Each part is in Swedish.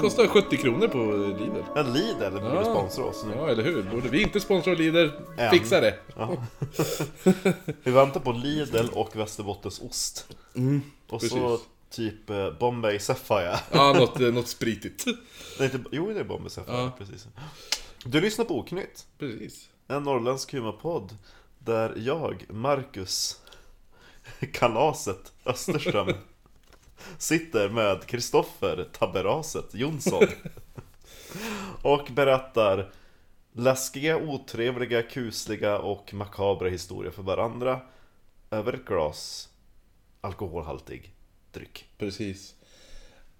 kostar 70 kronor på Lidl. Ja, Lidl borde Ja. sponsra oss nu. Ja, eller hur? Borde vi inte sponsra Lidl? Än. Fixa det! Ja. Vi väntar på Lidl och Västerbottens ost. och så precis. typ eh, Bombay Sapphire. Ja, något, eh, något spritigt. Det är inte, jo, det är Bombay Sapphire, Ja. precis. Du lyssnar på Oknytt. Precis. En norrländsk humorpodd där jag, Marcus Kalaset Österström sitter med Kristoffer Tabberaset Jonsson och berättar läskiga, otrevliga, kusliga och makabra historier för varandra över ett glas alkoholhaltig dryck. Precis.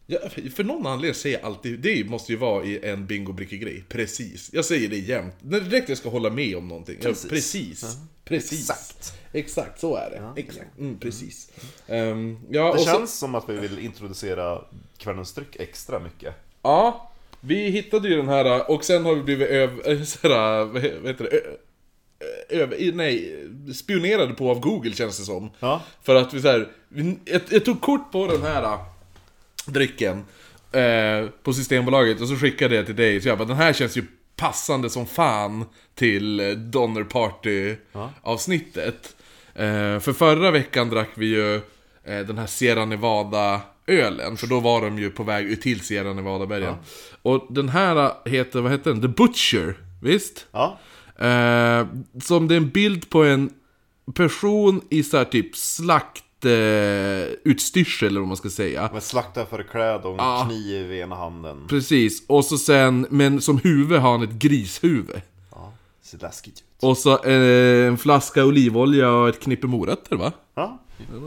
Ja, för- någon anledning säger jag alltid, det måste ju vara i en bingo-bricke-grej. Precis. Jag säger det jämt. När direkt jag ska hålla med om någonting. Precis. Precis. Ja, precis. Precis. Exakt. Exakt, så är det. Ja, Exakt. Mm, precis. Ehm, ja, Det och så, känns som att vi vill introducera kvällens dryck extra mycket. ja, vi hittade ju den här och sen har vi blivit öv, såhär, vad he- vad heter det? Över, nej, spionerade på av Google känns det som. Ja. För att vi så här, jag, jag tog kort på den här äh, drycken eh, på Systembolaget och så skickade jag till dig. Så jag bara, den här känns ju passande som fan till eh, Donner Party avsnittet. Eh, för förra veckan drack vi ju eh, den här Sierra Nevada ölen, för då var de ju på väg ut till Sierra Nevada-bergen. Och den här heter, vad heter den? The Butcher, visst? Ja, Eh, som det är en bild på en person i så här typ slakt utstyrsel eller vad man ska säga. med slaktaförklädd och en Ja. kniv i ena handen. Precis, och så sen, men som huvud har han ett grishuvud. Ja, ser läskigt ut. Och så eh, en flaska olivolja och ett knippe morötter va? Ja,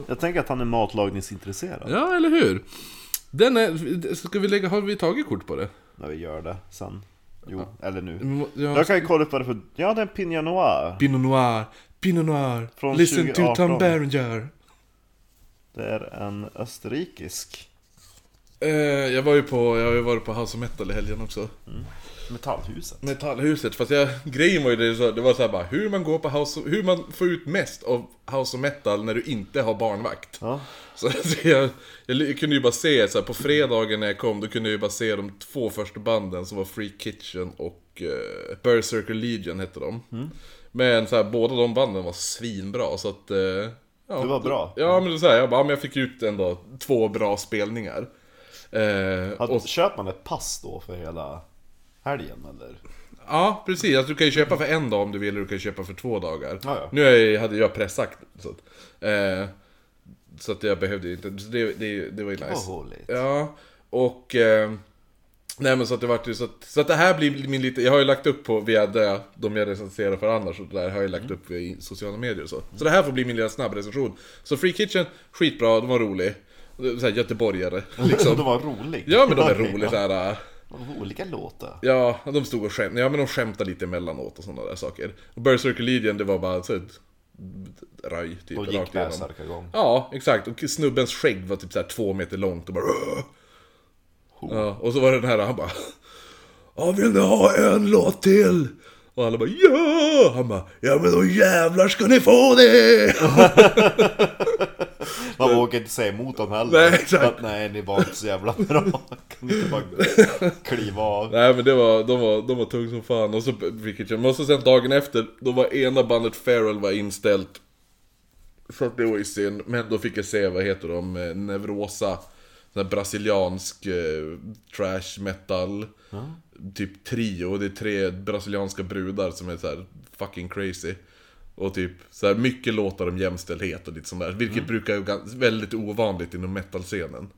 jag tänker att han är matlagningsintresserad. Ja, eller hur? Den är, ska vi lägga, har vi tagit kort på det? När vi gör det sen. Jo, eller nu. Mm, Ja, Jag kan ju kolla upp vad det är för... Ja, det är en Pinot Noir. Pinot Noir, Pinot Noir, Från listen to 2018. Tom Berenger. Det är en österrikisk Eh, jag var ju på, jag har ju varit på House of Metal i helgen också. Metallhuset. Metallhuset, fast jag, grejen var ju det, så, det var så här bara hur man går på House hur man får ut mest av House of Metal när du inte har barnvakt. Ja, Så, så jag, jag kunde ju bara se, så här, på fredagen när jag kom, då kunde jag ju bara se de två första banden som var Free Kitchen och uh, Berserker Legion hette de. Men så här, båda de banden var svinbra så att... eh, ja, Det var bra. Ja men så här, jag bara, men jag fick ut ändå två bra spelningar. Eh, och, Köper man ett pass då för hela helgen eller? Ja, precis. Alltså, du kan ju köpa för en dag om du vill, och du kan köpa för två dagar. Ja, ja. Nu jag, hade jag pressakt, så att, eh, så att jag behövde ju inte, så det, det, det var ju nice. Vad roligt. Ja, och... Eh, nej men så att det vart ju så att, så att det här blir min lite, jag har ju lagt upp på via det, de jag recenserar för annars och det där har jag lagt upp i sociala medier och så. Så det här får bli min lilla snabb recension. Så Free Kitchen, skitbra, de var rolig. Såhär göteborgare, liksom. de var roliga. Ja men de är roliga såhär. De olika låtar. Ja, de stod och skämtade. Ja, men de skämtade lite emellanåt och sådana där saker. Och Berserker Legion, det var bara så ett raj, typ. Och gick bärsärkagång. Ja, exakt. Och snubbens skägg var typ så här två meter långt och bara... "Åh!" Ja, och så var det den här, han bara... Ja, vill ni ha en låt till? Och alla bara ja! Han bara ja men då jävlar ska ni få det! Man vågar inte säga emot dem heller. Nej, exakt. Att, nej, ni var inte så jävla bra. Kan ni inte bara kliva av? Nej men det var, de var, de var tung som fan. Och så fick jag Men så sen dagen efter, då var ena bandet Feral var inställt. Så att det var ju synd. Men då fick jag se, vad heter de, eh, Nevrosa. Sån här brasiliansk eh, trash metal. Typ trio, det är tre brasilianska brudar som är så fucking crazy. Och typ så här mycket låtar om jämställdhet och lite sånt där. Vilket brukar ju gans- väldigt ovanligt inom metal-scenen.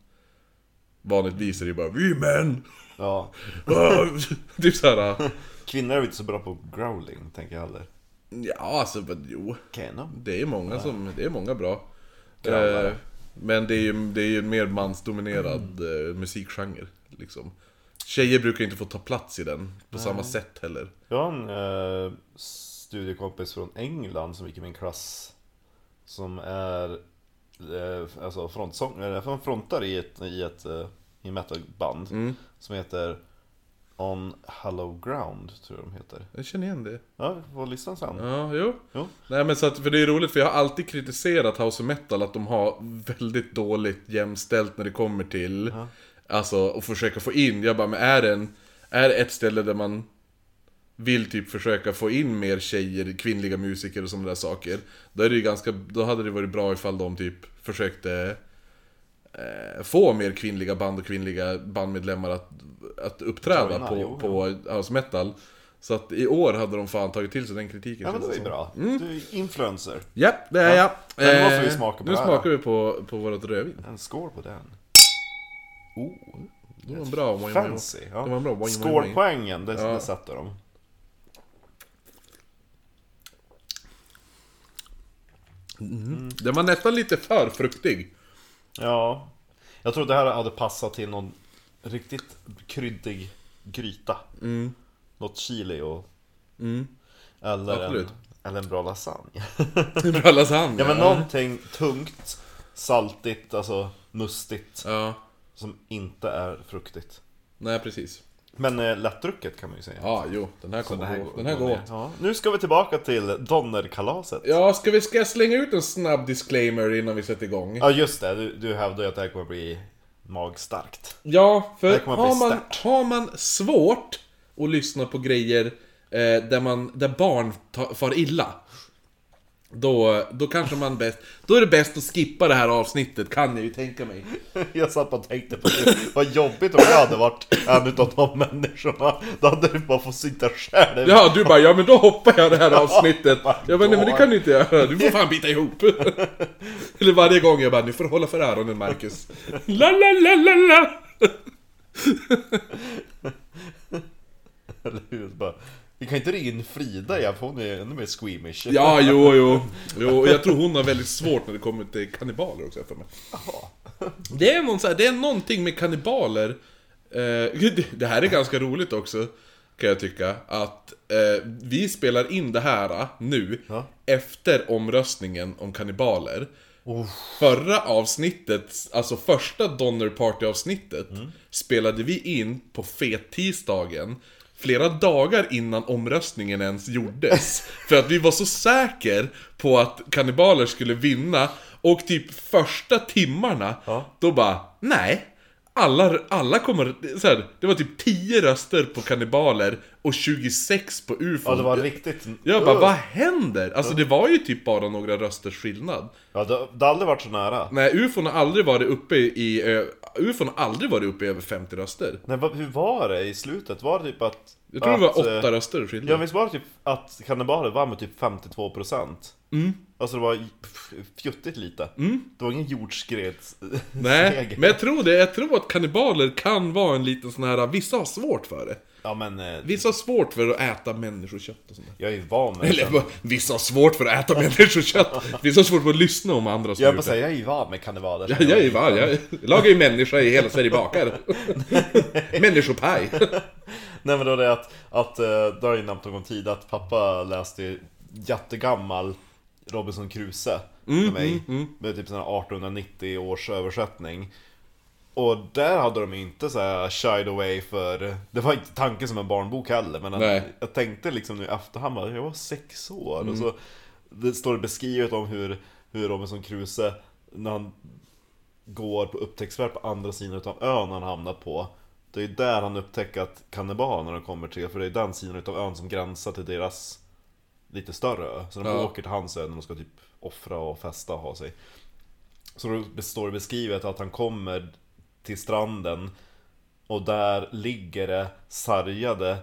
Vanligtvis är det ju bara 'Vi män!' Ja. typ såhär... Kvinnor är inte så bra på growling, tänker jag heller. Ja, alltså men jo. Kan de? Det är många som, det är många bra. Eh, men det är ju det är ju en mer mansdominerad eh, musikgenre. Liksom. Tjejer brukar inte få ta plats i den på samma sätt heller. Jag har en eh, studiekompis från England som gick i min klass. Som är eh, alltså frontsång, eller han frontar i ett, i ett eh, i metalband. Mm. Som heter On Hollow Ground, tror jag de heter. Jag känner igen det. Ja, får listan sen. Ja, jo. Jo. Nej men så att, för det är roligt för jag har alltid kritiserat House of Metal att de har väldigt dåligt jämställt när det kommer till Alltså, och försöka få in, jag bara, men är det, en, är det ett ställe där man vill typ försöka få in mer tjejer, kvinnliga musiker och sådana där saker. Då är det ju ganska, då hade det varit bra ifall de typ försökte eh, få mer kvinnliga band och kvinnliga bandmedlemmar att, att uppträda Joina, på, jo, på house metal. Så att i år hade de fan tagit till sig den kritiken. Ja men det är som. bra. Du är influencer. Japp, det är jag. Nu måste Eh, vi smaka på Nu det här, smakar vi på, på vårt rödvin. En skål på den. Oh, Det var en bra. fancy. Ja. Det var en bra. Skålpoängen, det, Ja. det sätter de. Den var nästan lite för fruktig. Ja. Jag tror det här hade passat till någon riktigt kryddig gryta. Mm. Något chili och... Mm. Eller, en, eller en bra lasagne. Bra lasagne. Ja men någonting tungt, saltigt, alltså mustigt. Ja, Som inte är fruktigt. nej precis. Men eh, lättdrucket kan man ju säga. Ja, jo, den här Så kommer det här gå. går- Den här går går ner. åt. Ja. Nu ska vi tillbaka till Donnerkalaset. Ja, ska vi ska jag slänga ut en snabb disclaimer innan vi sätter igång? Ja just det, du, du hävdar ju att det här kommer bli magstarkt. Ja, Det för kommer har man, stört. har man svårt att lyssna på grejer eh, där, man, där barn ta, far illa då, då kanske man bäst... Då är det bäst att skippa det här avsnittet, kan jag ju tänka mig. Jag satt och tänkte på det. Vad jobbigt om jag hade varit en utav de människorna. Då hade du bara fått sitta själv. Ja, du bara ja men då hoppar jag det här avsnittet. Ja, Jag bara nej men det kan du inte göra, du får fan bita ihop. Eller varje gång jag bara nu får du hålla för öronen Marcus. La la la la la. Eller hur? Bara, vi kan inte ringa in Frida igen för hon är ännu mer squeamish. Ja, jo, jo. jo. Jag tror hon har väldigt svårt när det kommer till kannibaler också för mig. Det är, någon, så här, det är någonting med kannibaler. Eh, det- här är ganska roligt också, kan jag tycka. Att eh, vi spelar in det här eh, nu, Ja. efter omröstningen om kannibaler. Oh. Förra avsnittet, alltså första Donner Party avsnittet, spelade vi in på fet-tisdagen. Flera dagar innan omröstningen ens gjordes. För att vi var så säker på att kannibaler skulle vinna. Och typ första timmarna, Ja. då bara, nej. Alla, alla kommer, så här, det var typ 10 röster på kannibaler och 26 på UFO. Ja, det var riktigt... Jag bara, Ugh. vad händer? Alltså det var ju typ bara några rösters skillnad. Ja, det, det har aldrig varit så nära. Nej, ufon har aldrig varit uppe i... ö, Ufon har aldrig varit uppe i över 50 röster. Nej, vad, hur var det i slutet? Var det typ att... Jag tror det att, var eh, åtta röster Ja, skillnad. visst var det typ att kannibaler vann med typ 52%? Mm. Alltså det var fjuttigt lite. Mm. Det var ingen jordskred Nej, men jag tror det. Jag tror att kannibaler kan vara en liten sån här... Vissa har svårt för det. Ja men, eh, Vissa har svårt för att äta människokött och sånt där. jag är van med Eller det. bara, vissa har svårt för att äta människokött. Vissa har svårt för att lyssna om andra som Jag gjort säga, det. jag är ju van med kannibaler. Ja, jag är van, jag lagar ju människa i hela Sverige bakar. Människopaj. Nej men det var det att, att eh, det har jag ju nämnt någon tid att pappa läste jättegammal Robinson Crusoe med mig. Med typ sån här 1890 års översättning. Och där hade de inte så här shied away för... Det var inte tanken som en barnbok heller men att, jag tänkte liksom nu i efterhand bara, jag var sex år och så Det står beskrivet om hur, hur Robinson Crusoe när han går på upptäcktsfärd på andra sidan utav ön han hamnat på Det är där han upptäcker att kannibalerna kommer till, för det är den sidan utav ön som gränsar till deras lite större ö. Så de Ja. åker till hans ö när de ska typ offra och festa och ha sig. Så då står det beskrivet att han kommer till stranden och där ligger det sargade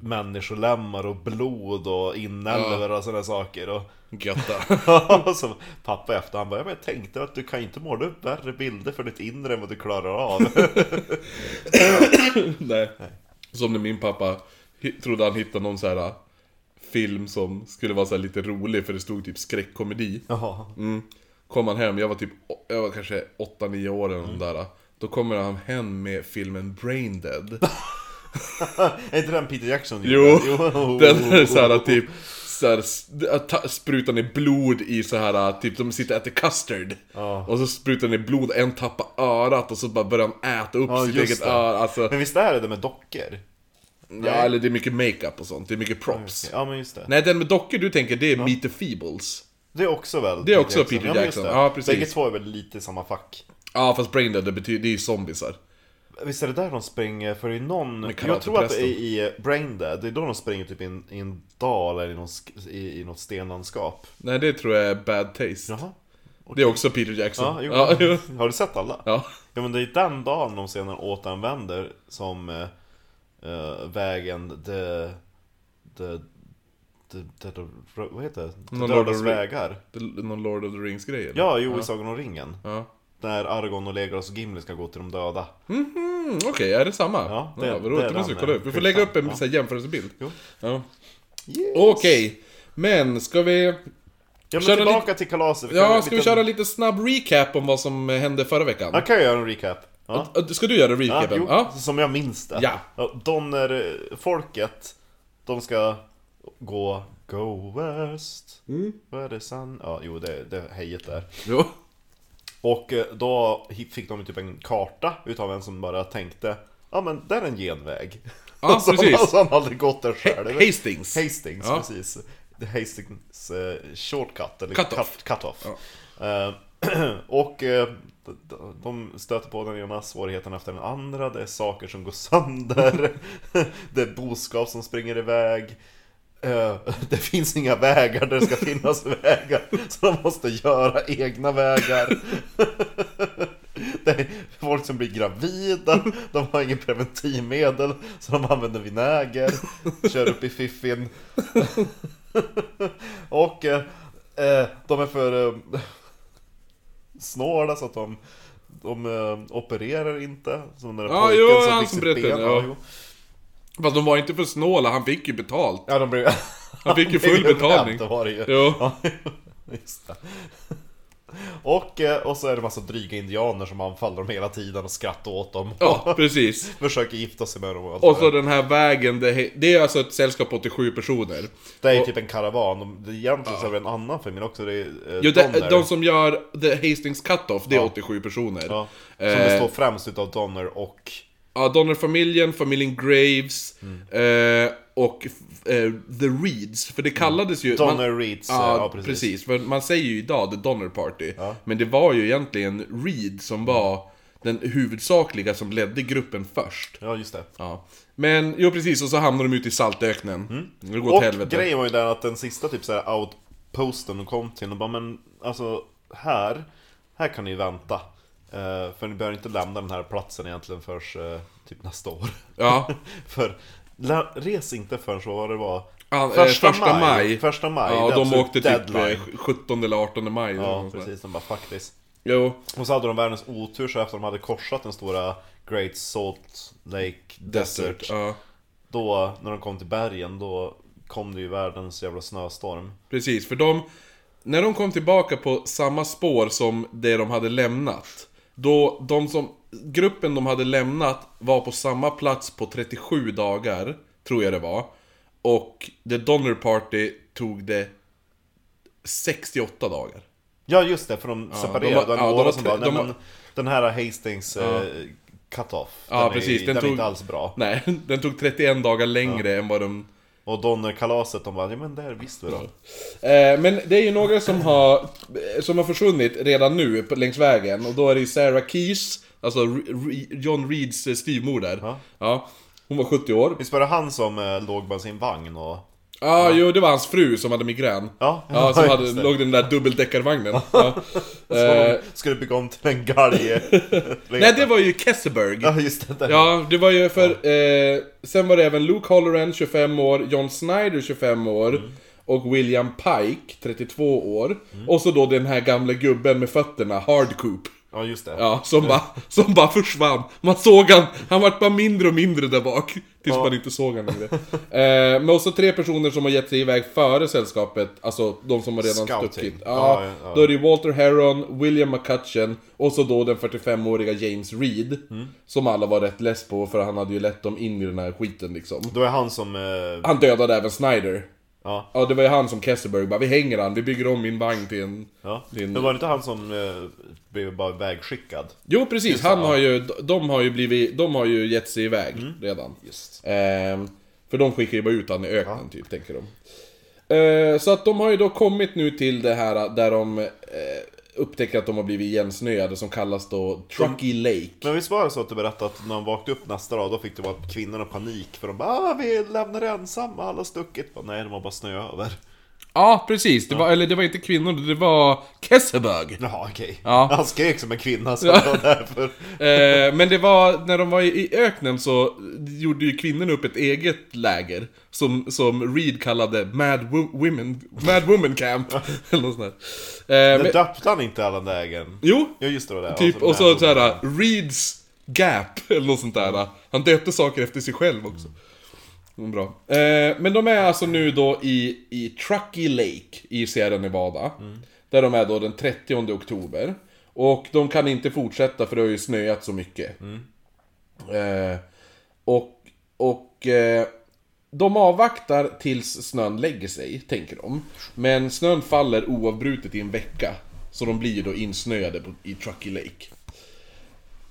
människolemmar och blod och inälvor och sådana saker. Och, Götta. så pappa i efterhand bara, "Ja, men jag tänkte att du kan inte måla upp värre bilder för ditt inre än vad du klarar av. Nej. Som när min pappa trodde han hittade någon så här film som skulle vara så lite rolig för det stod typ skräckkomedi. Jaha. Mm. Kom han hem, jag var typ, jag var kanske 8-9 år eller Mm. där. Då kommer han hem med filmen Brain Dead. är inte den Peter Jackson Jo, den är så här typ så här, sprutar ner blod i så här typ de sitter och äter custard. Ja. Och så sprutar ner blod, en tappar örat och så bara börjar han äta upp Ja, sitt eget öra. Alltså, Men visst är det det med dockor? Ja, eller det är mycket makeup och sånt, det är mycket props. Ja men just det. Nej, den med dockor du tänker, det är Meet the Feebles. Det är också väl Det är också Peter men just Jackson. det. Ja, precis. Bägge två är väl lite samma fack. Ja, fast Brain Dead, det betyder, det är ju zombisar. Visst är det där de springer? För i någon... Jag tror att det är i Braindead, det är då de springer typ i en, i en dal eller i, någon, i, i något stenlandskap. Nej, det tror jag är Bad Taste. Jaha. Det är också Peter Jackson. Ja, jo. ja, jo. Har du sett alla? ja. Ja men det är den dagen de senare återanvänder som eh, vägen, the, the, the, the, the, vad heter det? The Någon dödas Lord the- vägar. Det är Någon Lord of the Rings-grej eller? Ja, jo i Sagan om ringen. Ja. När Argon och Legolas och Gimli ska gå till de döda. Mm, Okej, är det samma? Ja, det- vad det roligt, är det måste vi kolla upp. Vi får lägga upp en Ja. jämförelsebild. Jo. Ja. Yes. Okej, men ska vi... Ja men tillbaka till kalaset. Ja, ska vi köra lite snabb recap om vad som hände förra veckan? Jag kan göra en recap. Ja. Ja, Ska du göra Ja, recapen? jo, Ja. som jag minns det. Ja. Donner-folket, de ska gå Go West. Mm. Vad är det sen? Ja, jo det, det är hejet där. Jo. Och eh, då fick de typ en karta utav en som bara tänkte Ja men där är en genväg. Ja, så, precis. Så han aldrig gått där själv. Ha- Hastings. Hastings, Ja. precis. The Hastings eh, shortcut, eller Cut off. cut, cut off. Eh, och eh, de- stöter på den ena svårigheten efter den andra. Det är saker som går sönder. det är boskap som springer iväg. Eh, det finns inga vägar där det ska finnas vägar. Så de måste göra egna vägar. Det är folk som blir gravida, de har ingen preventivmedel så de använder vinäger, kör upp i fiffin. Och eh, eh, de är för snåla så att de, de eh, opererar inte. Som den där Ja, pojken jo, som han fick sitt ben. ja. jo. Fast de var inte för snåla, han fick ju betalt. ja, de blev... Han fick ju full betalning. Var det ju. Jo. Ja, just det. Och, eh, och så är det massa dryga indianer som anfaller dem hela tiden och skrattar åt dem. Ja, precis. Försöker gifta sig med dem och allt Och det så den här vägen, det, det är alltså ett sällskap på 87 personer. Det är och- typ en karavan. Det är Egentligen så är det en annan familj också. Det är eh, Jo, de, Donner. de som gör The Hastings Cut-Off, det är Ja. 87 personer. Ja, som Eh, består främst utav Donner och... Ja, Donner-familjen, familjen Graves Mm. eh, och eh, The Reeds. För det kallades ju... Donner man, Reeds, Ja, ja, precis. precis. För man säger ju idag The Donner Party. Ja. Men det var ju egentligen Reed som var den huvudsakliga som ledde gruppen först. Ja, just det. Ja. Men, jo precis, och så hamnar de ute i saltöknen. Det går Mm. Och helvete. grejen var ju den att den sista typ såhär outposten de kom till, och bara men alltså här, här kan ni vänta. Eh, för ni behöver inte lämna den här platsen egentligen förrän eh, typ nästa år. Ja. för res inte förrän så vad det var. Ja, eh, Första, första maj. maj. Första maj. Ja, de åkte typ deadline. eh, 17 eller 18 maj. Ja, precis. De bara this. Jo, Och så hade de världens otur så efter de hade korsat den stora Great Salt Lake Desert. Desert. Ja. Då, när de kom till bergen, då kom det ju världens jävla snöstorm. Precis, för de... När de kom tillbaka på samma spår som det de hade lämnat Då, de som... Gruppen de hade lämnat var på samma plats på 37 dagar Tror jag det var Och The Donner Party tog det 68 dagar Ja just det, för de separerade. de var- ja, de var som nej de var- men den här Hastings eh, cut-off, Ja, den, precis, är, den den tog- är inte alls bra. Nej, den tog 31 dagar längre än vad de... Och Donner-kalaset, de bara, ja men där visste vi då. Eh, men det är ju några som har, som har försvunnit redan nu på- längs vägen och då är det ju Sarah Keys, alltså Re- Re- John Reeds eh, styvmoder. Ja. Ja. Hon var 70 år. Visst var det han som eh, låg på sin vagn och... Ja, jo det var hans fru som hade migrän. Ja, Ja, som hade, det. låg i den där dubbeldäckarvagnen. Ja. Eh, Som skulle bygga om till en galg. nej, det var ju Kesseberg. Ja, just det. Där. Ja, det var ju för... Eh, sen var det även Luke Holloran, 25 år, John Snyder, 25 år. Mm. Och William Pike, 32 år. Och så då den här gamla gubben med fötterna, Hardcoop. Ja, just det. Ja, som bara, som bara försvann. Man såg han, han vart bara mindre och mindre där bak. Tills Ja. man inte såg han längre. eh, men också tre personer som har gett sig iväg före sällskapet. Alltså de som har redan Scouting. stuckit. Ja, Ja, ja. Då är det Walter Heron, William McCutcheon och så då den 45-åriga James Reed. Mm. Som alla var rätt less på för han hade ju lett dem in i den här skiten liksom. Då är han som... Eh, Han dödade även Snyder. Ja. Ja, det var ju han som Kesselberg bara, vi hänger han, vi bygger om min vagn till en... Ja. Din- Men var det inte han som eh, blev bara vägskickad? Jo precis, Just han ja. har ju, de har ju blivit, de har ju gett sig iväg redan. Just. Ehm, för de skickar ju bara ut han i öknen typ, tänker de. Ehm, så att de har ju då kommit nu till det här där de... upptäcker att de har blivit igensnöade som kallas då Truckee Lake. Men visst var det så att du berättade att när de vaknade upp nästa dag, då fick det vara kvinnorna panik för de bara ah, vi lämnar ensamma, alla stuckit. Bara, Nej, de har bara snö över. Ja, precis. Det var, eller det var inte kvinnor, det var Kesselberg. Jaha, okej. Ja. Han skrek som en kvinna, så det var därför. Eh, men det var, när de var i, i öknen så gjorde ju kvinnorna upp ett eget läger. Som, som Reed kallade Mad, Wo- Women, Mad Woman Camp. eller något sånt där. Eh, Men men, döpte han inte alla vägen? jo, Ja, just det, var det. typ, Alltså, och så såhär. Reeds Gap, eller något sånt där. Han döpte saker efter sig själv också. Mm, Bra. Eh, men de är alltså nu då i, i Truckee Lake i Sierra Nevada. Där de är då den 30 oktober. Och de kan inte fortsätta för det har ju snöat så mycket. Eh, och och eh, de avvaktar tills snön lägger sig, tänker de. Men snön faller oavbrutet i en vecka. Så de blir ju då insnöade på, i Truckee Lake.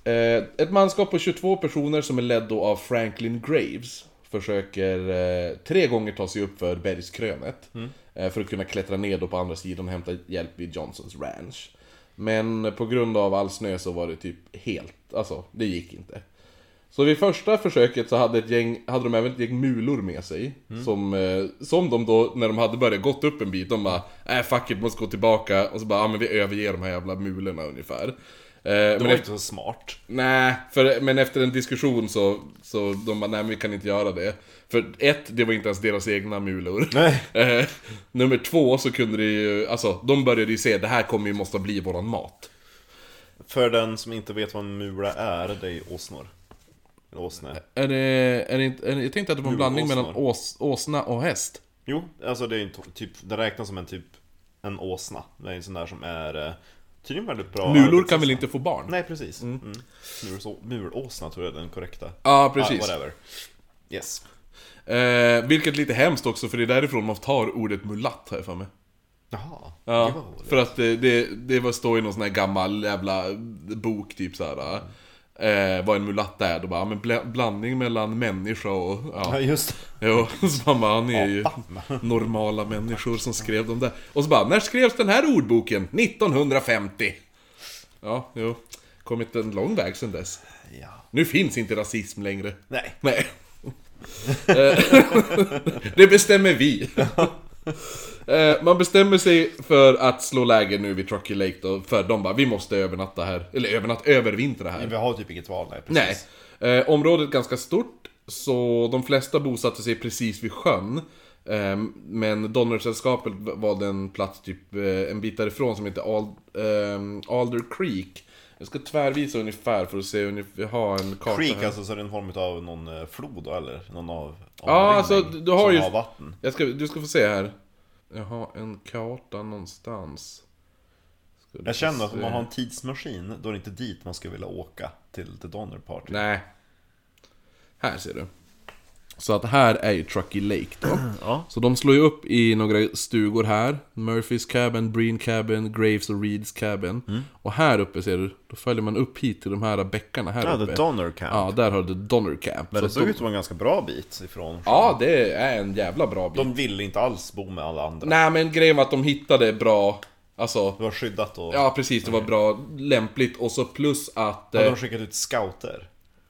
Eh, ett manskap på 22 personer som är ledd då av Franklin Graves försöker eh, tre gånger ta sig upp för bergskrönet. Eh, för att kunna klättra ner då på andra sidan och hämta hjälp vid Johnsons Ranch. Men på grund av all snö så var det typ helt, alltså det gick inte. Så vid första försöket så hade, ett gäng, hade de även ett gäng mulor med sig. Som, eh, som de då, när de hade börjat gått upp en bit, de bara äh fuck it, måste gå tillbaka. Och så bara, ja men vi överger de här jävla mulorna ungefär. Eh, Det men var efter, inte så smart. nej, för, men efter en diskussion så, så de bara, nej men vi kan inte göra det. För ett, det var inte ens deras egna mulor. Nej. Eh, nummer två så kunde det ju, alltså de började ju se, det här kommer ju måste bli våran mat. För den som inte vet vad en mula är, det är åsnor. En åsne. Är det, är det inte, är det, jag tänkte att det var en blandning mellan ås, åsna och häst. Jo, alltså det är inte, typ, det räknas som en typ, en åsna. Det är en sån där som är eh, tydligen väldigt bra Mulor kan väl inte få barn? Nej, precis. Mm. Mulså- Mulåsna tror jag är den korrekta. Ja, precis. Ah, whatever. Yes. Eh, vilket är lite hemskt också, för det är därifrån man tar ordet mulatt här för mig. Jaha. Ja, det var det. för att det, det, det var stå i någon sån här gammal jävla bok typ såhär. Eh, vad en mulatt är, då bara, men bla- blandning mellan människa och... Ja, Ja, just jo, så man bara, han är ju normala människor som skrev de där. Och så bara, när skrevs den här ordboken? 1950! Ja, jo. Kommit en lång väg sedan dess. Ja. Nu finns inte rasism längre. Nej. Nej. Eh, det bestämmer vi. Eh, Man bestämmer sig för att slå läger nu vid Truckee Lake då, för de bara, vi måste övernatta här. Eller övernatta, övervintra här. Vi har typ inget val, nej. Nej. Precis. Eh, området är ganska stort, så de flesta bosatte sig precis vid sjön. Eh, men Donnersällskapet valde en plats typ eh, en bit därifrån som heter Ald, eh, Alder Creek. Jag ska tvärvisa ungefär för att se ungefär, jag har en karta Creek, här. alltså så är det en form av någon eh, flod då, eller? Någon av... Ja, avrinning alltså, du har ju- har vatten. Jag ska, du ska få se här. Jag har en karta någonstans. Ska Jag känner att om man har en tidsmaskin, då är det inte dit man skulle vilja åka till The Donner Party. Nej. Här ser du. Så att här är ju Truckee Lake då. Ja. Så de slår ju upp i några stugor här. Murphys Cabin, Breen Cabin, Graves och Reeds Cabin. Mm. Och här uppe ser du, då följer man upp hit till de här bäckarna här Ja, uppe. The Donner Camp. Ja, där har du Donner Camp. Men det såg de, ut som en ganska bra bit ifrån. Ja, det är en jävla bra bit. De ville inte alls bo med alla andra. Nej men grejen var att de hittade bra, alltså Det var skyddat och... Ja precis, det var bra, lämpligt och så plus att... Eh, de skickat ut scouter?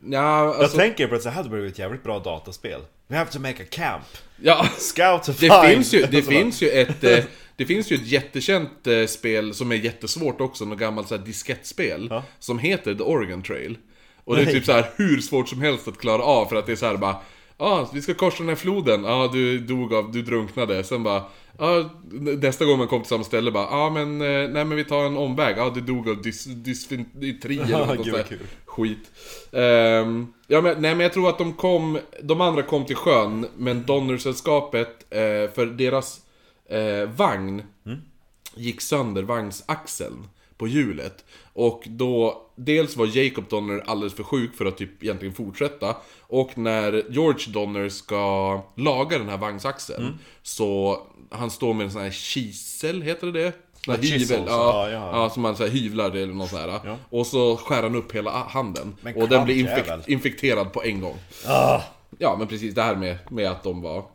Ja, Jag alltså, tänker på att det här hade blivit ett jävligt bra dataspel. We have to make a camp. ja, Scout to det find. finns ju, det Så bara- finns ju ett... Eh, det finns ju ett jättekänt eh, spel som är jättesvårt också, något gammalt så här diskettspel. Ja. Som heter The Oregon Trail. Och det är Nej. typ så här hur svårt som helst att klara av för att det är så här bara... Ja, ah, vi ska korsa den här floden. Ja, ah, du dog av, du drunknade. Sen bara... Ja, nästa gång man kom till samma ställe bara... Ja, ah, men... eh, Nej, men vi tar en omväg. Ja, ah, du dog av dys, dysfintri eller något sånt. Skit. Ehm, ja, men, nej, men jag tror att de kom... De andra kom till sjön, men Donnersällskapet, eh, för deras eh, vagn gick sönder, vagnsaxeln på hjulet. Och då, dels var Jacob Donner alldeles för sjuk för att typ egentligen fortsätta. Och när George Donner ska laga den här vagnsaxeln, så han står med en sån här kisel, heter det det? Sån här hyvel, ja, ja, ja, ja. som man så här hyvlar eller något sånt där. Ja. Och så skär han upp hela handen. Men och den blir klank jävel. infek- infekterad på en gång. Ah, Ja, men precis det här med, med att de var...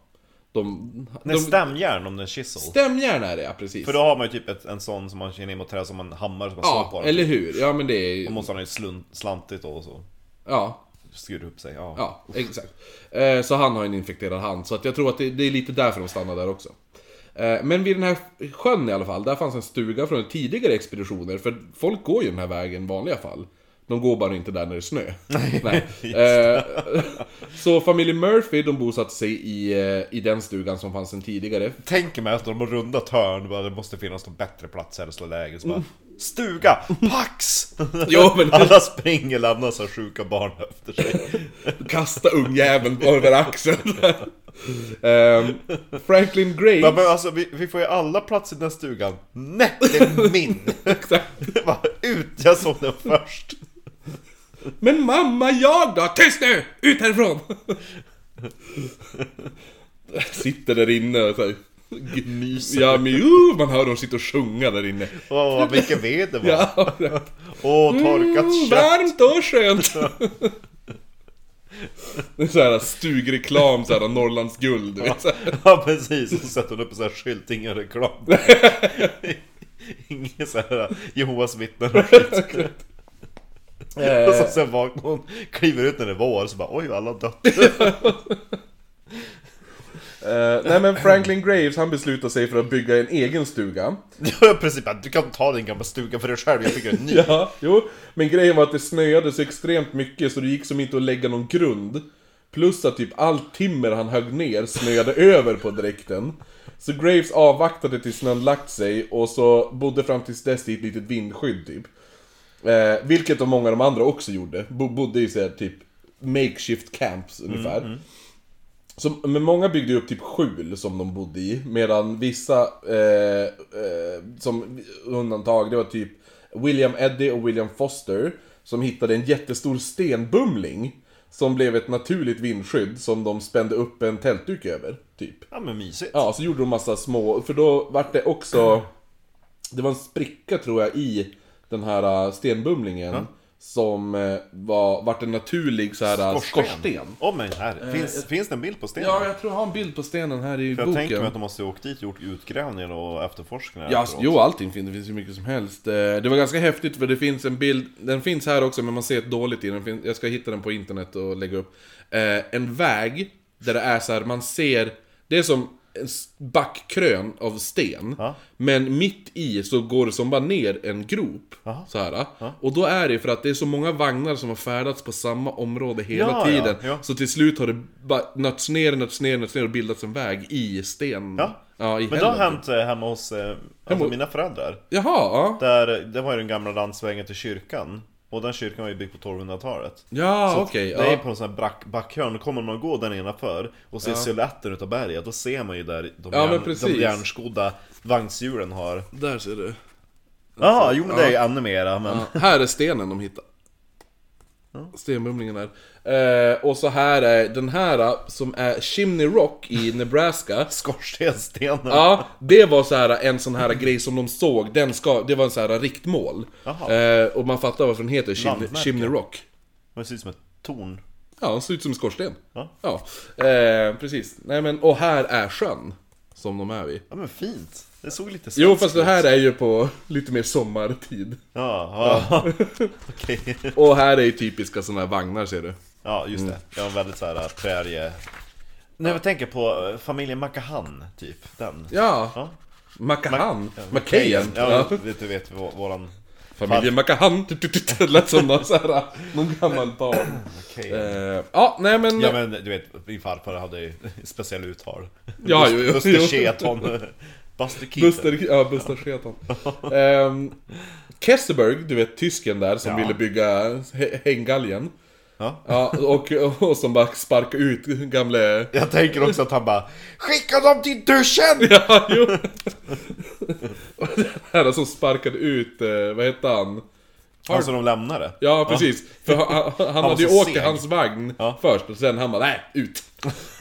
De, Nej, de, stämjärn om är chisel. stämjärn är det ja, precis. För då har man ju typ ett, en sån som man känner in mot träd som en hammare som man slår på ja, den. eller hur? Ja men det är Då måste han ju slun- slantigt och så. Ja, Skruva upp sig. Ja. ja, exakt. Eh, så han har en infekterad hand, så att jag tror att det, det är lite därför de stannar där också. Eh, men vid den här sjön i alla fall, där fanns en stuga från tidigare expeditioner, för folk går ju den här vägen i vanliga fall. De går bara inte där när det är snö. Nej. Eh, så familjen Murphy, de bosatte sig i, eh, i den stugan som fanns sedan tidigare. Tänker mig att de har rundat hörn, bara det måste finnas någon bättre plats här att slå läger. Så bara, Stuga! Pax! Jo, men- Alla springer, lämnar så sjuka barn efter sig. Kasta ungjäveln över axeln. Ehm, Franklin Graves... Men, men alltså, vi, vi får ju alla plats i den här stugan. Nej, det är min! Exakt. Ut, jag såg den först. Men mamma, jag då? Tyst nu! Ut härifrån! Sitter där inne och så här, Myser. Ja men uh, man hör dem sitta och sjunga där inne. Åh, vilket väder var. Ja, Åh, torkat mm, kött. varmt och skönt. Det är såhär stugreklam, såhär Norrlands guld, du vet. så här. Ja precis, och så sätter hon upp en sån här skylt, ingen reklam Ingen sån här Jehovas vittnen och skit Och så sen vaknar hon, kliver ut när det är vår, så bara oj alla har dött Eh, nej men Franklin Graves, han beslutar sig för att bygga en egen stuga. Ja precis, bara, du kan ta din gamla stuga för dig själv, jag bygger en ny Ja, jo. Men grejen var att det snöade så extremt mycket så det gick som inte att lägga någon grund. Plus att typ allt timmer han högg ner snöade över på dräkten. Så Graves avvaktade tills snön lagt sig och så bodde fram tills dess i ett litet vindskydd typ. Eh, vilket de många av de andra också gjorde. Bo bodde i så här, typ makeshift camps ungefär. Så, men många byggde upp typ skjul som de bodde i, medan vissa, eh, eh, som undantag, det var typ William Eddy och William Foster, som hittade en jättestor stenbumling, som blev ett naturligt vindskydd som de spände upp en tältduk över, typ. Ja men mysigt Ja, så gjorde de massa små, för då vart det också, det var en spricka tror jag i den här äh, stenbumlingen, som eh, var, vart en naturlig så här äh, skorsten. Åh men här, finns, finns det en bild på stenen? Ja, jag tror jag har en bild på stenen här i för jag boken. tänker mig att de måste ha åkt dit och gjort utgrävningar och efterforskningar Ja, efteråt. jo allting finns, det finns ju mycket som helst. Eh, Det var ganska häftigt för det finns en bild, den finns här också men man ser ett dåligt i den, jag ska hitta den på internet och lägga upp. Eh, En väg, där det är så här, man ser, det är som en backkrön av sten. Ja. Men mitt i så går det som bara ner en grop. Aha. Så här. Och då är det för att det är så många vagnar som har färdats på samma område hela Ja, tiden. ja, ja. Så till slut har det bara nötts ner, nötts ner, nötts ner och bildats en väg i sten. Ja. i Men det har hänt eh, hemma hos eh, alltså mina föräldrar Jaha, ja. Där, det var ju den gamla landsvägen till kyrkan Och den kyrkan var ju byggd på 1200-talet Ja, Så okej. Det är ja. på en sån här back, backhörn, då kommer man gå där innanför Och ser siluetten utav berget, då ser man ju där de, Ja, järn, de järnskodda vagnshjulen har Där ser du. Jaha, jo men det är ju ännu mera men Ja, här är stenen de hittar. Stenbumlingen där. Eh, och så här är den här eh, som är Chimney Rock i Nebraska. Skorstenstenen Ja, det var så här en sån här grej som de såg, den ska, det var en så här riktmål. Jaha. Eh, och man fattar varför den heter Chimney. Chimney Rock. Det ser ut som ett torn Ja, den ser ut som en skorsten. Ja. Ja, eh, precis. Nej men, och här är sjön. Som de är vid. Ja men fint, det såg lite Jo fast det här är ju på lite mer sommartid. Ja, ja. okej Och här är ju typiska såna här vagnar ser du. Ja, just det. Jag har väldigt såhär prärie... När jag tänker på eh, familjen Makahan, typ. Den. Ja, Ja. Makahan, Macahan. Ja, du vet vå- våran... Familjen Makahan, det lät som någon så här, någon gammal par. Okej. Eh, ja, nej men... Ja men du vet, min farfar hade ju speciella uttal. Ja, jo, jo, Buster. Buster Keaton. Buster, ja, Buster Keaton. um, Kesselberg, du vet tysken där som Ja. ville bygga hä- hänggalgen. Ja. Ja, och, och som bara sparkade ut gamle... Jag tänker också att han bara Skicka dem till duschen! Ja, jo. Och den här som sparkade ut, eh, vad hette han? Alltså de lämnade. Ja, precis. För han, han, han hade ju åkt i hans vagn Ja. först, och sen han bara nej, ut.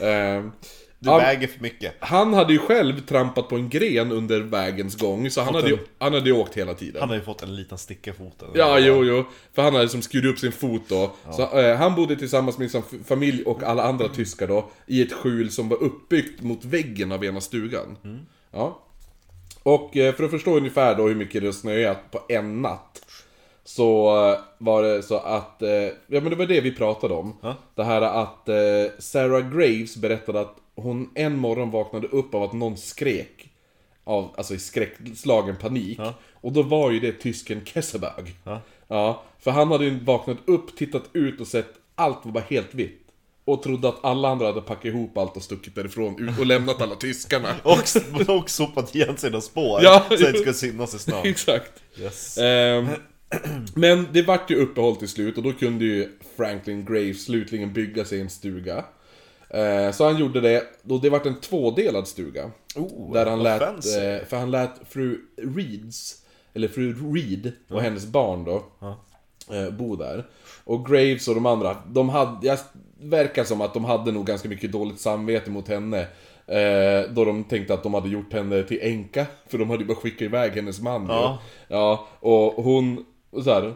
Du Ja. väger för mycket. Han hade ju själv trampat på en gren under vägens gång, så han hade, ju, han hade ju åkt hela tiden. Han har ju fått en liten sticka i foten. Ja, jo, jo. För han hade liksom skurit upp sin fot då. Så, eh, han bodde tillsammans med sin f- familj och alla andra tyskar då, i ett skjul som var uppbyggt mot väggen av ena stugan. Ja. Och eh, för att förstå ungefär då hur mycket det snöat på en natt. Så eh, var det så att, eh, ja men det var det vi pratade om. Ja. Det här att eh, Sarah Graves berättade att hon en morgon vaknade upp av att någon skrek. Av, alltså i skräckslagen panik. Ja. Och då var ju det tysken Kesselberg. Ja. Ja, för han hade ju vaknat upp, tittat ut och sett allt var bara helt vitt. Och trodde att alla andra hade packat ihop allt och stuckit därifrån ut och lämnat alla tyskarna. Och, och sopat igen sina spår. Ja, så att det ska synas i snön. Exakt. Yes. Ehm, men det vart ju uppehåll till slut och då kunde ju Franklin Graves slutligen bygga sig en stuga. Eh, så han gjorde det, och det vart en tvådelad stuga. Oh, där han lät, fancy. eh, för han lät fru Reeds, eller fru Reed och hennes barn då, eh, bo där. Och Graves och de andra, de hade, jag verkar som att de hade nog ganska mycket dåligt samvete mot henne. Eh, då de tänkte att de hade gjort henne till änka, för de hade ju bara skickat iväg hennes man. Ja. Ja, och hon, så här,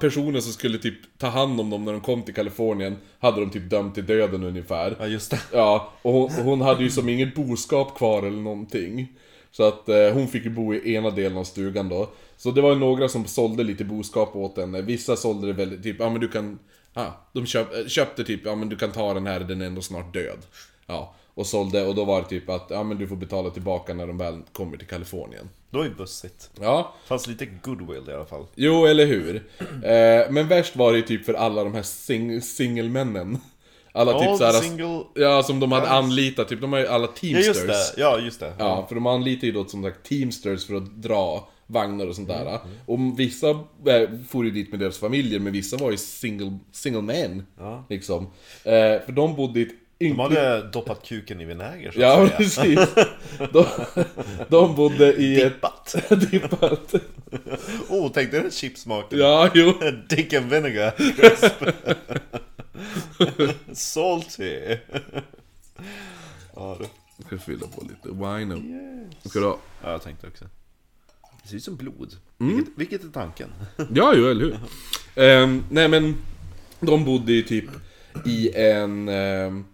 personer som skulle typ ta hand om dem när de kom till Kalifornien, hade de typ dömt till döden ungefär. Ja, just det. Ja, och hon, hon hade ju som inget boskap kvar eller någonting. Så att eh, hon fick ju bo i ena delen av stugan då. Så det var ju några som sålde lite boskap åt henne. Vissa sålde det väldigt, typ, ja men du kan... Ja, de köp, eh, köpte typ, ja men du kan ta den här, den är ändå snart död. Ja, och sålde, och då var det typ att, ja men du får betala tillbaka när de väl kommer till Kalifornien. Det var ju bussigt. Ja, Fanns lite goodwill i alla fall. Jo, eller hur? Eh, men värst var det ju typ för alla de här sing singelmännen. Alla typ All såhär... single... Ja, som de hade anlitat, typ de har ju alla Ja, Teamsters. just det. Ja, just det. Ja, för de anlitar ju då som sagt Teamsters för att dra vagnar och sånt där. Mm, Och vissa eh, for ju dit med deras familjer, men vissa var ju single, single men. Ja. Liksom. Eh, för de bodde i ett De hade doppat kuken i vinäger så Ja, att säga. precis. De, de bodde i ett... Dippat. Dippat. Oh, tänk dig den chipsmaken. Ja, jo. Dick and vinegar. crisp. Salty. ja, du. Jag ska fylla på lite wine och... Ska du ha? Ja, jag tänkte också. Det ser ut som blod. Mm. Vilket, vilket är tanken? Ja, jo, eller hur? Ehm, nej men, de bodde ju typ i en... ehm,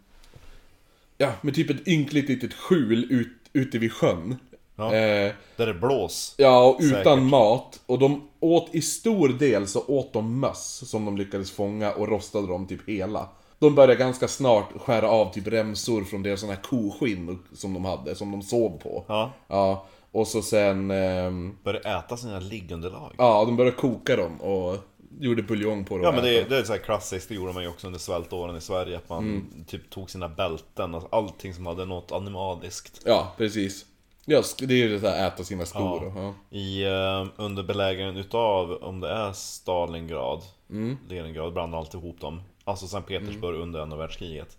ja, med typ ett ynkligt litet skjul ut, ute vid sjön. Ja. Eh, Där det blås. ja, och utan Säkert. mat. Och de åt i stor del så åt de möss som de lyckades fånga och rostade dem typ hela. De började ganska snart skära av typ remsor från deras såna här koskinn som de hade, som de sov på. Ja. Ja, och så sen... ehm, Börjar äta sina liggunderlag. Ja, de började koka dem och gjorde buljong på dem. Ja men det, det är så här klassiskt, det gjorde man ju också under svältåren i Sverige. Att man Mm. typ tog sina bälten, alltså allting som hade något animaliskt. Ja, precis. Ja, det är ju det där äta sina skor. och- Ja. I, eh, under belägringen utav, om det är Stalingrad, Mm. Leningrad, brann alltihop dem. Alltså Sankt Petersburg under andra världskriget.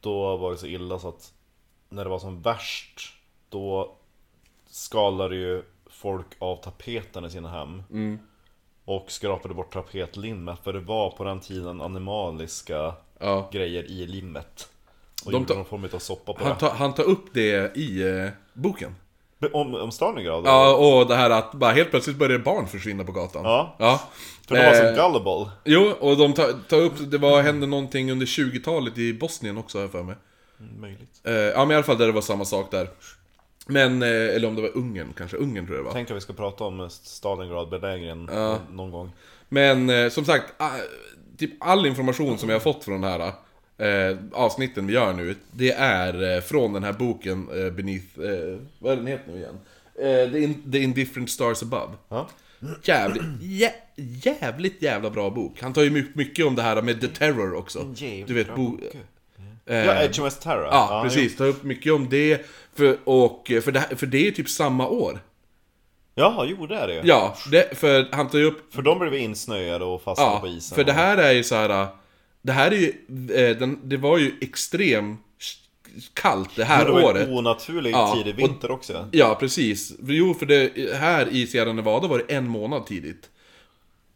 Då var det så illa så att när det var som värst, då skalade ju folk av tapeten i sina hem. Mm. Och skrapade bort tapetlimmet, för det var på den tiden animaliska Ja. grejer i limmet. Och De gjorde tar- någon form av soppa på Han, det. tar, han tar upp det i eh, boken. Om, om Stalingrad? Ja, och det här att bara helt plötsligt börjar barn försvinna på gatan. Ja. ja. För de var som Eh, gullible. Jo, och de tar, tar upp, det var, hände någonting under 20-talet i Bosnien också har jag för mig. Mm, Möjligt. Eh, ja men i alla fall där det var samma sak där. Men, eh, eller om det var Ungern kanske, Ungern tror jag det var. Tänk att vi ska prata om Stalingrad belägringen Ja. någon gång. Men eh, som sagt, ah, typ all information som jag har fått från den här eh, avsnitten vi gör nu, det är eh, från den här boken eh, Beneath, eh, vad är den heter nu igen? Eh, The, In, The Indifferent Stars Above. Ja. Jävligt, jä, jävligt jävla bra bok. Han tar ju my- mycket om det här med The Terror också. Du vet, bo, bok. eh, Ja, HMS Terror. Ja, precis. Tar upp mycket om det. För, och, för, det, för det är typ samma år. Ja, jo det är det. Ja, det, för han tar ju upp För de blev insnöade och fastnade Ja, på isen. för det här är ju så här. Det här är ju, eh, den, det var ju extremt kallt det här Men det var året. ju onaturlig Ja, tidig och- vinter också. Ja, precis. Jo, för det, här i Sierra Nevada var det en månad tidigt.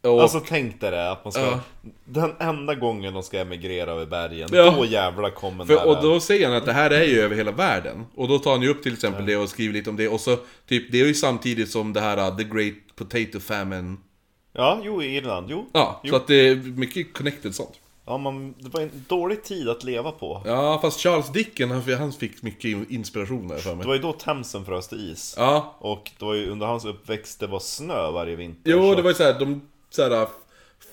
Och, Alltså tänk dig det, att man ska... Ja. Den enda gången de ska emigrera över bergen, Ja. då jävlar kommer den och då säger han att det här är ju över hela världen. Och då tar han ju upp till exempel det och skriver lite om det. Och så, typ, det är ju samtidigt som det här uh, The Great Potato Famine. Ja, jo i Irland, jo. Ja, jo. så att det är mycket connected sånt. Ja, man, det var en dålig tid att leva på. Ja, fast Charles Dickens, han, han fick mycket inspiration där för Det mig. var ju då Themsen frös till is. Ja, Och det var ju under hans uppväxt det var snö varje vinter. jo så- det var ju såhär, de såhär,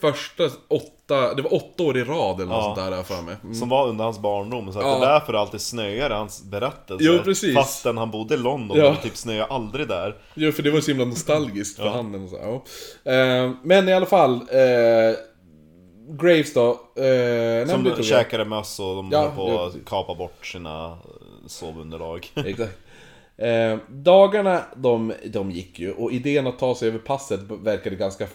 första åtta, det var åtta år i rad eller något Ja. sånt där för mig. Mm. Som var under hans barndom, så att Ja. det är därför det alltid snöar i hans berättelser. Jo, precis. Fastän han bodde i London, Ja. och typ snöade aldrig där. Jo, för det var så himla nostalgiskt för handen och så. Ja. Eh, men i alla fall, eh, Graves då. Eh, nej, Som jag. käkade möss och de Ja, höll på ja, att kapa bort sina eh, sovunderlag. Exakt. Eh, dagarna de, de gick ju och idén att ta sig över passet verkade ganska...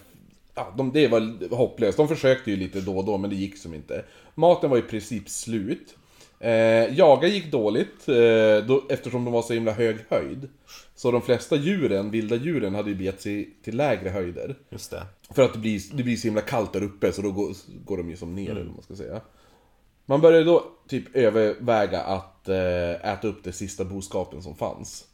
Ja, de, det var hopplöst. De försökte ju lite då och då men det gick som inte. Maten var i princip slut. Eh, jaga gick dåligt eh, då, eftersom de var så himla hög höjd. Så de flesta djuren, vilda djuren, hade ju begett sig till lägre höjder. Just det. För att det blir, det blir så himla kallt där uppe så då går, går de ju som ner eller vad man ska säga. Man började då typ överväga att eh, äta upp det sista boskapen som fanns.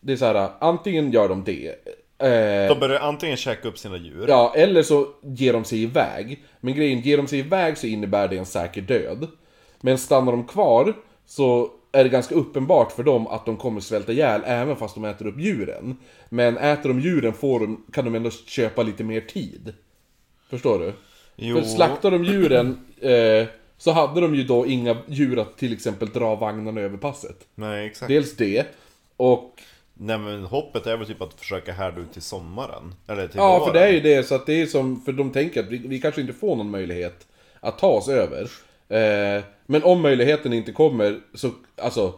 Det är så här, antingen gör de det. Eh, De började antingen käka upp sina djur. Ja, eller så ger de sig iväg. Men grejen, ger de sig iväg så innebär det en säker död. Men stannar de kvar så är det ganska uppenbart för dem att de kommer svälta ihjäl även fast de äter upp djuren. Men äter de djuren får de, kan de ändå köpa lite mer tid. Förstår du? Jo. För slaktar de djuren eh, så hade de ju då inga djur att till exempel dra vagnarna över passet. Nej, exakt. Dels det, och Nej men hoppet är väl typ att försöka härda ut till sommaren. Eller till Ja, våren. för det är ju det, så att det är som, för de tänker att vi, vi kanske inte får någon möjlighet att ta oss över. Eh, men om möjligheten inte kommer, så, alltså,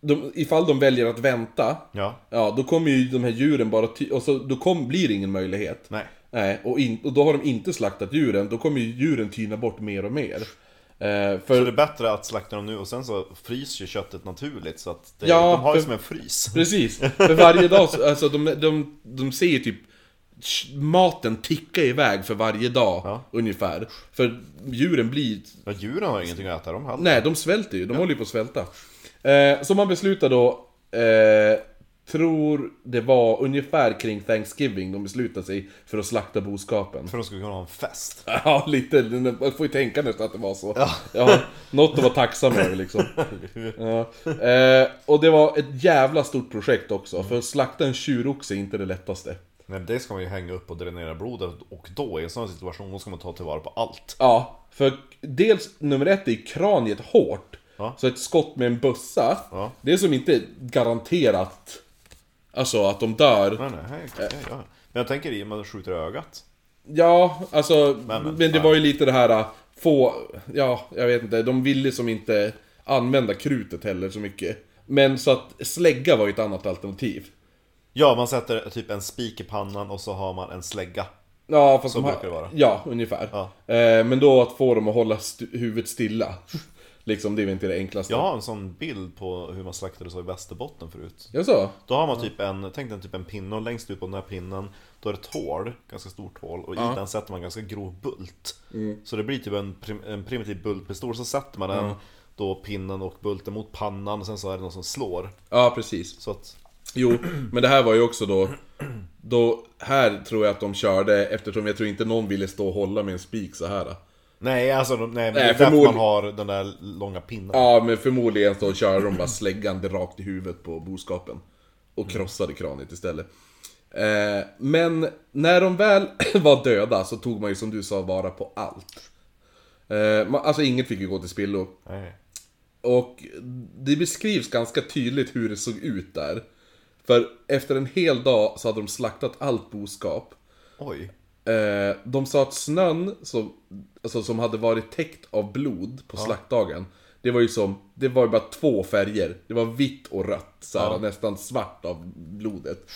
de, ifall de väljer att vänta, Ja. ja, då kommer ju de här djuren bara, ty- och så, då kom, blir det ingen möjlighet. Nej. Nej, och, in, och då har de inte slaktat djuren, då kommer ju djuren tyna bort mer och mer. Eh, för, Så det är bättre att slakta dem nu och sen så fryser ju köttet naturligt så att det, Ja, de har ju för- som en frys. Precis, för varje dag, så- alltså de, de, de ser typ sh- Maten tickar iväg för varje dag, Ja. ungefär. För djuren blir... Ja, djuren har ingenting att äta, de heller. Nej, de svälter ju, de håller ju på att svälta. Eh, så man beslutar då, eh, tror det var ungefär kring Thanksgiving de beslutade sig för att slakta boskapen. För de skulle kunna ha en fest. Ja, lite. Man får ju tänka nästan att det var så. Ja. något att vara tacksam över liksom. Ja. Eh, och det var ett jävla stort projekt också, för att slakta en tjuroxe är inte det lättaste. Nej, det ska man ju hänga upp och dränera blodet och då i en sån situation då ska man ta tillvara på allt. Ja, för dels nummer ett är kraniet hårt. Ja. Så ett skott med en bössa, Ja. det är som inte garanterat Alltså att de dör. Nej, nej, okej, ja. Men jag tänker i och med att du skjuter ögat. Ja, alltså, men, Men- det var ju lite det här äh, få, ja, jag vet inte, de ville som inte använda krutet heller så mycket. Men så att slägga var ju ett annat alternativ. Ja, man sätter typ en spik i pannan och så har man en slägga. Ja, fast Så de brukar det vara. Ja, ungefär. Ja. Eh, men då att få dem att hålla st- huvudet stilla. Liksom, det är väl inte det enklaste. Jag har en sån bild på hur man slaktade så i Västerbotten förut. Jag så? Då har man typ en, tänk dig typ en pinne och längst ut på den här pinnen Då är det ett hål, ganska stort hål och i den sätter man ganska grov bult Så det blir typ en, prim, en primitiv bultpistol, så sätter man den Då pinnen och bulten mot pannan och sen så är det någon som slår Ja, precis. Så att, Jo, men det här var ju också då... Då, här tror jag att de körde, eftersom jag tror inte någon ville stå och hålla med en spik så här. Nej alltså, de- nej, Nej, därför förmodligen- man har den där långa pinnen Ja, men förmodligen så körde de bara släggan rakt i huvudet på boskapen. Och krossade kraniet istället. Eh, men när de väl var döda så tog man ju som du sa vara på allt. Eh, man, alltså inget fick ju gå till spillo. Nej. Och det beskrivs ganska tydligt hur det såg ut där. För efter en hel dag så hade de slaktat allt boskap. Oj, Eh, de sa att snön som, alltså, som hade varit täckt av blod på slaktdagen Det var ju som, det var ju bara två färger. Det var vitt och rött, så här, Ja. nästan svart av blodet.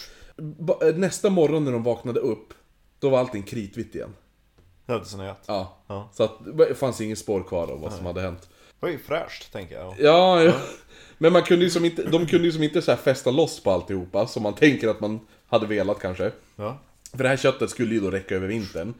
Eh, Nästa morgon när de vaknade upp Då var allting kritvitt igen. Det hade snöat Ja, Ja. så att det fanns ingen spår kvar av vad som hade hänt. Det var ju fräscht, tänker jag. Ja, ja. Men man kunde ju som inte, de kunde ju som inte så här fästa loss på alltihopa Som man tänker att man hade velat kanske. Ja, För det här köttet skulle ju då räcka över vintern.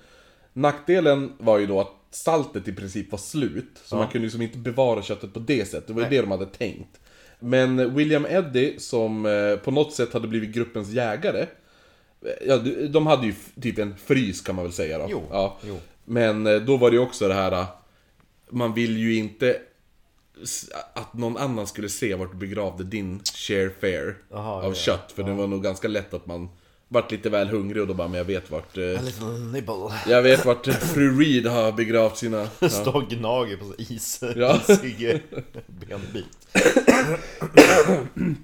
Nackdelen var ju då att saltet i princip var slut. Så man kunde liksom inte bevara köttet på det sättet. Det var ju det de hade tänkt. Men William Eddy, som eh, på något sätt hade blivit gruppens jägare. eh, Ja, de- de hade ju typ en frys kan man väl säga då. Jo, Ja. jo. Men eh, då var det ju också det här... Man vill ju inte att någon annan skulle se vart du begravde din share fare Aha, av ja, kött. För det var nog ganska lätt att man vart lite väl hungrig och då bara, men jag vet vart... Eh, A little nibble. jag vet vart fru Reed har begravt sina... Ja. Står och gnager på is, Ja. isig benbit.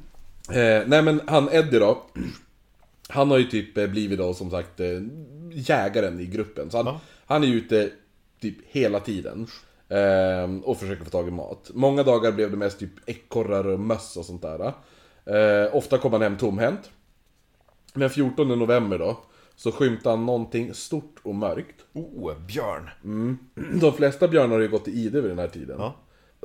Eh, nej men han Eddie då. Han har ju typ eh, blivit då som sagt eh, jägaren i gruppen. Så han, Ja. han är ute typ hela tiden. Eh, och försöker få tag i mat. Många dagar blev det mest typ ekorrar och möss och sånt där. Eh, ofta kom han hem tomhänt. Men 14 november då. Så skymtade han någonting stort och mörkt. Oh, björn. De flesta björnar har ju gått i ide vid den här tiden. Ja.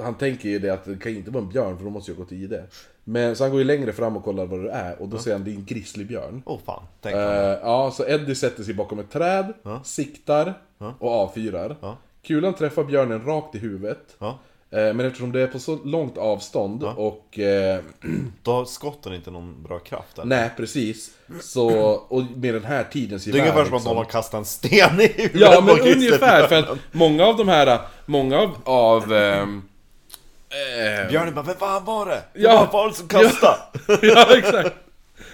Han tänker ju det att det kan inte vara en björn för de måste ju ha gått i ide. Men så han går ju längre fram och kollar vad det är och då säger han det är en grizzlybjörn. Oh fan, tänk Uh, ja, så Eddie sätter sig bakom ett träd, siktar och avfyrar. Ja. Kulan träffar björnen rakt i huvudet. Ja. Eh, Men eftersom det är på så långt avstånd och... Eh, Då har skotten inte någon bra kraft eller? nej, precis. Så, och med den här tidens Det är gevär, ungefär som att liksom. någon har kastat en sten i huvudet Ja, men ungefär. För Björn. att många av de här, många av... av ehm, eh, Björnen bara, vad fan var det? Det Ja. var folk som kastade! ja, exakt.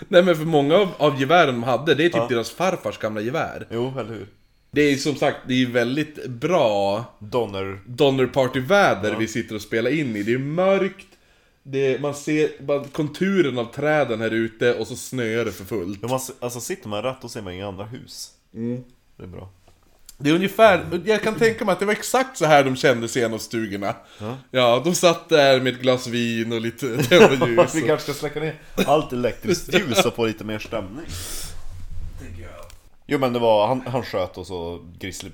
Nej men för många av, av gevären de hade, det är typ deras farfars gamla gevär. Jo, eller hur? Det är som sagt, det är väldigt bra Donner... Donner Party-väder vi sitter och spelar in i. Det är mörkt, det, man ser bara konturen av träden här ute och så snöar det för fullt. Ja, man, alltså sitter man rätt då ser man inga andra hus. Mm. Det är bra. Det är ungefär, jag kan tänka mig att det var exakt så här de kände sig i en av stugorna. Ja, de satt där med ett glas vin och lite tända ljus. Vi kanske ska släcka ner allt elektriskt ljus och få lite mer stämning. Jo men det var, han, han sköt och så grizzly...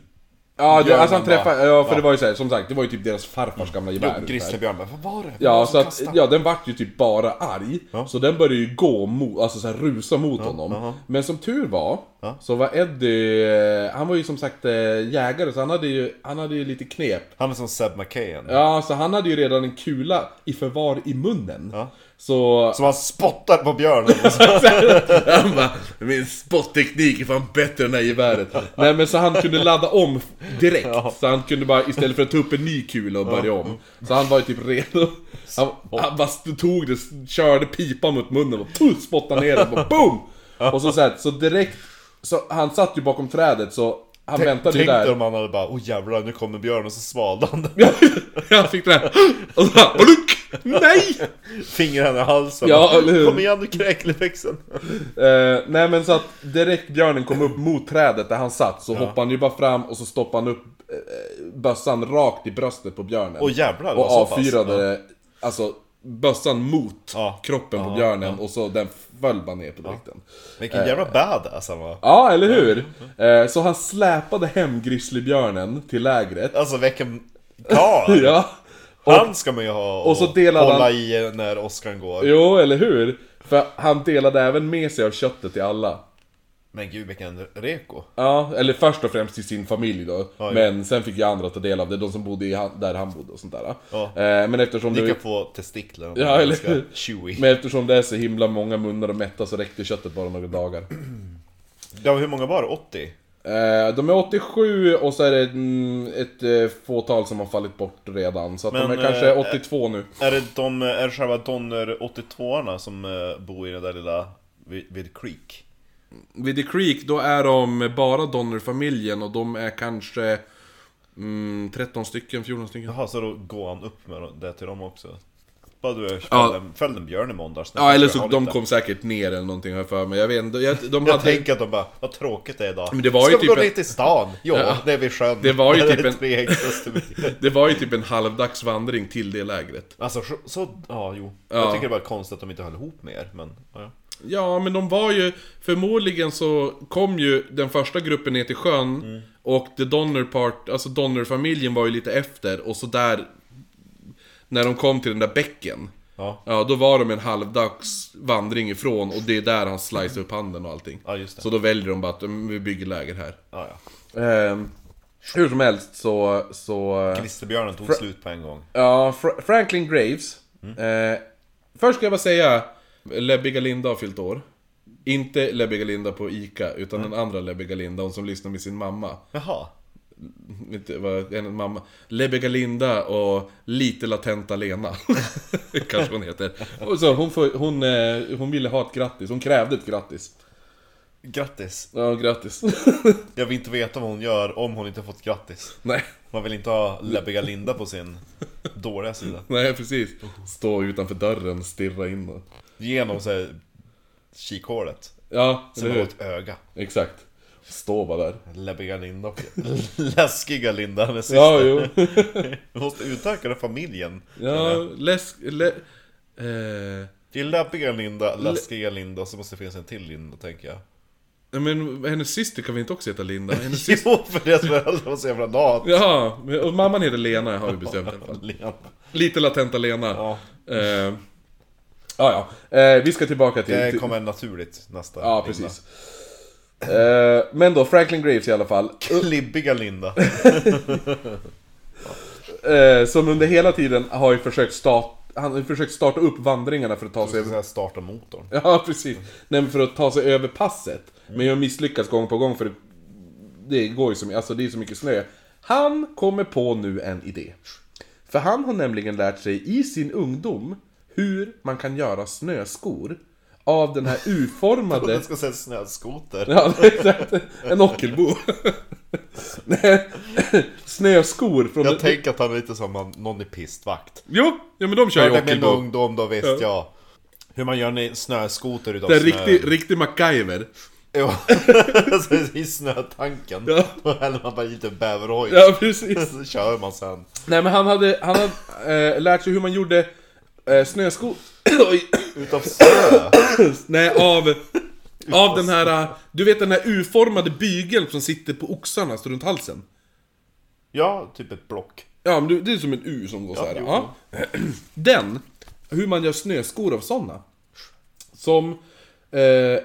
Ja, det, alltså han träffade, ja för det var ju så här, som sagt, det var ju typ deras farfars gamla Jo, gevär. grizzlybjörn bara, vad var det? Ja, så att, kastade?" ja den vart ju typ bara arg. Ja. Så den började ju gå mot, alltså så här, rusa mot honom. aha. Men som tur var, Ja. så var Eddie, han var ju som sagt eh, jägare så han hade ju, han hade ju lite knep. Han är som Seb McKayen. Ja, så han hade ju redan en kula i förvar i munnen. Ja. Så... Som han spottar på björnen. han bara, min spotteknik är fan bättre än det här geväret. Nej men så han kunde ladda om direkt. Ja. Så han kunde bara, istället för att ta upp en ny kula och börja om. Så han var ju typ redo. Han, han bara tog det, körde pipan mot munnen och puss, spottade ner den boom! Och så, så, här, så direkt, så han satt ju bakom trädet så han väntade ju Tänk där. om han hade bara, åh jävlar nu kommer björnen och så svalde han den. Ja, jag fick det här. Och så bara, "Oluk! Nej! Fingrar i halsen. Ja, eller hur? Kom igen nu kräkelväxeln. Eh, nej men så att direkt björnen kom upp mot trädet där han satt så hoppade han ju bara fram och så stoppade han upp eh, bössan rakt i bröstet på björnen. Åh jävlar, det och var så pass. avfyrade alltså bössan mot Ja. kroppen på Ja, björnen och så den föll bara ner på direkten. Vilken jävla badass han var. Ja, eller hur? Eh, så han släpade hem grizzlybjörnen till lägret. Alltså vilken karl! Ja. Han ska man ju ha och så delade hålla han- i när Oscar går. Jo, eller hur? För han delade även med sig av köttet till alla. Men gud vilken reko. Ja, eller först och främst till sin familj då. Ja, men sen fick ju andra ta del av det, de som bodde i han, där han bodde och sånt där. Ja. Eh, men eftersom Ni det... kan få testiklar. Ja, eller? Chewy. Men eftersom det är så himla många munnar att mätta så räckte köttet bara några dagar. Ja, hur många var det? 80? Eh, de är 87 och så är det mm, ett eh, fåtal som har fallit bort redan. Så att de är Men, kanske eh, 82 nu. Är det de, är det själva Donner 82orna som eh, bor i den där lilla vid, vid Creek? Vid The Creek, då är de bara Donner-familjen och de är kanske mm, 13 stycken, 14 stycken. Jaha, så då går han upp med det till dem också? Du följde, Ja. en, följde en björn i måndags? Ja, eller så de lite- kom säkert ner eller någonting jag för mig. Jag vet inte. Jag, de Jag hade... tänker att de bara, vad tråkigt det är idag. Men det var Ska ju vi typ gå en- ner till stan? Ja, Ja. det är vid sjön. Det var ju typ en-. Det var ju typ en halvdags vandring till det lägret. Alltså så, ja jo. Ja. Jag tycker det var konstigt att de inte höll ihop mer, men ja. ja. Ja, men de var ju... Förmodligen så kom ju den första gruppen ner till sjön Mm. och The Donner Part, alltså Donner-familjen var ju lite efter och så där... När de kom till den där bäcken. Ja, Ja, då var de en halvdags vandring ifrån och det är där han sliceade upp handen och allting. ja just det. Så då väljer de bara att "Mm, vi bygger läger här. Ja, ja. Ehm, Hur som helst så... så Klisterbjörnen tog slut på en gång. ja, Fra- Franklin Graves. Eh, först ska jag bara säga, Lebbiga Linda har fyllt år. Inte Lebbiga Linda på ICA, utan den andra Lebbiga Linda, hon som lyssnar med sin mamma. Jaha. Inte vad hennes mamma. Lebbiga Linda och lite latenta Lena. Kanske hon heter. Och så hon, får, hon, eh, hon ville ha ett grattis, hon krävde ett grattis. Grattis. Ja, grattis. Jag vill inte veta vad hon gör om hon inte fått grattis. Nej, Man vill inte ha Lebbiga Linda på sin dåliga sida. nej precis. Stå utanför dörren, stirra in och... Genom så här, kikhålet. Ja, Som har ett öga. Exakt. Stå bara där. Läbbiga Linda och läskiga Linda, hennes syster. Ja, jo. Vi måste utöka den familjen. Ja, läsk... Lä, eh, Det är läbbiga Linda, läskiga Linda, och så måste det finnas en till Linda, tänker jag. ja, men hennes syster kan vi inte också heta Linda? Hennes syster... Jo, för deras föräldrar var så jävla. Jaha, men- och mamman heter Lena har vi bestämt i alla fall. Lena. Lite latenta Lena. Ja, Eh, ja, ja. Eh, vi ska tillbaka till... det kommer naturligt nästa ja, precis. Eh, men då, Franklin Graves i alla fall. Klibbiga Linda. Eh, som under hela tiden har ju försökt starta... Han har försökt starta upp vandringarna för att ta sig över... starta motorn. Ja, precis. Nej, för att ta sig över passet. Men jag misslyckas gång på gång för det, går ju så, alltså det är så mycket snö. Han kommer på nu en idé. För han har nämligen lärt sig i sin ungdom hur man kan göra snöskor av den här U-formade... Jag ska säga snöskoter. Ja, exakt. En Ockelbo. Nej, Snöskor från... Jag tänker att han är lite som en- någon i pistvakt. Jo, ja men de kör ju är min Ockelbo. ungdom, då visste jag. Hur man gör en snöskoter utav Det är snö. riktig, riktig MacGyver. Ja, alltså, i snötanken. Ja. Då häller man bara lite bäverhoj. Ja, precis. Så kör man sen. Nej men han hade, han hade eh, lärt sig hur man gjorde eh, snöskor... Oj. Utav snö. Nej, av... Av den här, du vet den här U-formade bygeln som sitter på oxarna, runt halsen? Ja, typ ett block. Ja, men det är som en U som går så här. Ja. Den, hur man gör snöskor av sådana. Som eh,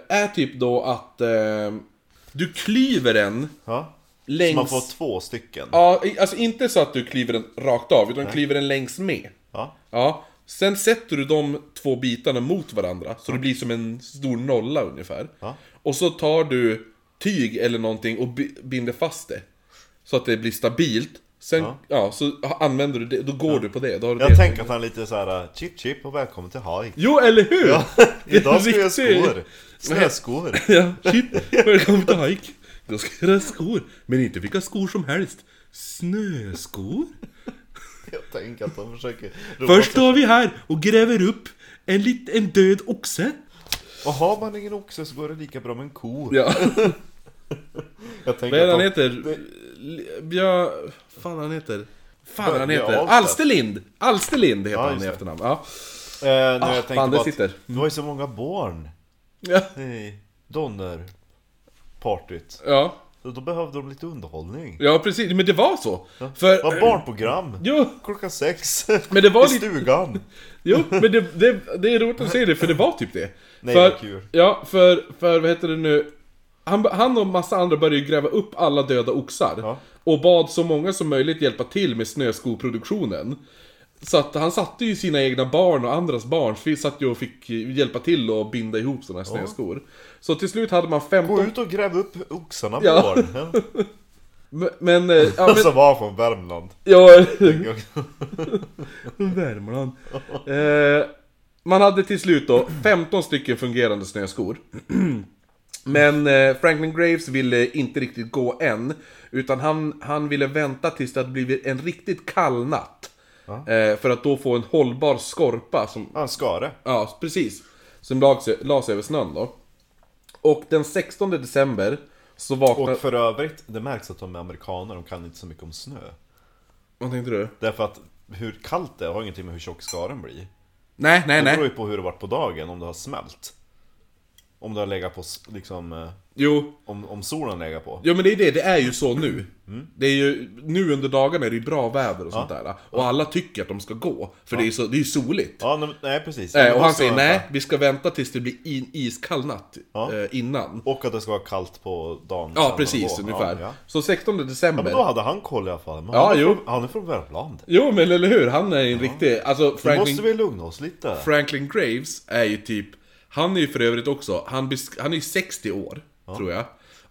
är typ då att eh, du klyver den Ja. längs... Så man får två stycken. Ja, alltså inte så att du klyver den rakt av, utan du klyver den längs med. Ja. Ja, sen sätter du de två bitarna mot varandra, så det blir som en stor nolla ungefär. Ja. Och så tar du tyg eller någonting och bi- binder fast det. Så att det blir stabilt. Sen, ja, Ja. så använder du det, då går du på det. Då har du Jag det. tänker att han är lite så här: chip chip och välkommen till Hawaii. Jo, eller hur? Ja, idag ska jag skor. Snöskor. Ja, shit. Välkommen till hike. Då ska jag göra skor. Men inte vilka skor som helst. Snöskor? Jag tänker att de försöker... Först står vi här och gräver upp en, lit, en död oxe. Och har man ingen oxe så går det lika bra med en ko. Ja. Jag tänker Vad är det han att heter? Björ... fan han heter? Fan han heter? Alsterlind! Alsterlind heter Ja, han i det. efternamn. Ja. de... Eh, när Ah, jag fan, det att sitter. Det var ju så många barn Ja. i Donner-partyt. Ja. Då behövde de lite underhållning. ja, precis. Men det var så. Det För... var barnprogram. Jo, Klockan sex. Men det var I stugan. jo, men det, det, det är roligt att se det, för det var typ det. Nej, för, vad kul. Ja, för, för vad heter det nu? Han, han och massa andra började ju gräva upp alla döda oxar. Ja. Och bad så många som möjligt hjälpa till med snöskoproduktionen. Så att han satte ju sina egna barn och andras barn, satt ju och fick hjälpa till och binda ihop sådana här snöskor. Så till slut hade man 15... Gå ut och gräv upp oxarna barn. Ja. Men... men, eh, ja, men Som var från Värmland. ja, Värmland. Eh, man hade till slut då 15 stycken fungerande snöskor. Men eh, Franklin Graves ville inte riktigt gå än. Utan han, han ville vänta tills det hade blivit en riktigt kall natt. Eh, för att då få en hållbar skorpa som... Ja, en skare. Ja, precis. Som lades las över snön då. Och den 16 december så vaknade... Och för övrigt, det märks att de är amerikaner, de kan inte så mycket om snö. Vad tänkte du? Därför att hur kallt det är har ingenting med hur tjock skaren blir. Nej, nej, Det beror nej. ju på hur det varit på dagen, om det har smält. om det har legat på, liksom, eh, Jo, om, om solen lägger på. Ja men det är det, det är ju så nu. Det är ju, nu under dagarna är det ju bra väder och sånt där. Och alla tycker att de ska gå, för det är ju så, det är ju soligt. Ja, nej, precis. Men och han säger nej, vi ska vänta tills det blir in, iskall natt Ja. eh, innan. Och att det ska vara kallt på dagen. Ja precis, ungefär. Ja, ja. Så 16 december. ja, men då hade han koll i alla fall. Men Ja, han, är jo. från, han är från Värmland. Jo men eller hur, han är en riktig, alltså Nu Franklin, måste vi lugna oss lite. Franklin Graves är ju typ, han är ju för övrigt också, han, han är ju 60 år, tror jag.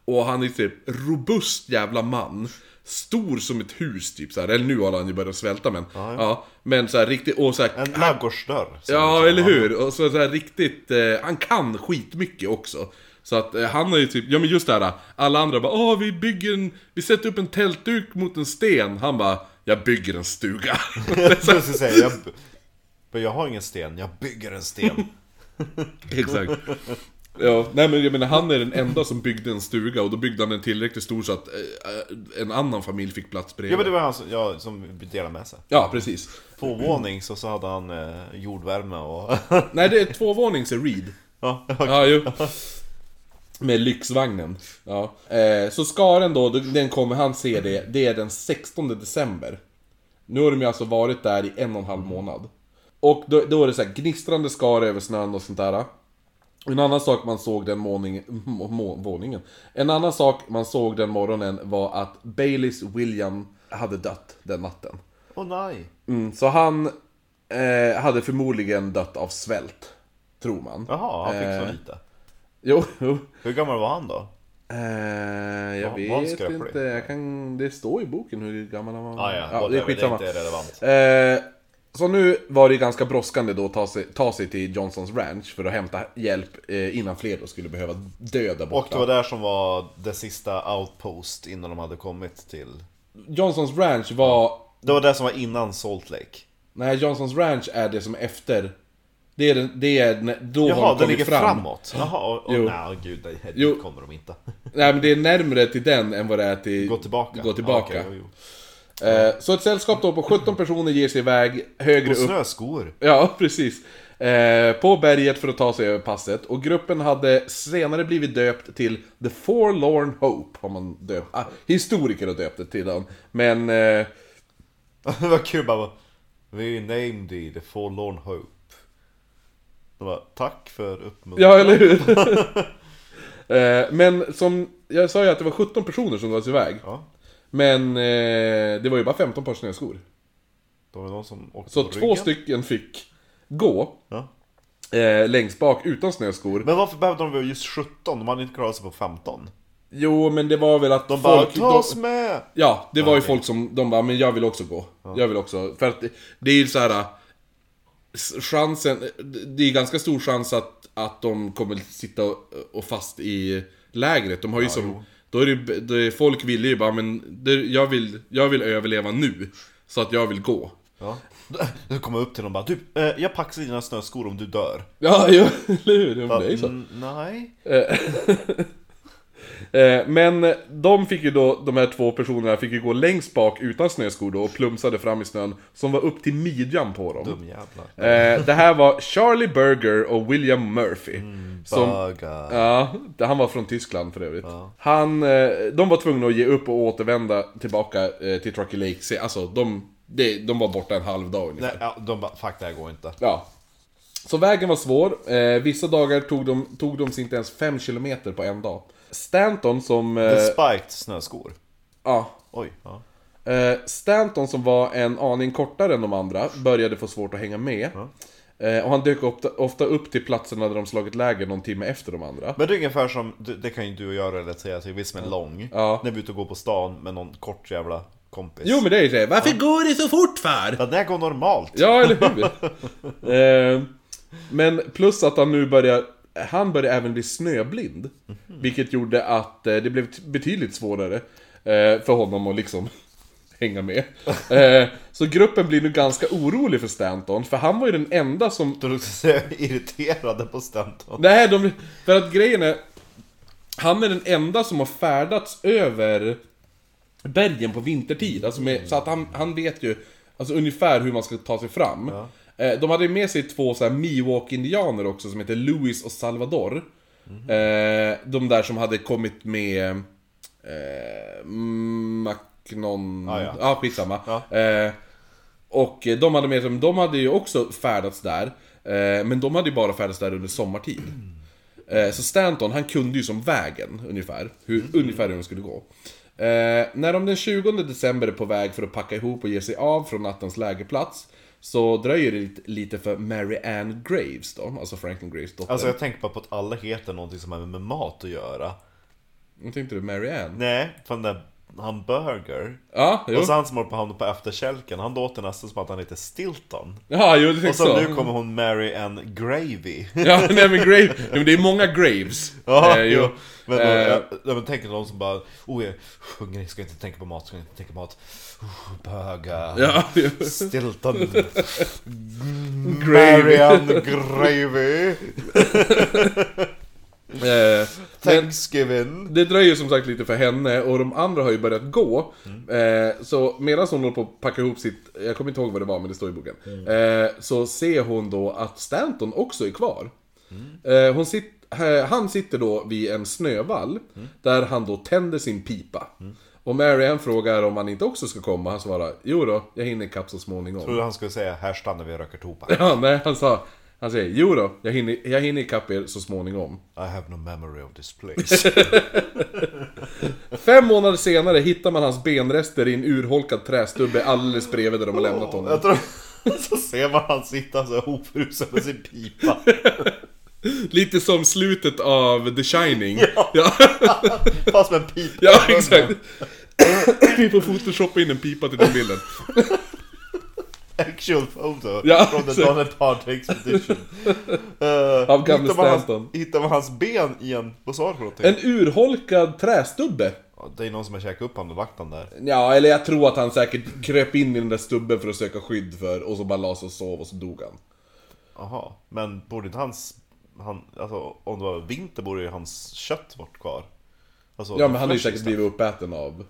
Och han är typ robust jävla man. Stor som ett hus typ så här. eller nu har han ju börjat svälta men. Ja, men så här riktigt, och så här, En ladugårdsdörr. Ja, liksom- eller hur? Och så, så här riktigt, eh, han kan skitmycket också. Så att eh, han har ju typ, ja men just det här, alla andra bara åh vi bygger en, vi sätter upp en tältduk mot en sten. Han bara, jag bygger en stuga. Jag säga, jag, men jag har ingen sten, jag bygger en sten. Exakt. Ja, nej men jag menar han är den enda som byggde en stuga och då byggde han den tillräckligt stor så att eh, en annan familj fick plats bredvid. ja men det var han som, ja, som delade med sig. Ja, precis. Tvåvåning så, så hade han eh, jordvärme och... Nej, det är tvåvånings Reed. ja, Ja, jo. Med lyxvagnen. Ja. Eh, så skaren då, den kommer han se det, det är den 16 december. Nu har de ju alltså varit där i en och en halv månad. Och då, då är det så här gnistrande skare över snön och sånt där. En annan sak man såg den morgoningen, må, må, våningen. En annan sak man såg den morgonen var att Baileys William hade dött den natten. Åh nej. Mm, så han eh, hade förmodligen dött av svält. Tror man. Jaha, han fick Eh, så lite. Jo. Hur gammal var han då? Eh, jag Var- vet inte, jag kan, det står i boken hur gammal han var. Ah, ja, ja, det, det är är skitsamma. inte relevant. Eh, så nu var det ganska brådskande då att ta sig, ta sig till Johnsons Ranch för att hämta hjälp eh, innan fler då skulle behöva dö där Och borta. det var där som var det sista outpost innan de hade kommit till... Johnsons Ranch var... Det var det som var innan Salt Lake. Nej, Johnsons Ranch är det som är efter... Det är, den- det är då har Jaha, de det kommit ligger fram. framåt. Jaha, och, och, Jo. nej gud, Jo. kommer de inte. Nej men det är närmre till den än vad det är till... Gå tillbaka. Gå tillbaka. Ja, okej, jo, jo. Eh, så ett sällskap då på 17 personer ger sig iväg högre Och upp snöskor. Ja, precis. Eh, på berget för att ta sig över passet. Och gruppen hade senare blivit döpt till The Forlorn Hope. Har man döpt. Ah, historiker har döpt det till den. Men... Eh, det var kul bara. We named thee the forlorn hope. De bara, tack för uppmuntran. ja, eller hur? eh, men som... Jag sa ju att det var 17 personer som gav sig iväg. Ja, Men eh, det var ju bara 15 par snöskor. det var någon som åkte Så på två ryggen. stycken fick gå. Ja. Eh, längst bak utan snöskor. Men varför behövde de väl just 17? De hade inte klarat sig på 15. Jo, men det var väl att De bara, folk... ta de- oss med! Ja, det var ju folk som, de bara, men jag vill också gå. Jag vill också, för att det, det är ju så här. s- Chansen, det är ganska stor chans att, att de kommer sitta och, och fast i lägret. De har ju som. Då är det, är, folk vill ju bara, men det, jag, vill, jag vill överleva nu. Så att jag vill gå. Ja. Du kommer upp till dem och bara, du, eh, jag paxar dina snöskor om du dör. Ja, eller hur? Ja, det är ju så. Nej. Eh, Men de fick ju då, de här två personerna fick ju gå längst bak utan snöskor då och plumsade fram i snön som var upp till midjan på dem. Dumjävlar. Eh, det här var Charlie Berger och William Murphy. som, Bögar. ja, han var från Tyskland för övrigt. Han, eh, de var tvungna att ge upp och återvända tillbaka till Truckee Lake. Alltså, de, de, de var borta en halv dag ungefär. Nej, ja, de bara, fuck det här går inte. Ja. Så vägen var svår. Eh, vissa dagar tog de, tog de sig inte ens 5 km på en dag. Stanton som... Eh, The spiked snöskor. ja, Oj. Ja. Eh, Stanton som var en aning kortare än de andra började få svårt att hänga med. Eh, och han dök ofta, upp till platserna där de slagit läger någon timme efter de andra. Men det är ungefär som, det, kan ju du och jag relatera till, vi som är lång. Ja. När vi är ute och går på stan med någon kort jävla kompis. Jo men det är ju det, varför går det så fort för? Ja, det går normalt. Ja, eller hur? eh, men plus att han nu börjar, han börjar även bli snöblind. Vilket gjorde att eh, det blev betydligt svårare eh, för honom att liksom hänga med. Eh, så gruppen blir nu ganska orolig för Stanton, för han var ju den enda som Då är irriterade på Stanton. Nej, de, för att grejen är... Han är den enda som har färdats över bergen på vintertid. Alltså med, så att han, han vet ju alltså ungefär hur man ska ta sig fram. Eh, De hade med sig två så här Miwok-indianer också som heter Louis och Salvador. Eh, de där som hade kommit med... Eh, Macnon... Ah, ja. ja, skitsamma. Ja. Eh, och de hade med sig, de hade ju också färdats där. Eh, men de hade ju bara färdats där under sommartid. Eh, så Stanton, han kunde ju som vägen ungefär. Hur, Ungefär hur de skulle gå. Eh, när de den 20 december är på väg för att packa ihop och ge sig av från nattens lägerplats. Så dröjer det lite, lite för Mary Ann Graves då, alltså Franklin Graves dotter. Alltså jag tänker bara på att alla heter någonting som har med mat att göra. Jag tänkte du Mary Ann? Nej, för den där han Burger. Ja, jo. Och så han som håller på att hamna på efterkälken, han låter nästan som att han heter Stilton. Ja, jo, det Och så så. nu kommer hon Mary Ann Gravy. Ja, nej men Grave, ja, men det är många Graves. Ja, Eh, jo. Men, då, Eh, jag, jag men tänker någon som bara Oh jag hungrig, ska inte tänka på mat, ska inte tänka på mat oh, Böga Ja, jo. Stilton Gravy. Marianne Gravy Eh, Thanksgiving det dröjer som sagt lite för henne och de andra har ju börjat gå. Mm. Eh, så medan hon håller på att packa ihop sitt, jag kommer inte ihåg vad det var men det står i boken. Mm. Eh, så ser hon då att Stanton också är kvar. Mm. Eh, hon sit, eh, han sitter då vid en snövall, Mm. där han då tänder sin pipa. Och Marianne frågar om han inte också ska komma, han svarar Jo då, jag hinner ikapp så småningom. Trodde han skulle säga här stannar vi och röker tobak Ja, nej, han sa Han säger Jo då, jag hinner, jag hinner ikapp er så småningom. I have no memory of this place Fem månader senare hittar man hans benrester i en urholkad trästubbe alldeles bredvid där de har lämnat honom. Jag tror Så ser man han sitta så hopfrusen med sin pipa Lite som slutet av The Shining. Ja, Fast med en pipa ja exakt. Vi får photoshoppa in en pipa till den bilden. Actual photo Ja, from the. Donner Party Expedition uh, Av gamle hittar, man hans, Stanton. hittar man hans ben i en, vad sa du för någonting? En urholkad trästubbe. Ja, Det är någon som har käkat upp honom och lagt honom där Ja, eller jag tror att han säkert kröp in i den där stubben för att söka skydd för, och så bara la sig och sov och så dog han. Jaha, men borde inte hans, han, alltså om det var vinter borde ju hans kött varit kvar alltså, Ja, men han har ju säkert blivit uppäten av...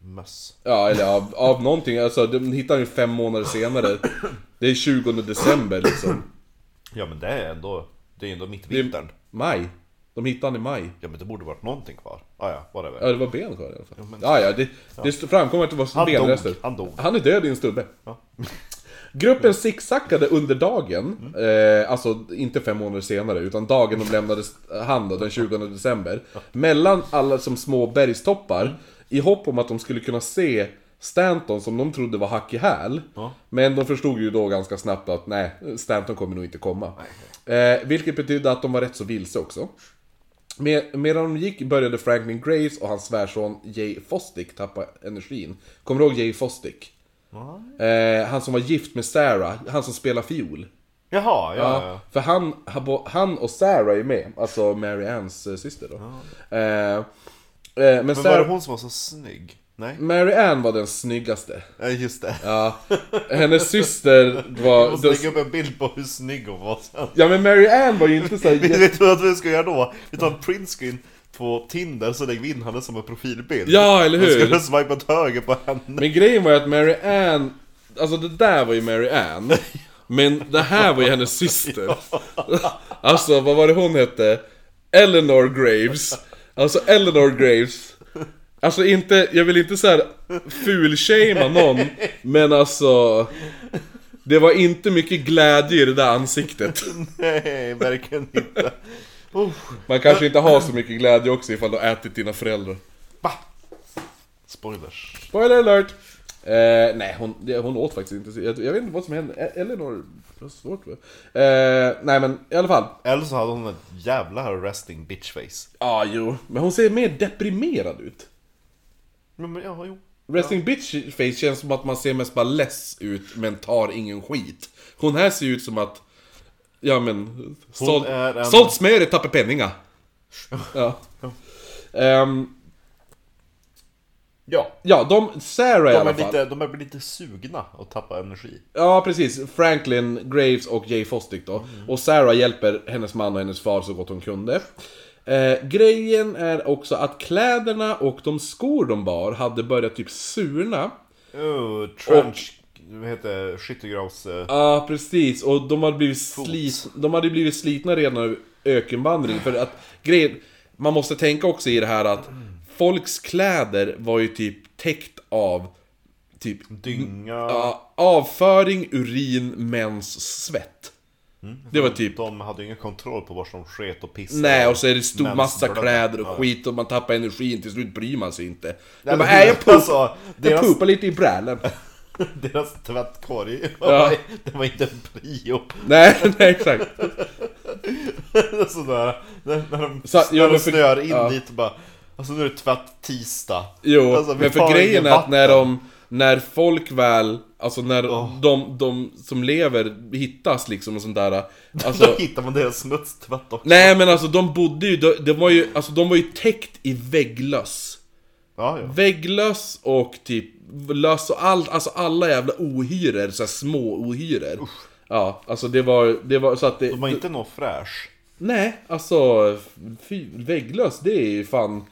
Möss Ja, eller av, av någonting. Alltså, de hittar ju fem månader senare. Det är 20 december liksom. Ja men det är ändå, det är ändå mitt Det är vintern maj. De hittade han i maj. Ja men det borde varit någonting kvar Ah, ja, whatever Ja, det var ben kvar i alla fall. men- Ja, ja, det, det framkommer att det var Han benrester. dog, han dog. Han är död i en stubbe. Ja. Gruppen zigzackade under dagen, eh, alltså inte fem månader senare, utan dagen de lämnade hand då, den 20 december. Mellan alla som små bergstoppar, i hopp om att de skulle kunna se Stanton som de trodde var hack i häl. Ja. Men de förstod ju då ganska snabbt att nej, Stanton kommer nog inte komma. Eh, vilket betydde att de var rätt så vilse också. Med, medan de gick började Franklin Grace och hans svärson Jay Fostick tappa energin. Kommer du ihåg Jay Fostick? Eh, han som var gift med Sarah, han som spelar fiol. Jaha, ja, ja. För han, han och Sarah är med, alltså Mary Anns eh, syster då. Eh, eh, men Men var det Sarah, hon som var så snygg? Nej? Mary Ann var den snyggaste. Ja just det Ja, hennes syster var... Jag måste lägga upp en bild på hur snygg hon var sen Ja men Mary Ann var ju inte så här Vet du vad vi ska göra då? Vi tar en printscreen på Tinder så lägger vi in henne som en profilbild Ja, eller Och hur? ska swipa åt höger på henne Men grejen var ju att Mary Ann, alltså det där var ju Mary Ann. Men det här var ju hennes syster. Alltså, vad var det hon hette? Eleanor Graves. Alltså Eleanor Graves. Alltså inte, jag vill inte såhär fulshamea någon, men alltså... Det var inte mycket glädje i det där ansiktet. Nej, verkligen inte oh. Man kanske inte har så mycket glädje också ifall du har ätit dina föräldrar. Va? Spoilers Spoiler alert! Eh, nej, hon, hon åt faktiskt inte. Jag, jag vet inte vad som hände. E- Eleanor... Det var svårt för. Eh, nej men i alla fall. Eller så hade hon ett jävla resting bitch face Ja, ah, jo. Men hon ser mer deprimerad ut. Men, men ja, jo Resting bitch face känns som att man ser mest bara less ut, men tar ingen skit. Hon här ser ut som att... Ja men... Sålt, en- sålt smöret tappar penningar. Ja. Ehm, Ja ja, de... Sarah i de alla är, fall. lite, de är lite sugna att tappa energi Ja, precis. Franklin, Graves och Jay Fostick då. Och Sarah hjälper hennes man och hennes far så gott hon kunde. Eh, grejen är också att kläderna och de skor de bar hade börjat typ surna. oh, Trench, vad heter det, skyttegravs... eh, Ja, precis. Och de hade blivit, slit, de hade blivit slitna redan ökenvandring. För att grejen, man måste tänka också i det här att folks kläder var ju typ täckt av typ Dynga. ja, avföring, urin, mens, svett. Det var typ De hade ju ingen kontroll på var de sket och pissade. Nej, och så är det stor massa kläder och skit och man tappar energin, till slut bryr man sig inte. Nej, men bara, äh, jag, poop, alltså, jag deras- poopar lite i brälen. Deras tvättkorg, Ja. det var inte en prio. nej, nej, exakt. Sådär, när, de, Så- när de snöar in ja. dit och bara Alltså nu är det tvätt tisdag. Jo, Alltså, men för grejen är att när de, när folk väl, alltså när Åh. de, de som lever hittas liksom och sånt där. Då Alltså, hittar man deras smutstvätt också. nej men alltså de bodde ju, de, de var ju, alltså de var ju täckt i vägglöss. Ja, ja. Vägglöss och typ löss och allt, alltså alla jävla ohyror, så små ohyror. Ja, alltså det var, det var så att det... De var inte något fräsch. Nej, alltså fy, vägglöss det är ju fan...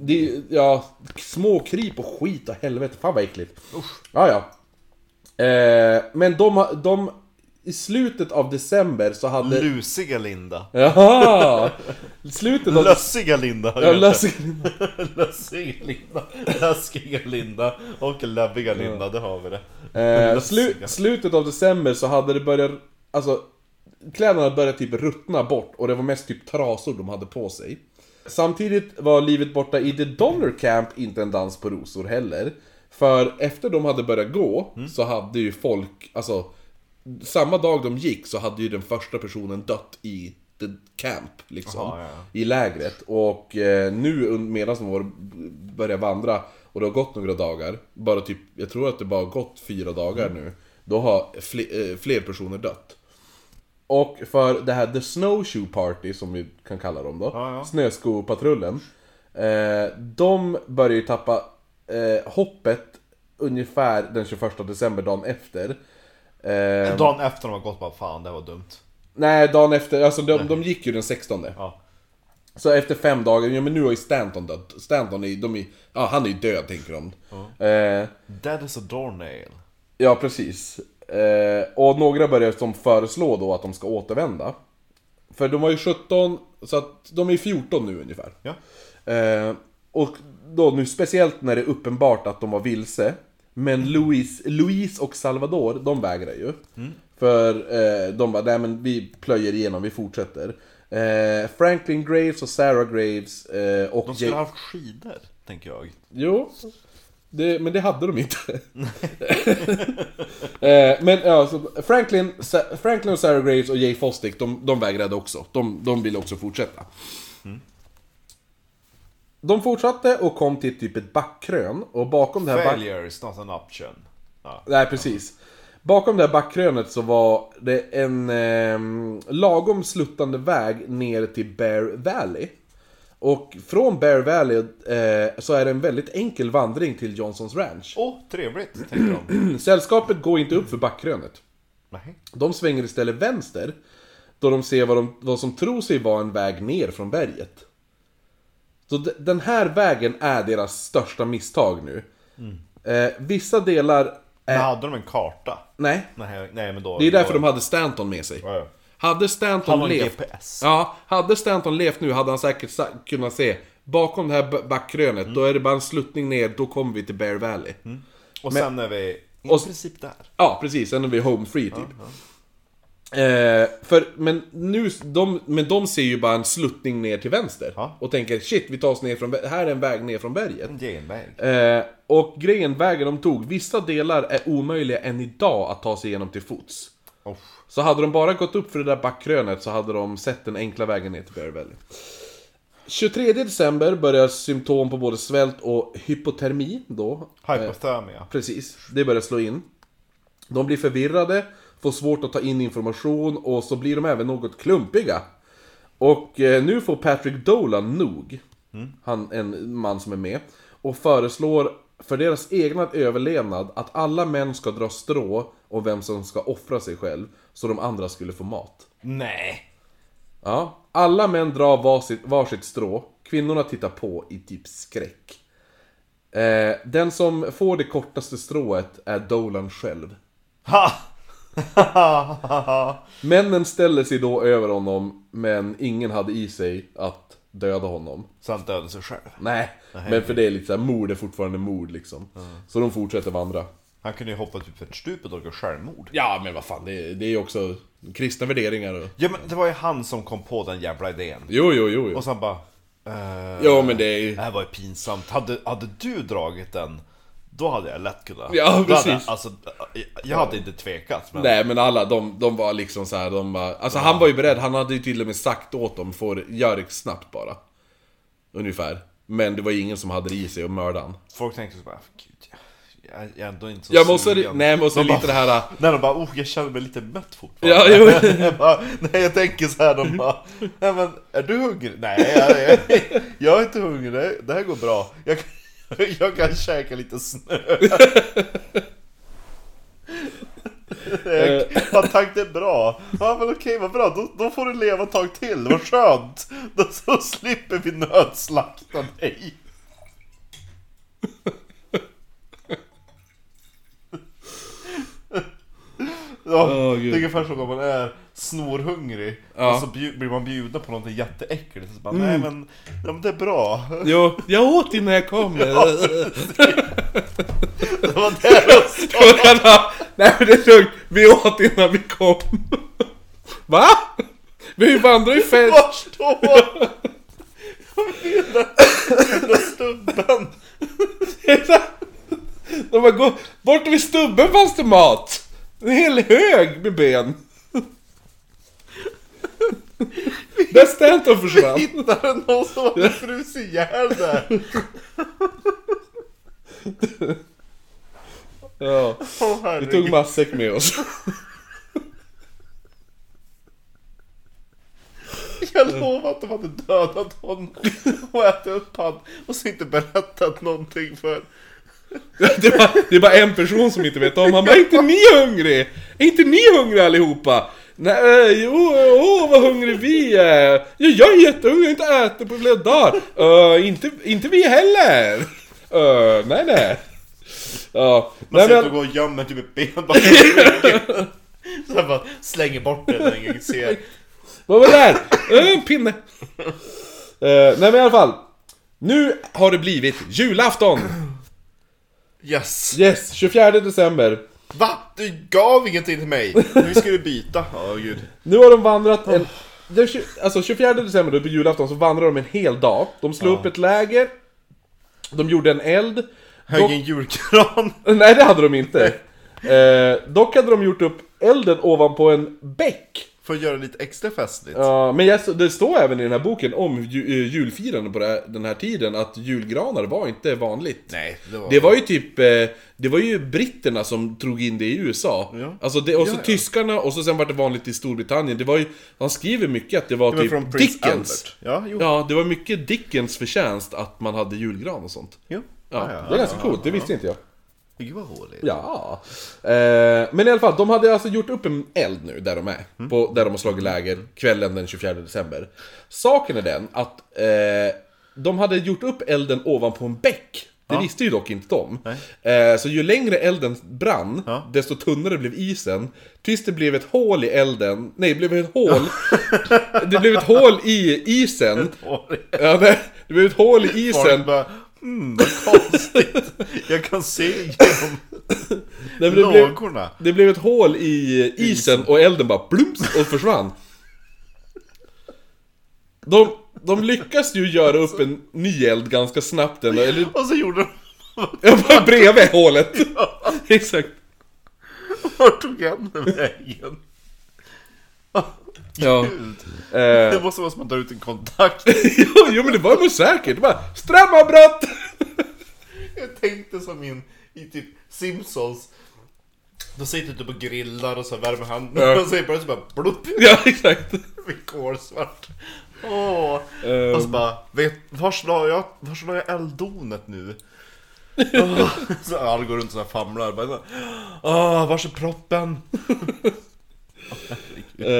Det är, ja, små kryp och skit och helvete, fan vad äckligt. Ja, ja. Eh, men de, de, i slutet av december så hade... Lusiga Linda. Jaha! Slutet av... Lössiga Linda. Ja, lös... Lössiga Linda. Läskiga Linda. Och läbbiga Linda, det har vi det. Eh, slu, Lössiga. slutet av december så hade det börjat, alltså Kläderna började typ ruttna bort och det var mest typ trasor de hade på sig. Samtidigt var livet borta i The Donner Camp inte en dans på rosor heller. För efter de hade börjat gå så hade ju folk, alltså Samma dag de gick så hade ju den första personen dött i The Camp liksom. Jaha, ja. I lägret. Och eh, nu medan de var, börjar vandra och det har gått några dagar, bara typ, jag tror att det bara har gått fyra dagar Mm. nu, då har fler, eh, fler personer dött. Och för det här The Snowshoe Party, som vi kan kalla dem då, Ja, ja. Snöskopatrullen, eh, de börjar ju tappa eh, hoppet ungefär den 21 december, dagen efter. Eh, Dagen efter de har gått bara fan det var dumt. nej, dagen efter, alltså de, de gick ju den 16. Ja. Så efter fem dagar, ja men nu har ju Stanton dött. Stanton är, de är, ja han är ju död tänker de. Eh, That is a doornail. ja precis. Eh, och några börjar som föreslå då att de ska återvända. För de var ju 17, så att de är 14 nu ungefär. Ja. Eh, och då nu speciellt när det är uppenbart att de var vilse. Men Louis, Louis och Salvador, de vägrar ju. För eh, de bara, nej men vi plöjer igenom, vi fortsätter. Eh, Franklin Graves och Sarah Graves eh, och... De skulle ha haft skidor, tänker jag. Jo, det, men det hade de inte. eh, men ja, så Franklin, Sa- Franklin och Sarah Graves och Jay Fostick, de, de vägrade också. De, de ville också fortsätta. De fortsatte och kom till typ ett backkrön och bakom det här back... Failure is not an option. Ja. Nej, precis. Bakom det här backkrönet så var det en eh, lagom sluttande väg ner till Bear Valley. Och från Bear Valley eh, så är det en väldigt enkel vandring till Johnsons Ranch. Åh, trevligt, tänkte de. Sällskapet går inte upp för backkrönet. Nej. De svänger istället vänster, då de ser vad, de, vad som tror sig vara en väg ner från berget. Så d- den här vägen är deras största misstag nu. Eh, vissa delar... Men Är, hade de en karta? Nej, Nej, nej men då... det är därför då, de hade Stanton med sig. Ja, ja. Hade Stanton Han levt... GPS. Ja, hade Stanton levt nu hade han säkert kunnat se Bakom det här backkrönet, Mm. då är det bara en sluttning ner, då kommer vi till Bear Valley. Och sen är vi i Och- princip där. Ja, precis. Sen är vi home free typ. Eh, för, men nu, de, men de ser ju bara en sluttning ner till vänster. Ja. Och tänker shit, vi tar oss ner från, här är en väg ner från berget. En genväg. Eh, och grejen, vägen de tog, vissa delar är omöjliga än idag att ta sig igenom till fots. Oh. Så hade de bara gått upp för det där backkrönet så hade de sett den enkla vägen ner till Bear Valley. 23 december börjar symptom på både svält och hypotermi då. Hypothermia. Precis, det börjar slå in. De blir förvirrade, får svårt att ta in information och så blir de även något klumpiga. Och eh, nu får Patrick Dolan nog, han, en man som är med, och föreslår för deras egna överlevnad att alla män ska dra strå om vem som ska offra sig själv, så de andra skulle få mat. Nej. Ja, alla män drar varsitt, varsitt strå, kvinnorna tittar på i typ skräck. Eh, den som får det kortaste strået är Dolan själv. Ha! Männen ställer sig då över honom, men ingen hade i sig att döda honom. Så han dödade sig själv. Nej, men för det är lite såhär, mord är fortfarande mord liksom. Så de fortsätter vandra. Han kunde ju hoppa typ för ett stup och begå självmord. Ja, men vad fan, det, det är ju också kristna värderingar och... Ja men det var ju han som kom på den jävla idén. Jo, jo, jo, jo. Och sen bara... Eh, Ja, men det är ju... Det här var ju pinsamt. Hade, hade du dragit den, då hade jag lätt kunnat. Ja, hade precis. Jag, alltså, jag hade inte tvekat. Men... Nej men alla, de, de var liksom så här, de bara, Alltså han var ju beredd, han hade ju till och med sagt åt dem, får gör det snabbt bara. Ungefär. Men det var ingen som hade det i sig mörda han. Folk tänkte så bara, gud, jag, jag är ändå inte så Ja också, det- sugen." nej men också De bara- lite det här... Nej de bara, oh jag känner mig lite mätt fortfarande. Ja, jo. jag bara, nej jag tänker så här, de bara, nej men är du hungrig? Nej jag, jag, jag är inte hungrig, det, här går bra. Jag, jag kan käka lite snö. Jag- Han tack det är bra. Ja men okej vad bra, då, då får du leva ett tag till, vad skönt. Då så slipper vi nödslakta dig. Ja, Åh, det är ungefär som om man är snorhungrig Ja. Mm. och så blir man bjuden på någonting jätteäckligt. Så bara, nej men, ja, men det är bra. Jo, jag åt innan jag kom. Det var det jag sa. Nej men det är lugnt, vi åt innan vi kom. Va? Vi vandrar ju fem... Var står den där stubben? De bara, gå, bort vid stubben fanns det mat! En hel hög med ben. Där Stanton försvann. Hittade någon som hade frusit ihjäl där? Ja, Åh vi tog matsäck med oss. Jag lovar att de hade dödat honom och ätit upp han och så inte berättat någonting för Det var, det är bara en person som inte vet om. Han bara, är inte ni hungrig? Är inte ni hungriga allihopa? Nej, åh vad hungrig vi är. Ja, jag är jättehungrig, jag har inte ätit på flera dagar. Uh, inte, inte vi heller. Uh, nej, nej. Ja, Man nej, men, att du går och gömmer typ ett ben bakom ryggen. Så bara slänger bort det när ingen ser. vad var det där? Uh, en pinne. Uh, nej men i alla fall. Nu har det blivit julafton. Yes! Yes, 24 december. Va? Du gav ingenting till mig! Nu ska du byta. Ja, gud. Nu har de vandrat en... Den, tju- alltså 24 december, då på julafton, så vandrar de en hel dag. De slog upp ett läger. De gjorde en eld. Högg en julgran. nej, det hade de inte. Eh, dock hade de gjort upp elden ovanpå en bäck. För att göra det lite extra festligt. Ja, men jag, det står även i den här boken om ju, eh, julfirande på här, den här tiden, att julgranar var inte vanligt. Nej, det var... Det var ju typ, eh, det var ju britterna som drog in det i USA. Ja. Alltså det, och så Ja, ja. tyskarna, och så sen var det vanligt i Storbritannien. Det var ju, han skriver mycket att det var, Det var typ Dickens. Ja, jo. Ja, det var mycket Dickens förtjänst att man hade julgran och sånt. Jo. Ja, det är ganska coolt, det visste inte jag. Gud vad håligt. Ja. Eh, men i alla fall, de hade alltså gjort upp en eld nu där de är. Mm. På, där de har slagit läger kvällen den 24 december. Saken är den att eh, de hade gjort upp elden ovanpå en bäck. Det visste ju dock inte de. Eh, så ju längre elden brann, Ja. desto tunnare blev isen. Tills det blev ett hål i elden, nej, det blev ett hål. det blev ett hål i isen. Håligt. Ja, det, det blev ett hål i isen. Hmm vad konstigt. Jag kan se genom Nej, men det blev, lågorna. Det blev ett hål i isen och elden bara plumps och försvann. De, de lyckas ju göra upp en ny eld ganska snabbt ändå, eller Och så gjorde de... ja, bara bredvid hålet. Exakt. Vart tog han vägen? Ja. Eh, Det måste vara som att dra ut en kontakt. jo, jo men det var ju säkert. Det bara strömavbrott! Jag tänkte som in i typ Simpsons. Då sitter du på grillar och så värmer han. Ja. Och så är det plötsligt bara blupp. Ja, exakt. Blir kolsvart. Åh. Ehm. Och så bara, vet, var slår jag, var slår jag elddonet nu? Åh. så alla går runt och så här famlar. Bara, Åh, vars är proppen? Eh,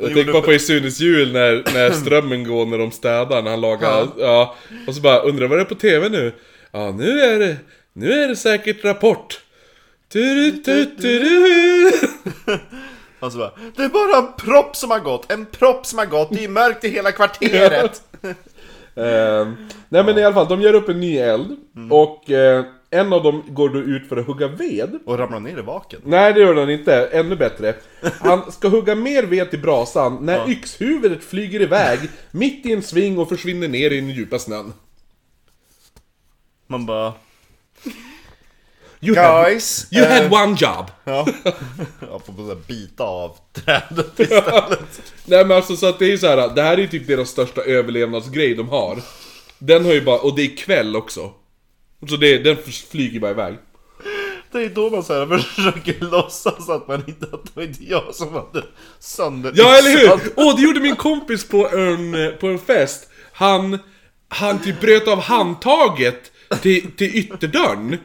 jag tänker bara på i Sunes jul när, när strömmen går när de städar, när han lagar, ja. Och så bara, undrar vad det är på TV nu? Ja, nu är det, nu är det säkert Rapport. Du. Och så bara, det är bara en propp som har gått, en propp som har gått, det är mörkt i hela kvarteret. Eh, nej men i alla fall, de gör upp en ny eld. Och eh, en av dem går då ut för att hugga ved. Och ramlar ner i vaken. Nej det gör han inte, ännu bättre. Han ska hugga mer ved till brasan när yxhuvudet flyger iväg mitt i en sving och försvinner ner i den djupa snön. Man bara, You, had, guys. you eh, had one job. Ja, jag får bara bita av trädet istället. Nej men alltså så att det är så här, det här är ju typ deras största överlevnadsgrej de har. Den har ju bara, och det är kväll också. Så det, den flyger bara iväg. Det är då man så här försöker låtsas att man inte, att det var inte jag som hade sönder Ja eller hur! Åh det gjorde min kompis på en, på en fest. Han, han typ bröt av handtaget till, till ytterdörren.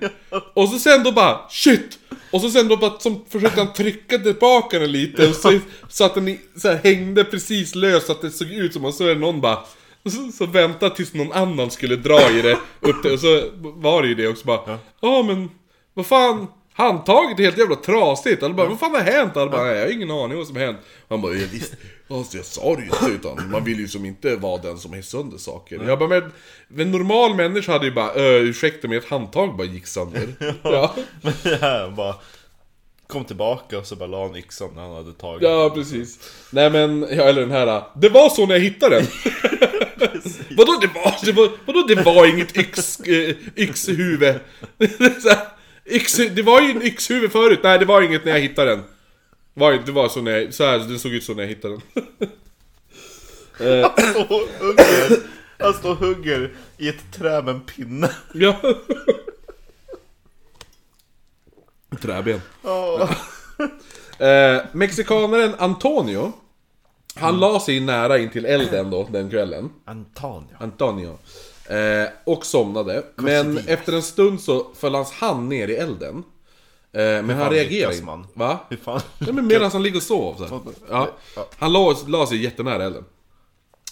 Och så sen då bara shit! Och så sen då bara som försökte han trycka tillbaka den lite och så, så att den så här, hängde precis löst så att det såg ut som att så är någon bara så, så vänta tills någon annan skulle dra i det upp till, och så var det ju det också bara Ja men vad fan Handtaget är helt jävla trasigt. Alla bara, vad fan har hänt? Alla bara, nej jag har ingen aning vad som har hänt. Han bara, jag visste, alltså, jag sa det ju inte utan man vill ju som inte vara den som är sönder saker. Jag bara, men en normal människa hade ju bara, "Ö, ursäkta mig, ett handtag bara gick sönder. ja. Men det här bara kom tillbaka och så bara la han yxan när han hade tagit ja, precis. Nej men, ja, eller den här, det var så när jag hittade den. vadå det var, det var, vadå det var inget yx, eh, yxhuvud? Yx, det var ju en yxhuvud förut, nej det var inget när jag hittade den. Var, det var så när jag, så här, det såg ut så när jag hittade den. Han står och hugger, han står och hugger i ett trä med en pinne. ja. Träben. Ja. Eh, mexikanaren Antonio, han la sig nära in till elden då, den kvällen. Antonio. Antonio. Eh, och somnade. Men efter en stund så föll hans hand ner i elden. Eh, men han reagerade lyckas inte. man? Va? Hur fan? Nej men medan han ligger och sov så här. ja. Han la, la sig jättenära elden.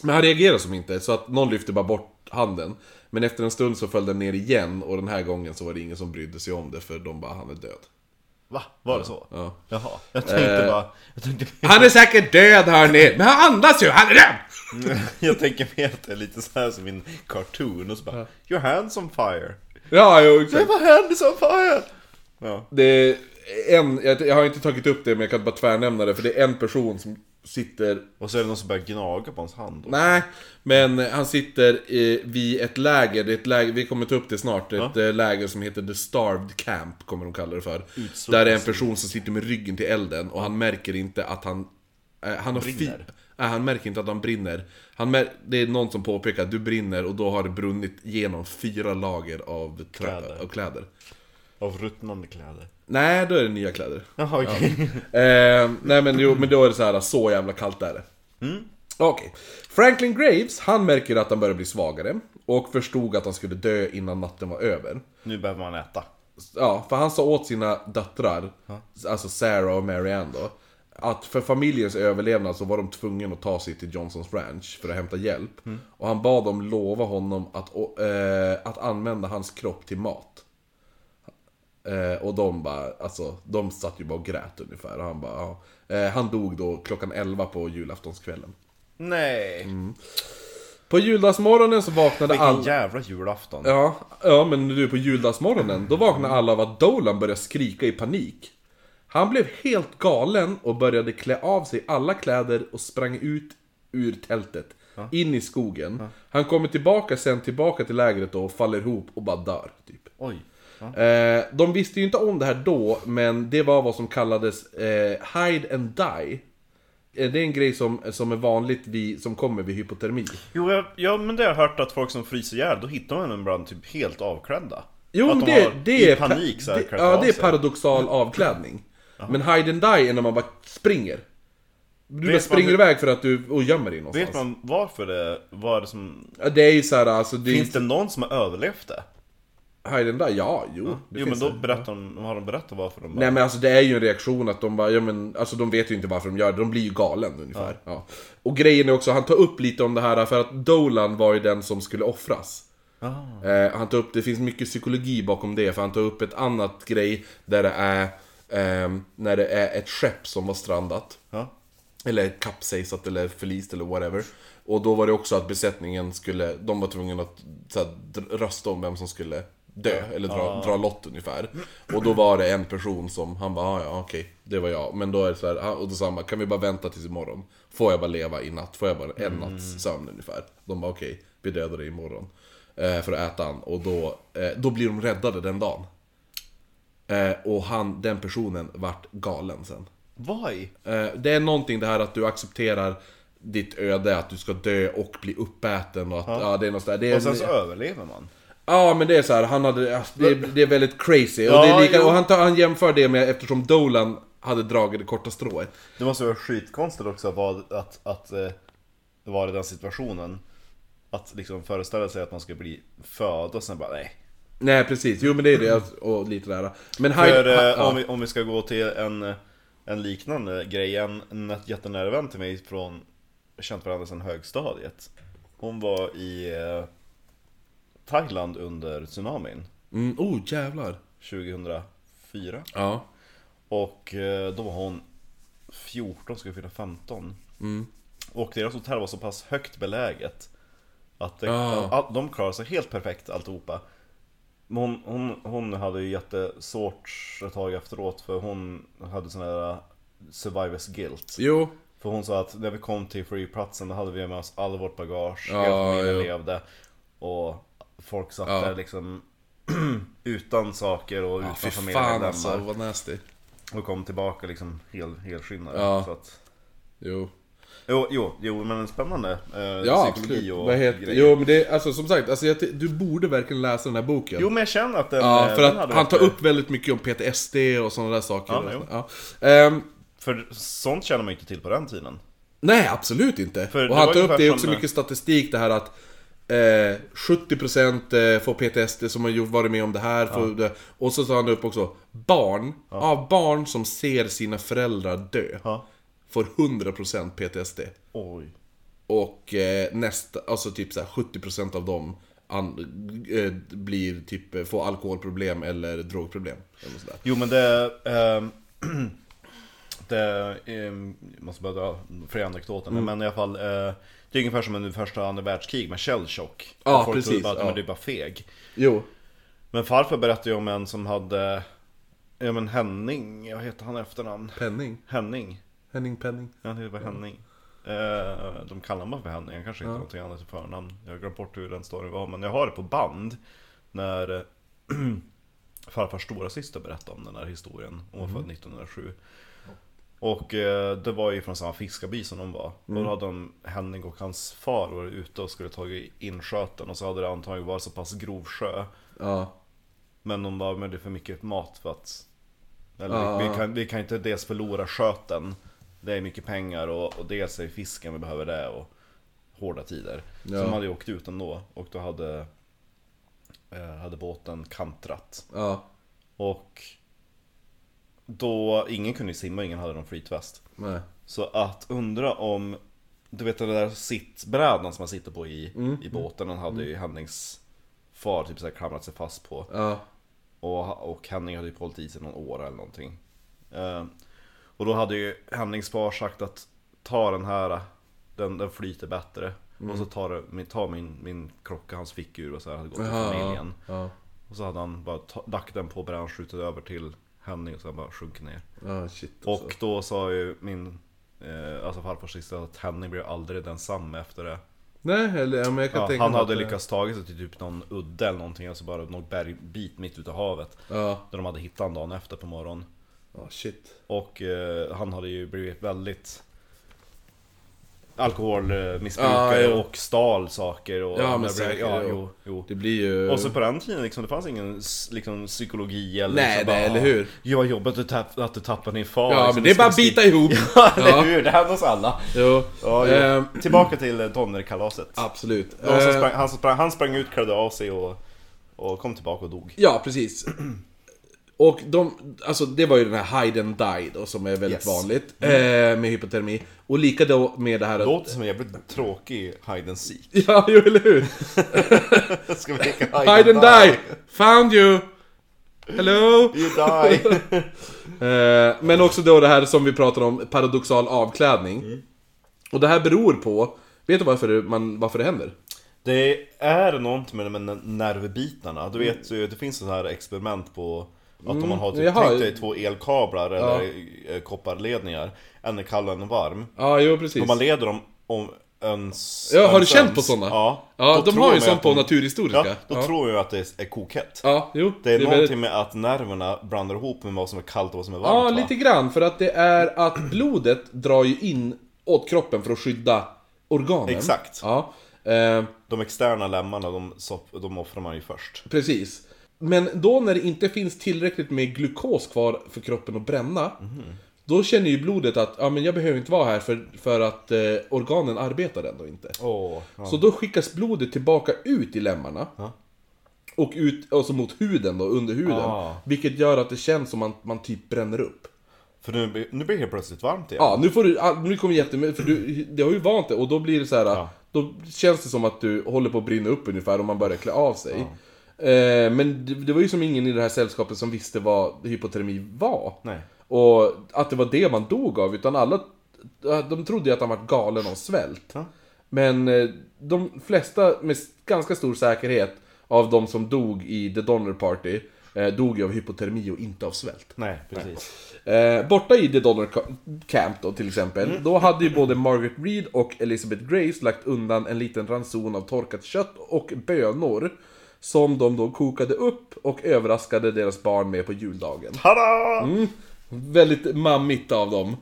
Men han reagerade som inte, så att någon lyfte bara bort handen. Men efter en stund så föll den ner igen och den här gången så var det ingen som brydde sig om det för de bara, han är död. Va? Var det så? Ja. Jaha. Jag tänkte Eh. bara... Jag tänkte, Han är säkert död hörni, men han andas ju, han är död! jag tänker mer att det är lite så här som en cartoon och så bara Your hands on fire. Ja, jo exakt. var hands on fire! Ja. Det är en, jag, jag har inte tagit upp det men jag kan bara tvärnämna det för det är en person som sitter Och så är det någon som börjar gnaga på hans hand. då. Nej, men han sitter eh, vid ett läger, det är ett läger, vi kommer ta upp det snart, ett eh, läger som heter The Starved Camp, kommer de kalla det för. Där är en person som sitter med ryggen till elden och han märker inte att han... Eh, han har Brinner. Nej, han märker inte att han brinner. Han det är någon som påpekar att du brinner och då har det brunnit genom fyra lager av, trä- Kläder. av kläder. Av ruttnande kläder. Nej, då är det nya kläder. Jaha okej. Eh, nej men, jo, men då är det så här, så jävla kallt är det. Okej. Franklin Graves, han märker att han börjar bli svagare. Och förstod att han skulle dö innan natten var över. Nu behöver man äta. Ja, för han sa åt sina döttrar, alltså Sarah och Marianne då. Att för familjens överlevnad så var de tvungna att ta sig till Johnsons Ranch för att hämta hjälp. Och han bad dem lova honom att, eh, att använda hans kropp till mat. Eh, och de bara, alltså, de satt ju bara och grät ungefär. Och han bara, ja. eh, Han dog då klockan 11 på julaftonskvällen. Nej. På juldagsmorgonen så vaknade Vilken alla... jävla julafton. Ja, ja, men du på juldagsmorgonen, då vaknade alla av att Dolan började skrika i panik. Han blev helt galen och började klä av sig alla kläder och sprang ut ur tältet. In i skogen. Han kommer tillbaka sen tillbaka till lägret då och faller ihop och bara dör. Typ. Oj. Ja. Eh, de visste ju inte om det här då, men det var vad som kallades eh, hide and die. Eh, det är en grej som, som är vanligt vid, som kommer vid hypotermi. Jo, jag, ja, men det har jag hört att folk som fryser ihjäl, då hittar man dem ibland typ helt avklädda. Jo, att de det, har det är... panik så här, det, Ja, det är paradoxal avklädning. Men hide and die är när man bara springer. Du bara man springer hur- iväg för att du, och gömmer dig någonstans. Vet man varför det, är det som... Ja, Det är ju såhär, alltså det Finns det någon som har överlevt det? And die, ja, jo. Det Jo men då det. berättar de, har de berättat varför de bara... Nej men alltså det är ju en reaktion att de bara, ja men alltså de vet ju inte varför de gör det, de blir ju galen ungefär. Ja. Och grejen är också, han tar upp lite om det här för att Dolan var ju den som skulle offras. Ah. Eh, han tar upp, det finns mycket psykologi bakom det, för han tar upp ett annat grej där det är Ehm, när det är ett skepp som var strandat. Ja. Eller kapsejsat eller förlist eller whatever. Och då var det också att besättningen skulle, de var tvungna att så här, rösta om vem som skulle dö, eller dra, dra lott ungefär. Och då var det en person som, han bara, "Ah, ja okej, det var jag. Men då är det så här, ah, och då sa han bara, kan vi bara vänta tills imorgon? Får jag bara leva i natt? Får jag bara en natts sömn ungefär? De bara, okej, vi dödar dig imorgon. Eh, för att äta han. Och då, eh, då blir de räddade den dagen. Eh, och han, den personen vart galen sen. Why? Eh, Det är någonting det här att du accepterar ditt öde, att du ska dö och bli uppäten och att, ja, det är något sådär. Det är, Och sen så överlever man. Ja men det är så här, han hade, ja, det, är, det är väldigt crazy. Ja, och, det är lika, och han, tar, han jämför det med eftersom Dolan hade dragit det korta strået. Det måste vara skitkonstigt också vad, att, att eh, vara i den situationen. Att liksom föreställa sig att man ska bli född och sen bara nej. Nej precis, jo men det är det och lite där. Men För Hyde, eh, ja, om, vi, om vi ska gå till en, en liknande grej, en, en jättenära vän till mig från, känt varandra sedan högstadiet. Hon var i eh, Thailand under tsunamin mm, oh jävlar. 2004. Ja. Och eh, då var hon 14, skulle fylla 15. Mm. Och deras hotell var så pass högt beläget att det, Ah. de klarade sig helt perfekt alltihopa. Men hon, hon, hon hade ju jättesvårt ett tag efteråt för hon hade sån här uh, survivors guilt. Jo. För hon sa att när vi kom till flygplatsen då hade vi med oss all vårt bagage, Ja, hela familjen levde. Och folk satt Ja. där liksom utan saker och utan Fy familjen fan alltså, vad nasty. Och kom tillbaka liksom hel, helskinnade. Ja. Så att, Jo. jo, jo, jo, men spännande. Eh, Ja psykologi och Vad heter, grejer. jo men det, alltså som sagt, alltså, jag, du borde verkligen läsa den här boken. Jo men jag känner att den... Ja, eh, för den att han tar upp väldigt mycket om PTSD och sådana där saker. Ja, jo. Ja. Ehm, För sånt känner man ju inte till på den tiden. nej, absolut inte. För och han tar upp det är också som- mycket statistik det här att eh, 70% eh, får PTSD som har varit med om det här. Det, och så tar han upp också barn, av barn som ser sina föräldrar dö, Ja. får 100% PTSD. Oj. Och eh, nästa, alltså typ så här 70% av dem an, eh, blir typ, eh, får alkoholproblem eller drogproblem. Eller sådär. Jo men det... ehm, det jag måste bara dra fler anekdoter. Mm. Men i alla fall. Det är ungefär som under första och andra världskrig med shellchock. Ja, folk precis, trodde bara att ja. men du är bara feg. Jo. Men farfar berättade ju om en som hade... Ja men Henning, vad heter han efternamn? Penning. Henning. Henning Penning. Ja, det var Henning. Eh, de kallar mig för Henning, han kanske inte har någonting annat i förnamn. Jag har glömt bort hur den storyn var, men jag har det på band. När eh, farfars stora syster berättade om den här historien. Hon var född 1907. Och eh, det var ju från samma fiskarby som de var. Och då hade de, Henning och hans far varit ute och skulle tagit in sköten. Och så hade det antagligen varit så pass grov sjö. Ja. Men de bara, men det är för mycket mat för att... Eller Ja. vi, vi, kan, vi kan inte dels förlora sköten. Det är mycket pengar och, och dels är fisken, vi behöver det och hårda tider. Så Ja. de hade ju åkt ut ändå och då hade, eh, hade båten kantrat. Ja. Och då, ingen kunde simma, ingen hade någon flytväst. Nej. Så att undra om, du vet den där sittbrädan som man sitter på i, i båten, den hade ju Hennings far typ så här klamrat sig fast på. Ja. Och, och Henning hade ju hållit i sig någon år eller någonting. Eh, och då hade ju Hennings far sagt att ta den här, den, den flyter bättre. Och så tar, det, min, ta min, min klocka, hans fickur och så här, hade gått till Jaha, familjen. Ja. Och så hade han bara ta, lagt den på brädan, skjutit över till Henning och sen bara sjunkit ner. Ja, shit alltså. Och då sa ju min, eh, alltså farfars syster att Henning blev aldrig densamme efter det. Nej, eller ja, men jag kan Ja, tänka han hade det- lyckats tagit sig till typ någon udde eller någonting, alltså bara någon bergbit mitt ute i havet. Ja. Där de hade hittat honom dagen efter på morgonen. Ja, shit. Och eh, han hade ju blivit väldigt alkoholmissbrukare Ja, och stal saker och Ja, men säkert, ja, jo. jo. Det blir ju... Och så på den tiden liksom, det fanns ingen liksom, psykologi eller Nej, liksom, nej, eller "Ah, hur?" Ja, jobbet att, tapp, att du tappar din far Ja, liksom, men det är bara att bita ihop. Ja, eller hur? Det hände oss alla. Jo. Ja. Ehm, Tillbaka till eh, Donnerkalaset. absolut. De som Eh, sprang, han, som sprang, han sprang ut, klädde av sig och, och kom tillbaka och dog. Ja, precis. Och de, alltså det var ju den här hide and die då, som är väldigt Yes. vanligt eh, med hypotermi. Och lika då med det här... Det låter som en jävligt tråkig hide and seek. Ja, jo, eller hur? Ska vi leka Hide and die! Found you! Hello! You die! Eh, men också då det här som vi pratar om, paradoxal avklädning. Och det här beror på, vet du varför det, man, varför det händer? Det är något med de här nervbitarna. Du vet, det finns sådana här experiment på att om man har typ, jaha. tänk dig två elkablar eller eh, kopparledningar En är kall och en varm Ja, jo precis. Om man leder dem om öns Ja, har du känt öns, på sådana? Ja, Ja, de har ju sånt på de- Naturhistoriska. Ja, då Ja. tror jag att det är kokhett Ja, jo. Det är, väldigt- någonting med att nerverna blandar ihop med vad som är kallt och vad som är varmt Ja, va? lite grann. För att det är att blodet drar ju in åt kroppen för att skydda organen. Exakt. Ja, eh, De externa lemmarna, de, de offrar man ju först precis. Men då när det inte finns tillräckligt med glukos kvar för kroppen att bränna, då känner ju blodet att ja, men jag behöver inte vara här för, för att eh, organen arbetar ändå inte. Åh, ja. Så då skickas blodet tillbaka ut i lemmarna. Ja. Och ut, alltså mot huden då, under huden. Ah. Vilket gör att det känns som att man typ bränner upp. För nu, nu blir det helt plötsligt varmt igen Ja, nu får du, ah, nu kommer jättemycket, för du, det har ju vant dig och då blir det så här. Ja. Då känns det som att du håller på att brinna upp ungefär om man börjar klä av sig. Eh, men det, det var ju som ingen i det här sällskapet som visste vad hypotermi var. Nej. Och att det var det man dog av, utan alla de trodde ju att han var galen av svält. Ja. Men eh, de flesta, med ganska stor säkerhet, av de som dog i The Donner Party, eh, dog ju av hypotermi och inte av svält. Nej, precis Eh, borta i The Donner Ca- Camp då till exempel, då hade ju både Margaret Reed och Elizabeth Grace lagt undan en liten ranson av torkat kött och bönor. Som de då kokade upp och överraskade deras barn med på juldagen. Tada! Mm. Väldigt mammigt av dem.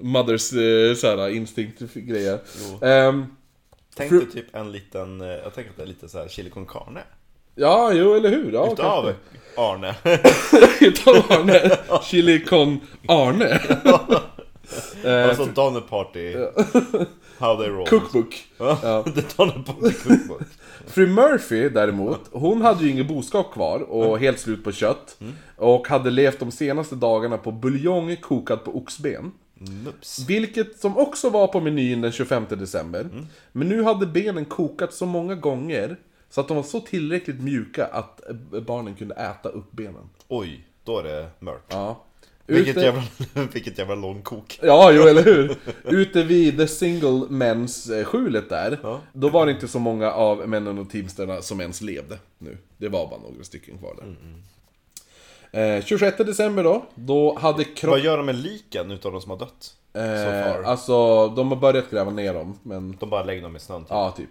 Mothers eh, såhär, instinkt-grejer. Ehm, Tänk dig typ en liten, eh, jag tänker att det är lite så här chili con carne ja, jo eller hur? Ja, Utav Arne kanske. Utav Arne. Chili con Arne. Alltså Donner Party How they roll Cookbook. Ja, The Donner Party Cookbook Fru Murphy däremot, hon hade ju inget boskap kvar och helt slut på kött. Och hade levt de senaste dagarna på buljong kokad på oxben. Nups Vilket som också var på menyn den 25 december. Men nu hade benen kokat så många gånger så att de var så tillräckligt mjuka att barnen kunde äta upp benen. Oj, då är det mörkt Ja. Vilket, Ute- jävla, vilket jävla långkok Ja, jo eller hur? Ute vid The Single Men's eh, skjulet där, Ja. då var det inte så många av männen och teamsterna som ens levde nu. Det var bara några stycken kvar där. Eh, 26 december då, då hade kropp... Vad gör de med liken utav de som har dött? Eh, alltså, de har börjat gräva ner dem, men... De bara lägger dem i snön typ. Ja, typ.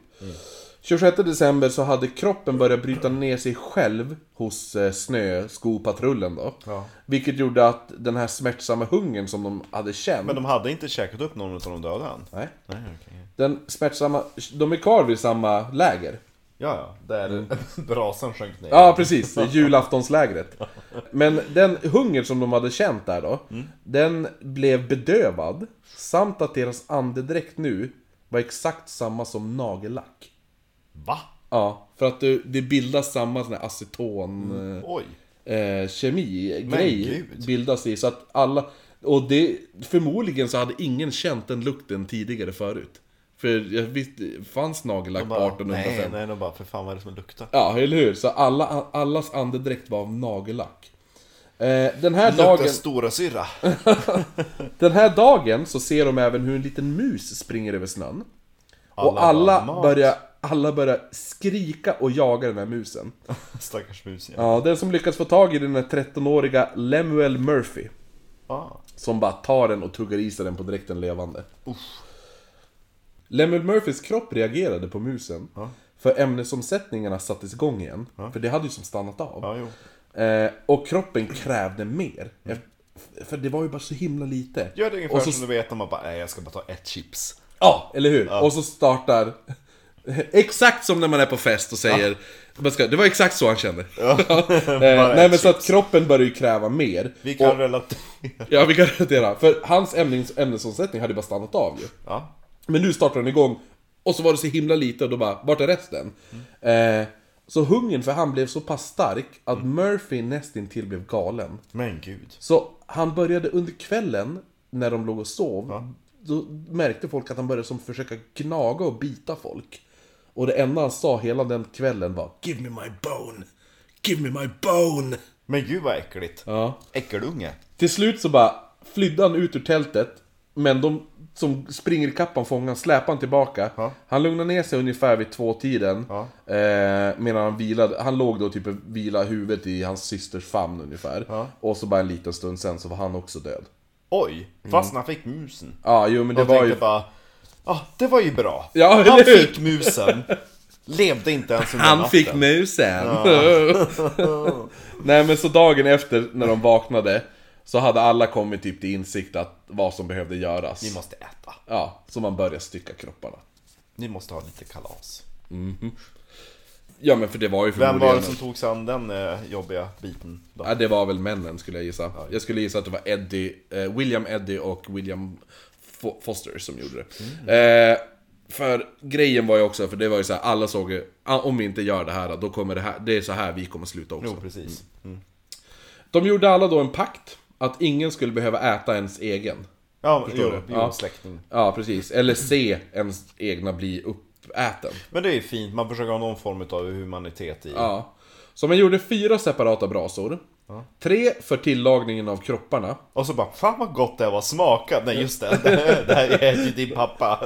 26 december så hade kroppen börjat bryta ner sig själv hos eh, snöskopatrullen då. Ja. Vilket gjorde att den här smärtsamma hungern som de hade känt... Men de hade inte käkat upp någon av de döda än? Nej. Nej, okej Den smärtsamma... De är kvar vid samma läger. Ja, ja, där brasan sjönk ner Ja, precis. Julaftonslägret. Men den hunger som de hade känt där då, den blev bedövad. Samt att deras andedräkt nu var exakt samma som nagellack. Va? Ja, för att det, det bildas samma sån här aceton... eh, Oj eh, kemi grej bildas i så att alla och det förmodligen så hade ingen känt den lukten tidigare förut. För jag visste, fanns nagellack på Bara, 1805? Nej, nej, de bara för fan vad är det som luktar? Ja, eller hur? Så alla, allas andedräkt var av nagellack. Eh, den, här Luktar dagen, stora syra. den här dagen så ser de även hur en liten mus springer över snön. och alla bara, "Mat." börjar, alla börjar skrika och jaga den här musen. Stackars mus ja. Ja, den som lyckas få tag i den är 13-åriga Lemuel Murphy. Ah. Som bara tar den och tuggar i sig den på direkten levande. Lemuel Murphys kropp reagerade på musen. För ämnesomsättningarna sattes igång igen. För det hade ju som stannat av. Jo. Eh, och kroppen krävde mer. Eft- För det var ju bara så himla lite. Gör det ungefär och så, som du vet när man bara, nej jag ska bara ta ett chips. Ja, eller hur? Och så startar... Exakt som när man är på fest och säger... Man ska- Det var exakt så han kände. eh, nej men så att kroppen börjar ju kräva mer. Vi kan och, relatera. Ja, vi kan relatera. För hans ämnes, ämnesomsättning hade bara stannat av ju. Ja. Men nu startar den igång. Och så var det så himla lite och då bara, vart är resten? Eh, så hungern för han blev så pass stark att Murphy nästintill blev galen. Men gud. Så han började under kvällen, när de låg och sov, då märkte folk att han började som försöka gnaga och bita folk. Och det enda han sa hela den kvällen var 'Give me my bone! Give me my bone!' Men gud vad äckligt. Ja. Äckelunge. Till slut så bara flydde han ut ur tältet. Men de som springer i kappan fångar han, släpar han tillbaka. Ja. Han lugnar ner sig ungefär vid två tiden Ja. eh, Medan han vilade, han låg då typ och vila huvudet i hans systers famn ungefär. Ja. Och så bara en liten stund sen så var han också död. Oj, fast han fick musen. Ja, jo men det Jag var ju... bara, ja det var ju bra. Ja, han eller hur? fick musen. Levde inte ens under Han natten. fick musen! Nej men så dagen efter när de vaknade Så hade alla kommit typ till insikt att vad som behövde göras. Ni måste äta. Ja, så man började stycka kropparna. Ni måste ha lite kalas. Ja men för det var ju Vem var det som tog sig an den eh, jobbiga biten? Då? Ja, det var väl männen skulle jag gissa. Jag skulle gissa att det var Eddie, eh, William Eddie och William Foster som gjorde det. Eh, för grejen var ju också, för det var ju så här, alla såg ju, ah, om vi inte gör det här då kommer det här, det är så här vi kommer sluta också. Jo, precis. Mm. De gjorde alla då en pakt, att ingen skulle behöva äta ens egen. Ja, Förstår jo, du? jo Ja. släkting. Ja, precis. Eller se ens egna bli uppäten. Men det är ju fint, man försöker ha någon form av humanitet i. Ja. Så man gjorde fyra separata brasor. Tre för tillagningen av kropparna. Och så bara, fan vad gott det var smakat. Nej just det, det här, är ju din pappa.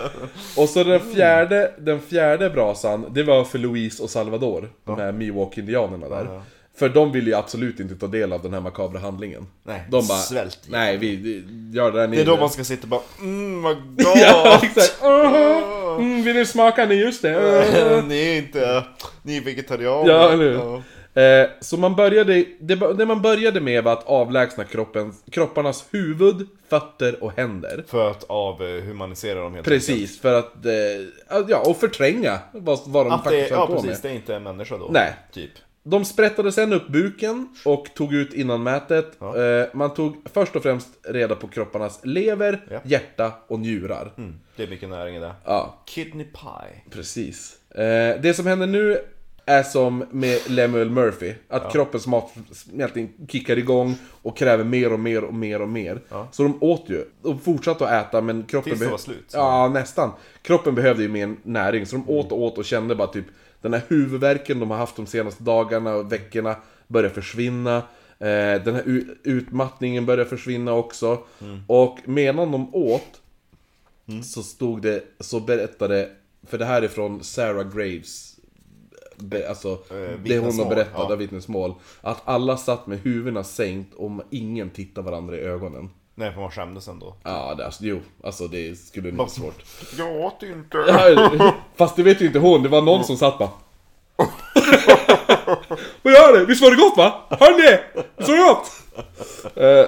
Och så den fjärde, den fjärde brasan, det var för Louise och Salvador. De här Miwok-indianerna där. För de ville ju absolut inte ta del av den här makabra handlingen. Nej, de bara, svält. nej vi vi gör det där Det är då man ska sitta och bara, mm vad gott! Ja, exakt! Uh-huh. Mm, vill ni smaka? Nej, just det! Uh-huh. ni är inte, ni är vegetarianer. Ja, eller hur? Ja. Eh, så man började, det, det man började med var att avlägsna kroppen, kropparnas huvud, fötter och händer. För att avhumanisera dem helt enkelt. Precis, för att, eh, ja, och förtränga vad, vad de Att det, faktiskt höll ja på precis, med. det är inte en människa då. Nej. Typ. De sprättade sen upp buken och tog ut innanmätet. Eh, man tog först och främst reda på kropparnas lever, Ja. hjärta och njurar. Mm, det är mycket näring i det. Ja, Kidney pie. precis. Eh, det som händer nu är som med Lemuel Murphy. Att kroppens matsmältning kickar igång och kräver mer och mer och mer och mer. Så de åt ju. De fortsatte att äta men kroppen... Tills det var slut, så. Ja, nästan. Kroppen behövde ju mer näring. Så de åt och åt och kände bara typ den här huvudvärken de har haft de senaste dagarna och veckorna börjar försvinna. Eh, den här utmattningen börjar försvinna också. Mm. Och medan de åt så stod det, så berättade, för det här är från Sarah Graves be, Alltså, det hon har berättat ja. av vittnesmål Att alla satt med huvudena sänkt och ingen tittade varandra i ögonen Nej, för man skämdes ändå. Ja, det, alltså, jo, alltså det skulle nog vara svårt Jag åt inte. Ja, Fast det vet ju inte hon, det var någon som satt bara Vad gör det? Visst var det gott va? Hörni! Visst var det gott? Eh.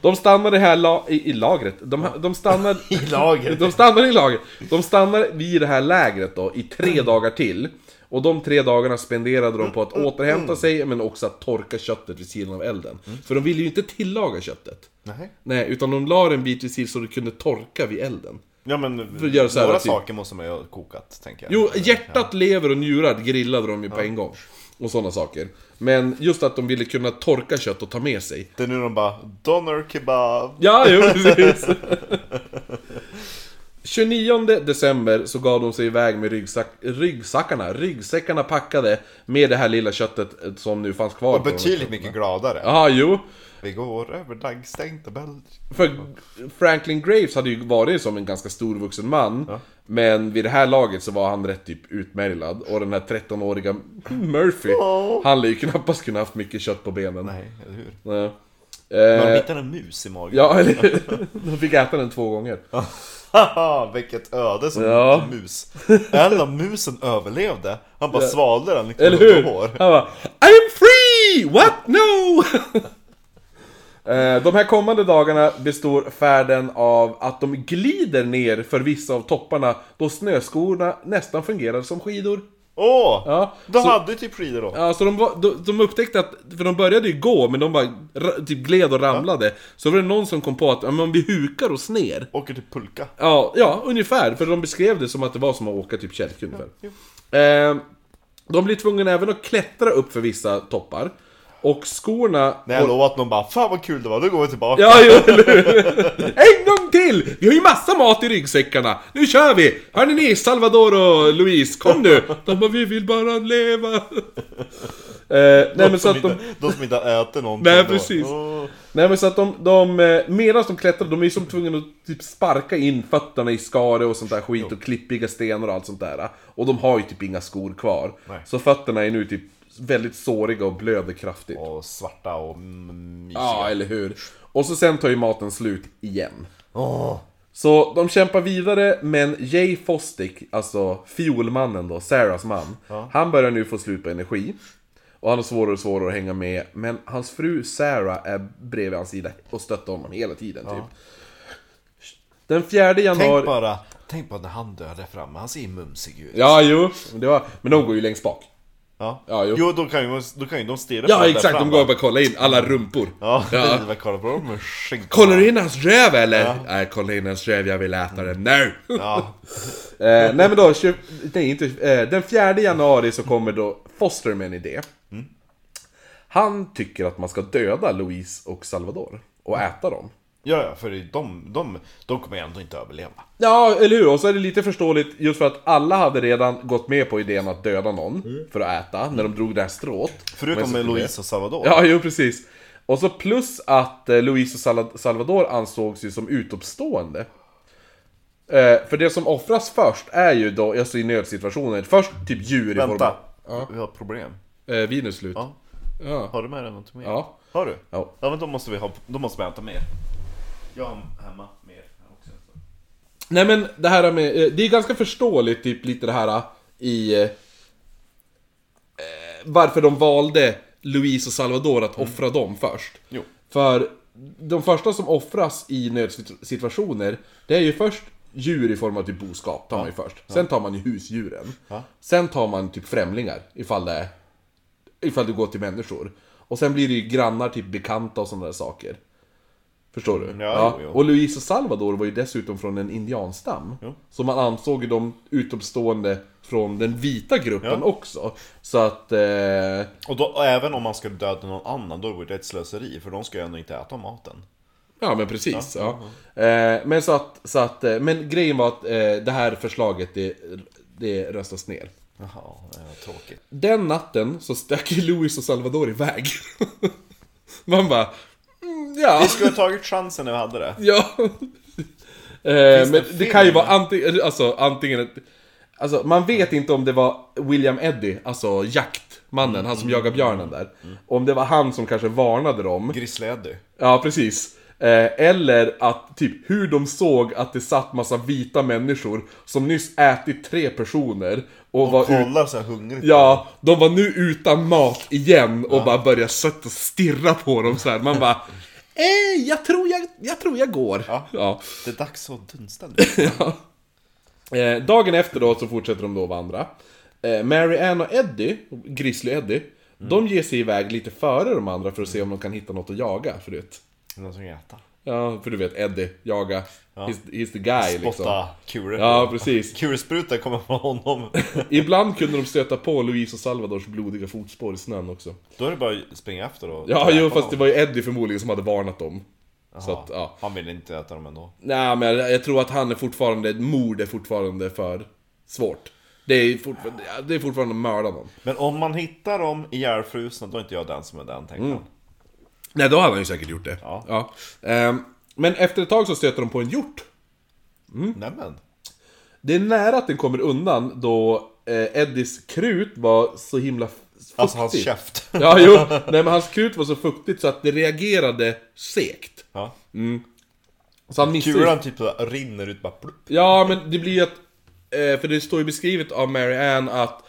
De stannade här la i, i lagret. De, de stannade... I lagret. De stannade i lagret. De stannade vid det här lägret då i tre dagar till. Och de tre dagarna spenderade de på att återhämta sig, men också att torka köttet vid sidan av elden. För de ville ju inte tillaga köttet. Nej. Nej, utan de la en bit vid sidan så det kunde torka vid elden. Ja men, några typ- saker måste man ju ha kokat, tänker jag. Jo, hjärtat, lever och njurar grillade de ju på en gång. Och sådana saker. Men just att de ville kunna torka kött och ta med sig. Det är nu de bara, doner kebab. Ja, jo precis. 29 december så gav de sig iväg med ryggsack, ryggsackarna, ryggsäckarna packade med det här lilla köttet som nu fanns kvar. Och betydligt mycket gladare. Ja, jo. Vi går över daggstänkta Belgien. För Franklin Graves hade ju varit som en ganska stor vuxen man. Men vid det här laget så var han rätt typ utmärglad. Och den här 13-åriga Murphy, han lär ju knappast kunna haft mycket kött på benen. Nej, eller hur? Nej. Eh, hittade en mus i magen. ja, eller De fick äta den två gånger. Vilket öde som Ja. mus. Av musen överlevde. Han bara svalde den liksom Eller hur? hår. Han bara I am free! What? No! Eh, De här kommande dagarna består färden av att de glider ner för vissa av topparna då snöskorna nästan fungerar som skidor. Åh! Ja, de så- hade typ skidor då. Ja, så de, de, de upptäckte att, för de började ju gå men de bara ra- typ gled och ramlade. Så var det någon som kom på att ja, men om vi hukar oss ner. Åker till pulka. Ja, ja, ungefär. För de beskrev det som att det var som att åka typ kälke ungefär. jo. Eh, de blir tvungna även att klättra upp för vissa toppar. Och skorna... När jag lovade att någon bara 'Fan vad kul det var, då går vi tillbaka' Ja, jo? En gång till! Vi har ju massa mat i ryggsäckarna! Nu kör vi! Hörni ni, Salvador och Louise, kom nu! De bara, vi vill bara leva! nej men så att de... inte, de som inte har ätit någonting Nej, precis. Åh. Nej men så att de, de eh, medan de klättrar, de är ju som tvungna att typ sparka in fötterna i skare och sånt där skit och klippiga stenar och allt sånt där. Och de har ju typ inga skor kvar. Nej. Så fötterna är nu typ väldigt såriga och blöder kraftigt. Och svarta och mysiga. Ja, eller hur? Och så sen tar ju maten slut igen. Åh. Så de kämpar vidare, men Jay Fostick, alltså fiolmannen då, Sarahs man, han börjar nu få slut på energi. Och han har svårare och svårare att hänga med, men hans fru Sarah är bredvid hans sida och stöttar honom hela tiden typ. Den 4 januari... Tänk bara, tänk bara när han dör där framme, han ser ju mumsig ut. Ja, jo, men det var... Men de går ju längst bak. Ja, Ja, jo. jo. då kan ju, då kan ju de stirra Ja, exakt, de går och bara kolla in alla rumpor. Ja, Ja. ja. kolla på dem. Kollar du in hans röv eller? Nej, kolla in hans röv, jag vill äta den nu! Ja, Eh, nej men då, nej, inte, eh, den 4 januari så kommer då Foster med en idé. Han tycker att man ska döda Louise och Salvador och äta dem. Ja, ja för de, de, de kommer ju ändå inte överleva. Ja, eller hur? Och så är det lite förståeligt just för att alla hade redan gått med på idén att döda någon för att äta, när de drog det här strået. Förutom med Louise och Salvador. Ja, jo precis. Och så plus att eh, Louise och Sal- Salvador ansågs ju som utomstående. Eh, för det som offras först är ju då, alltså i nödsituationer, först typ djur i form Vänta, av... vi har ett problem. Eh, vin är slut. Ja. Ja. Har du med dig något mer? Ja. Har du? Ja. Ja men då måste vi ha, då måste vi hämta mer. Jag har hemma mer också. Nej men det här med, eh, det är ganska förståeligt typ lite det här eh, i... Eh, varför de valde Louise och Salvador att offra dem först. Jo. För de första som offras i nödsituationer, det är ju först djur i form av typ boskap, tar man ju först. Sen tar man ju husdjuren. Ja. Sen tar man typ främlingar, ifall det ifall det går till människor. Och sen blir det ju grannar, typ bekanta och sådana där saker. Förstår du? Ja, jo, jo. Och Luis och Salvador var ju dessutom från en indianstam. Jo. Så man ansåg ju dem utomstående från den vita gruppen Ja. också. Så att... Eh, Och då, och även om man skulle döda någon annan, då vore det ett slöseri. För de ska ju ändå inte äta maten. Ja men precis, ja. Eh, men så att, så att, eh, men grejen var att eh, det här förslaget, det, det röstas ner. Jaha, tråkigt. Den natten så stack ju Louis och Salvador iväg. Man bara, mm, ja. Vi skulle ha tagit chansen när vi hade det. Ja. eh, men det det kan ju vara antingen, alltså antingen ett, Alltså man vet inte om det var William Eddy, alltså jaktmannen, han som jagar björnen där. Om det var han som kanske varnade dem. Grizzly Eddie. Ja, precis. Eh, eller att typ hur de såg att det satt massa vita människor som nyss ätit tre personer och var Och ut, kolla så här hungrigt. Ja, de var nu utan mat igen och bara började sätta och stirra på dem så här. Man bara Eh, jag tror jag, jag tror jag går. Ja. ja. Det är dags att dunsta nu. Eh, dagen efter då så fortsätter de då vandra. Eh, Mary Ann och Eddie, Grizzly Eddie, de ger sig iväg lite före de andra för att se om de kan hitta något att jaga förut. Någon som äta. Ja, för du vet Eddie, jaga. He's, he's the guy liksom. Spotta kulor. Ja, precis. Kulsprutan kommer från honom. Ibland kunde de stöta på Louise och Salvadors blodiga fotspår i snön också. Då är det bara att springa efter och Ja, jo, fast det dem. var ju Eddie förmodligen som hade varnat dem. Så att, ja. Han vill inte äta dem ändå. Nej, men jag, jag tror att han är fortfarande, mord är fortfarande för svårt. Det är, fortfarande, det är fortfarande att mörda någon. Men om man hittar dem ihjälfrusna, då är inte jag den som är den, tänker Mm. Nej, då hade han ju säkert gjort det. Ja. Ehm, men efter ett tag så stöter de på en hjort. Mm. Nämen. Det är nära att den kommer undan då eh, Eddies krut var så himla f- fuktigt. Alltså hans käft. Ja, jo. Nej, men hans krut var så fuktigt så att det reagerade segt. Ja. Så han missade Kulan typ så här rinner ut bara plupp. Ja, men det blir ju att... Eh, för det står ju beskrivet av Mary Ann att...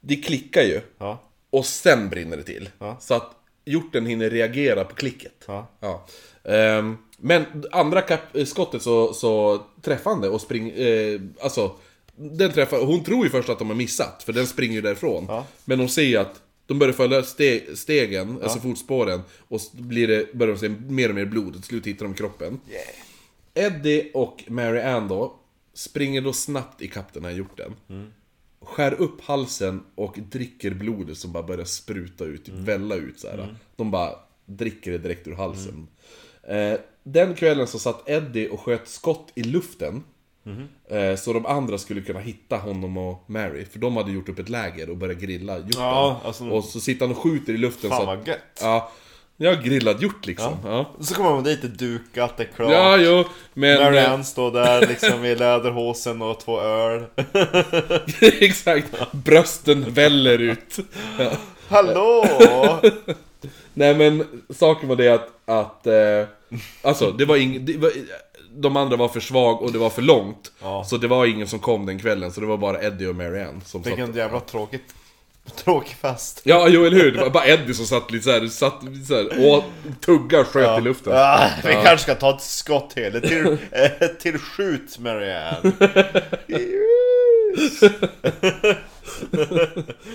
Det klickar ju. Ja. Och sen brinner det till. Ja. Så att hjorten hinner reagera på klicket. Ja. Ja. Ehm, men andra eh, skottet så, så träffar han det och springer... Eh, alltså, den träffar... Hon tror ju först att de har missat, för den springer ju därifrån. Ja. Men hon ser ju att de börjar följa ste- stegen, alltså fotspåren, och blir det, börjar de se mer och mer blod, till slut hittar de kroppen. Eddie och Mary Ann då, springer då snabbt ikapp den här hjorten. Skär upp halsen och dricker blodet som bara börjar spruta ut, typ välla ut så här. De bara dricker det direkt ur halsen. Eh, den kvällen så satt Eddie och sköt skott i luften. Eh, Så de andra skulle kunna hitta honom och Mary. För de hade gjort upp ett läger och börjat grilla hjorten. Ja, alltså- Och så sitter han och skjuter i luften Fan så vad att, gött! Ja, ja grillad hjort liksom. Ja, Så kommer man dit, det är dukat, det är klart. ja jo, men... Marianne står där liksom i läderhosen och två öl. Exakt, brösten väller ut. Ja. Hallå! Nej men, saken var det att, att eh, alltså det var ing, det var, De andra var för svag och det var för långt. Ja. Så det var ingen som kom den kvällen, så det var bara Eddie och Marianne som Vilken satt. jävla tråkigt, tråkig fest. Ja, jo eller hur? Det var bara Eddie som satt lite såhär, satt såhär och tuggar sköt i luften. Ah, vi kanske ska ta ett skott till. Till, eh, till skjut Marianne.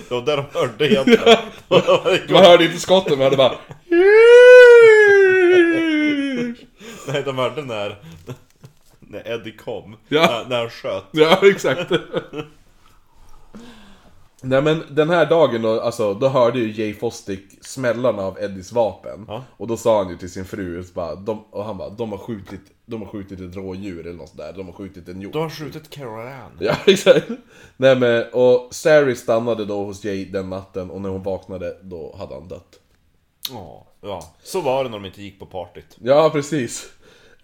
det var där de hörde egentligen. Man hörde inte skotten, men hörde bara... Nej, de hörde när, när Eddie kom. Ja. När, när han sköt. Ja, exakt. Nej men den här dagen då, alltså, då hörde ju Jay Fostick smällarna av Eddies vapen. Ja. Och då sa han ju till sin fru, bara, de, och han bara, de har skjutit, de har skjutit ett rådjur eller något där, de har skjutit en hjort. De har skjutit Carol Ann. Ja, exakt. Nej men, och Sari stannade då hos Jay den natten och när hon vaknade, då hade han dött. Ja, ja. Så var det när de inte gick på partyt. Ja, precis.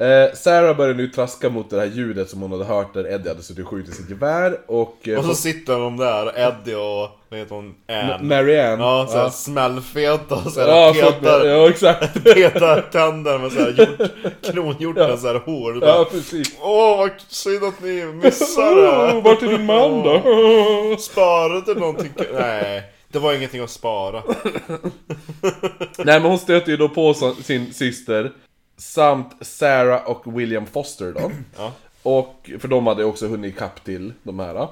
Eh, Sarah började nu traska mot det här ljudet som hon hade hört där Eddie hade suttit och skjutit sitt gevär och... Eh, Och så sitter de där, Eddie och, vad heter hon, Ann. Marianne. Ja, såhär ja. smällfeta och såhär Ja, petar, ja, exakt. petar tänder med såhär hjort, kronhjortens såhär hår. Ja, Ja. precis. Åh, vad synd att ni missade Oh, det! vart är din man då? Sparade någonting? Nej, det var ingenting att spara. Nej men hon stöter ju då på sin syster Samt Sarah och William Foster då Ja. Och, för de hade också hunnit ikapp till de här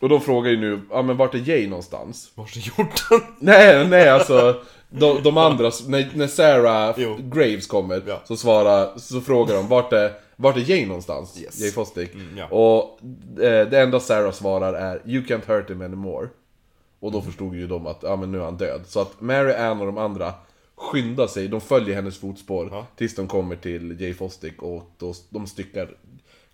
Och de frågar ju nu, ja men vart är Jay någonstans? Vart är hjorten? Nej, nej alltså De, de andra, när, när Sarah Jo. Graves kommer Ja. så svarar, så frågar de vart är, vart är Jay någonstans? Yes. Jay Fostick ja. Och eh, det enda Sarah svarar är You can't hurt him anymore Och då förstod ju de att, ja men nu är han död Så att Mary Ann och de andra skyndar sig, de följer hennes fotspår Ja. Tills de kommer till Jay Fostick och då, de styckar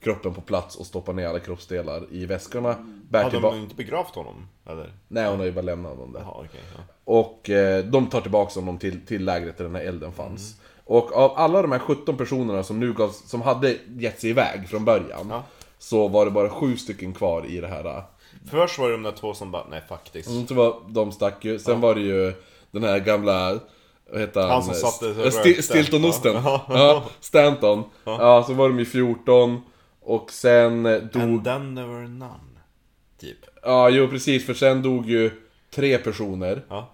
kroppen på plats och stoppar ner alla kroppsdelar i väskorna Bär Hade tillbaka... de inte begravt honom? Eller? Nej hon har ju bara lämnat honom där Jaha, okej. ja. och eh, de tar tillbaka honom till, till lägret där den här elden fanns. Och av alla de här 17 personerna som nu gav, som hade gett sig iväg från början. Ja. Så var det bara sju stycken kvar i det här. eh, Först var det de där två som bara, nej faktiskt. Mm, Så var, de stack ju. Sen var det ju den här gamla... Vad heter han? Han som satt och St- Stiltonosten. Ja. Stanton. Ja. så var de ju 14. Och sen eh, dog... And then there were none. Typ. Ja, jo precis. För sen dog ju tre personer. Ja.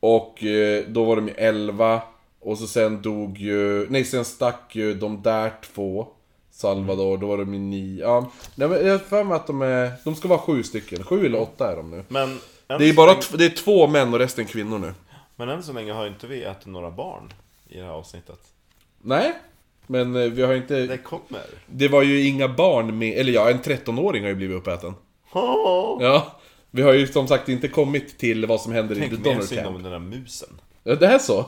Och eh, då var de ju 11 Och så sen dog ju, nej sen stack ju de där två Salvador, då var de ju 9 Ja, nej, men jag har för mig att de är, de ska vara sju stycken, sju eller åtta är de nu Men, Det är bara, det är två män och resten kvinnor nu men än så länge har inte vi ätit några barn i det här avsnittet. Nej, men eh, vi har Det inte kommer. Det var ju inga barn med, eller ja, en 13-åring har ju blivit uppäten Oh. Ja Vi har ju som sagt inte kommit till vad som händer i The Tänk mer Donner synd Camp om den där musen. Ja, det är så?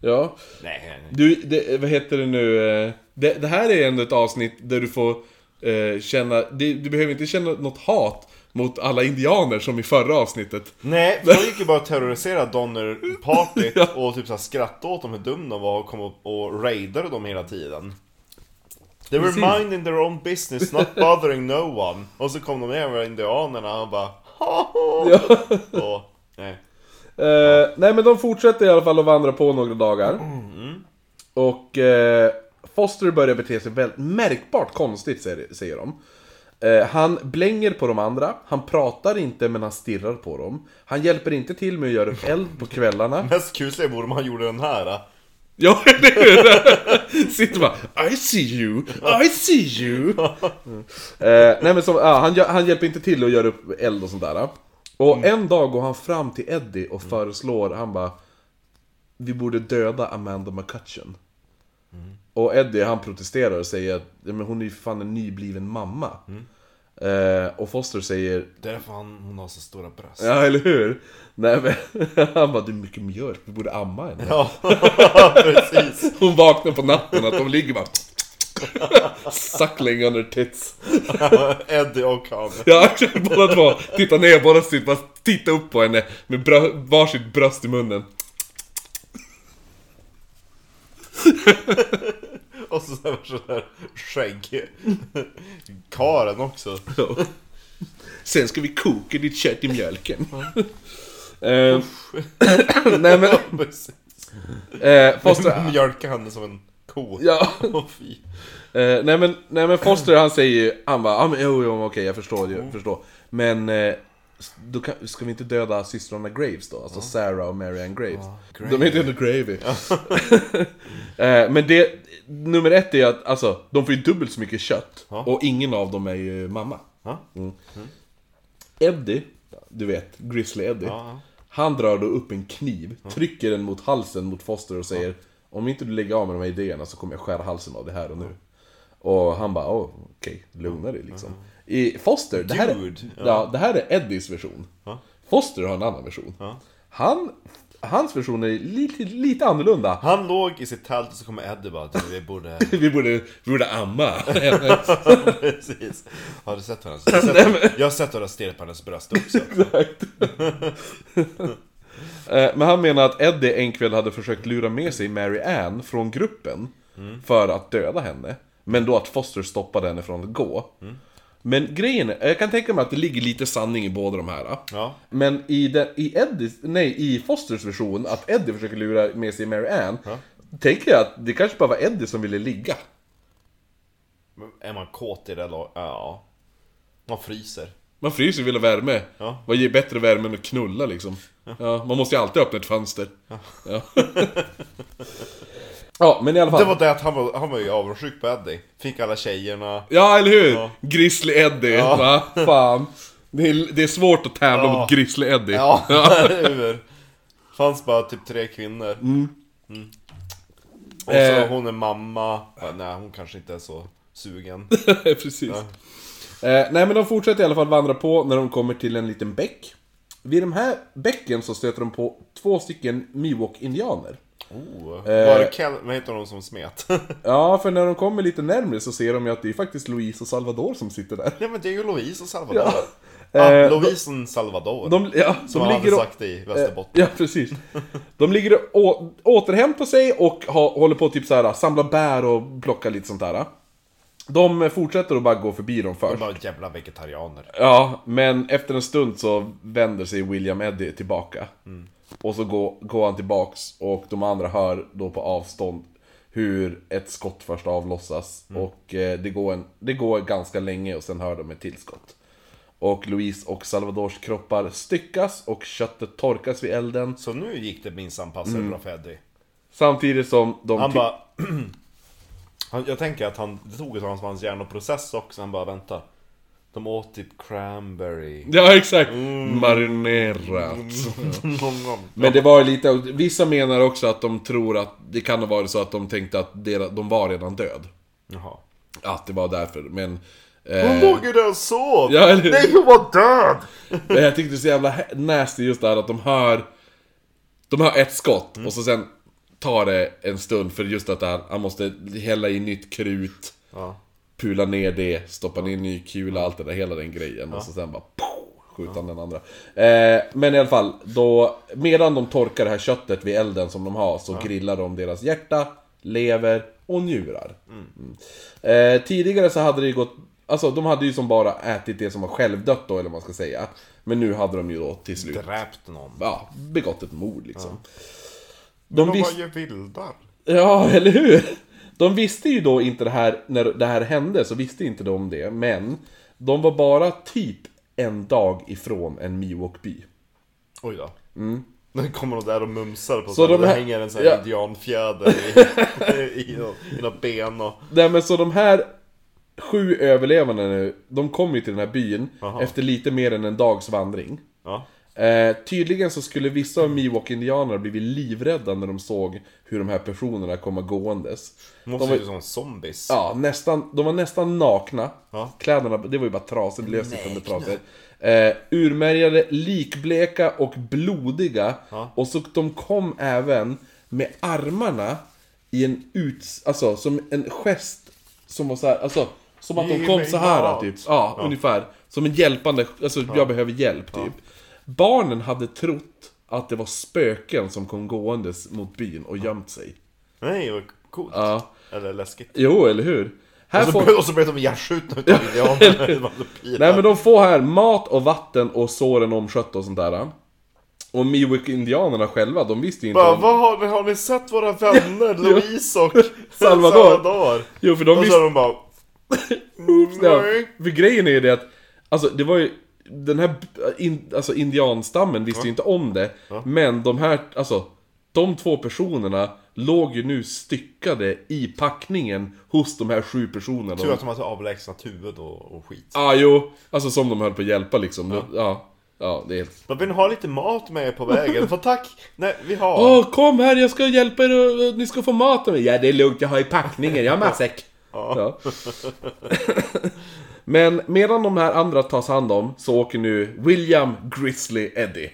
Ja Nej, nej, nej. Du, det, vad heter det nu? eh, Det, det här är ändå ett avsnitt där du får eh, känna, det, du behöver inte känna något hat mot alla indianer som i förra avsnittet. Nej, för de gick ju bara och terrorisera Donner-partyt och typ såhär skrattade åt dem hur dum de var och kom och, och raidade dem hela tiden. They were Precis. minding their own business, not bothering no one. Och så kom de ner med indianerna och bara Ja. och, nej. Eh, nej men de fortsätter i alla fall att vandra på några dagar. Och eh, Foster börjar bete sig väldigt märkbart konstigt säger, säger de. Eh, han blänger på de andra, han pratar inte men han stirrar på dem. Han hjälper inte till med att göra upp eld på kvällarna. Mest kusliga vore om han gjorde den här. Ja, eller hur? Sitter bara I see you, I see you mm. eh, Nej men som, han, han hjälper inte till att göra upp eld och sånt där Och en dag går han fram till Eddie och föreslår, han bara Vi borde döda Amanda McCutcheon Och Eddie han protesterar och säger att ja, men hon är ju fan en nybliven mamma eh, Och Foster säger Därför han, hon har så stora bröst. Ja, eller hur? Nej men, han bara du är mycket mjölk, vi borde amma henne Ja, precis. Hon vaknar på natten att de ligger bara Suckling under tits. Eddie och han. Ja, båda två. Titta ner, båda sitter bara titta upp på henne med brö varsitt bröst i munnen. Och så där sån där skägg. Karen också. Ja. Sen ska vi koka ditt kött i mjölken. Eh, Nej men, eh, Foster... Mjölka henne som en ko. Ja. Fy. Eh, nej, men, nej men Foster han säger ju, han bara ah, men, jo, jo okej jag förstår, jag förstår. Men eh, då kan, ska vi inte döda systrarna Graves då? Alltså Sarah och Marianne Graves. De heter ju ändå Gravy. eh, men det, nummer ett är att alltså, de får ju dubbelt så mycket kött. Ja. Och ingen av dem är ju mamma. Ja. Eddie, du vet, Grizzly Eddie. Ja. Han drar då upp en kniv, trycker den mot halsen mot Foster och säger Om inte du lägger av med de här idéerna så kommer jag skära halsen av det här och nu. Och han bara, oh, okej, lugna dig liksom. I Foster, det här, är, ja. det här är Eddies version. Foster har en annan version. Han, hans version är lite, lite annorlunda. Han låg i sitt tält och så kommer Eddie bara vi borde... Vi borde, vi borde amma. Precis. Har du sett henne? Jag har sett, jag har sett hur du stirrat på hennes bröst också. Exakt. Eh, Men han menar att Eddie en kväll hade försökt lura med sig Mary Ann från gruppen för att döda henne. Men då att Foster stoppade henne från att gå. Men grejen är, jag kan tänka mig att det ligger lite sanning i båda de här. Ja. Men i, den, i, Eddies, nej, i Fosters version, att Eddie försöker lura med sig Mary Ann Tänker jag att det kanske bara var Eddie som ville ligga. Men är man kåt i det lag? Ja. Man fryser. Man fryser och vill ha värme. Ja. Vad ger bättre värme än att knulla liksom? Ja. man måste ju alltid öppna ett fönster. Ja. Ja, men i alla fall. Det var det att han var, han var ju avundsjuk på Eddie. Fick alla tjejerna. Ja, eller hur? Ja. Grizzly Eddie, Ja. va? Fan. Det är, det är svårt att tävla Ja. mot Grizzly Eddie. Ja, eller hur? Fanns bara typ tre kvinnor. Mm. Och så Eh. hon är mamma. Ja, nej, hon kanske inte är så sugen. Precis. Eh, nej men de fortsätter i alla fall vandra på när de kommer till en liten bäck. Vid de här bäcken så stöter de på två stycken Miwok-indianer. Oh. Eh. Var det Kel... Vad heter de som smet? Ja, för när de kommer lite närmre så ser de ju att det är faktiskt Louise och Salvador som sitter där. ja men det är ju Louise och Salvador. Ja. Eh, Louise och Salvador. De, ja, som de han ligger hade och, sagt i Västerbotten. Ja, precis. De ligger och återhämtar sig och ha, håller på att typ så här, samla bär och plocka lite sånt där. De fortsätter att bara gå förbi dem De först. var jävla vegetarianer. Ja, men efter en stund så vänder sig William Eddie tillbaka. Och så går, går han tillbaks och de andra hör då på avstånd hur ett skott först avlossas. Och eh, det, går en, det går ganska länge och sen hör de ett tillskott. Och Louise och Salvadors kroppar styckas och köttet torkas vid elden. Så nu gick det minsann passade bra för Eddie. Samtidigt som de... Han bara... jag tänker att han, det tog ett tag för hans hjärnoprocess också, han bara vänta. De åt typ cranberry. Ja, exakt! Marinerat. Men det var ju lite, vissa menar också att de tror att det kan ha varit så att de tänkte att de var redan död. Jaha. Att det var därför, men... Hon Eh, låg ju där och sov! Ja, eller? Nej, hon var död! men jag tyckte det var så jävla nasty just där att de hör... De hör ett skott och så sen tar det en stund för just att det här, han måste hälla i nytt krut, Ja. Pula ner det, stoppa ner ny kula, allt det där, hela den grejen. Och så sen bara pow, skjuta den andra. Eh, men i alla fall, då, medan de torkar det här köttet vid elden som de har så grillar de deras hjärta, lever och njurar. Mm. Eh, tidigare så hade det ju gått, alltså de hade ju som bara ätit det som var självdött då, eller vad man ska säga. Men nu hade de ju då till slut, Dräpt någon. ja, begått ett mord liksom. De, De var ju vildar. Ja, eller hur? De visste ju då inte det här, när det här hände så visste inte de det, men de var bara typ en dag ifrån en Miwok-by. Oj då. Nu kommer de där och mumsar på Mm. Så så de det här- hänger en sån här ja. indianfjäder i, i, i, i några ben och... Nej men så de här sju överlevande nu, de kom ju till den här byn Aha. efter lite mer än en dags vandring. Ja. Eh, tydligen så skulle vissa av Miwok-indianerna blivit livrädda när de såg hur de här personerna komma gåendes. De måste De var- ju som zombies. Ja, nästan, de var nästan nakna. Ja. Kläderna, det var ju bara trasor, lössittande trasor. Eh, urmärgade, likbleka och blodiga. Ja. Och så de kom även med armarna i en ut, alltså som en gest Som var så här, alltså, som att de kom så här typ. Ja, ungefär. Som en hjälpande, alltså jag behöver hjälp typ. Barnen hade trott att det var spöken som kom gåendes mot byn och gömt sig. Nej, vad coolt. Ja. Eller läskigt. Jo, eller hur? Här Och får... så, och så blev de ihjärtskjutna utav indianer. Nej men de får här mat och vatten och såren omskötta och sånt där. Och Miwok-indianerna själva, de visste ju inte Bara, om... vad har, ni- har ni sett våra vänner Louise och Salvador. Salvador? Jo, för de Och så visste... de bara... Ja, Nej. för grejen är ju det att, alltså det var ju, den här in, alltså indianstammen visste ju inte om det, men de här, alltså, de två personerna låg ju nu styckade i packningen hos de här sju personerna. Tur att de har så avlägsnat huvud och, och skit. Ja, ah, jo, alltså som de höll på att hjälpa liksom. Ja, ja, ja det är helt... De vill ha lite mat med er på vägen, för tack! Nej, vi har. Åh, kom här, jag ska hjälpa er och och ni ska få mat av mig. Ja, det är lugnt, jag har i packningen, jag har matsäck. Ja. Men medan de här andra tas hand om, så åker nu William Grizzly Eddie.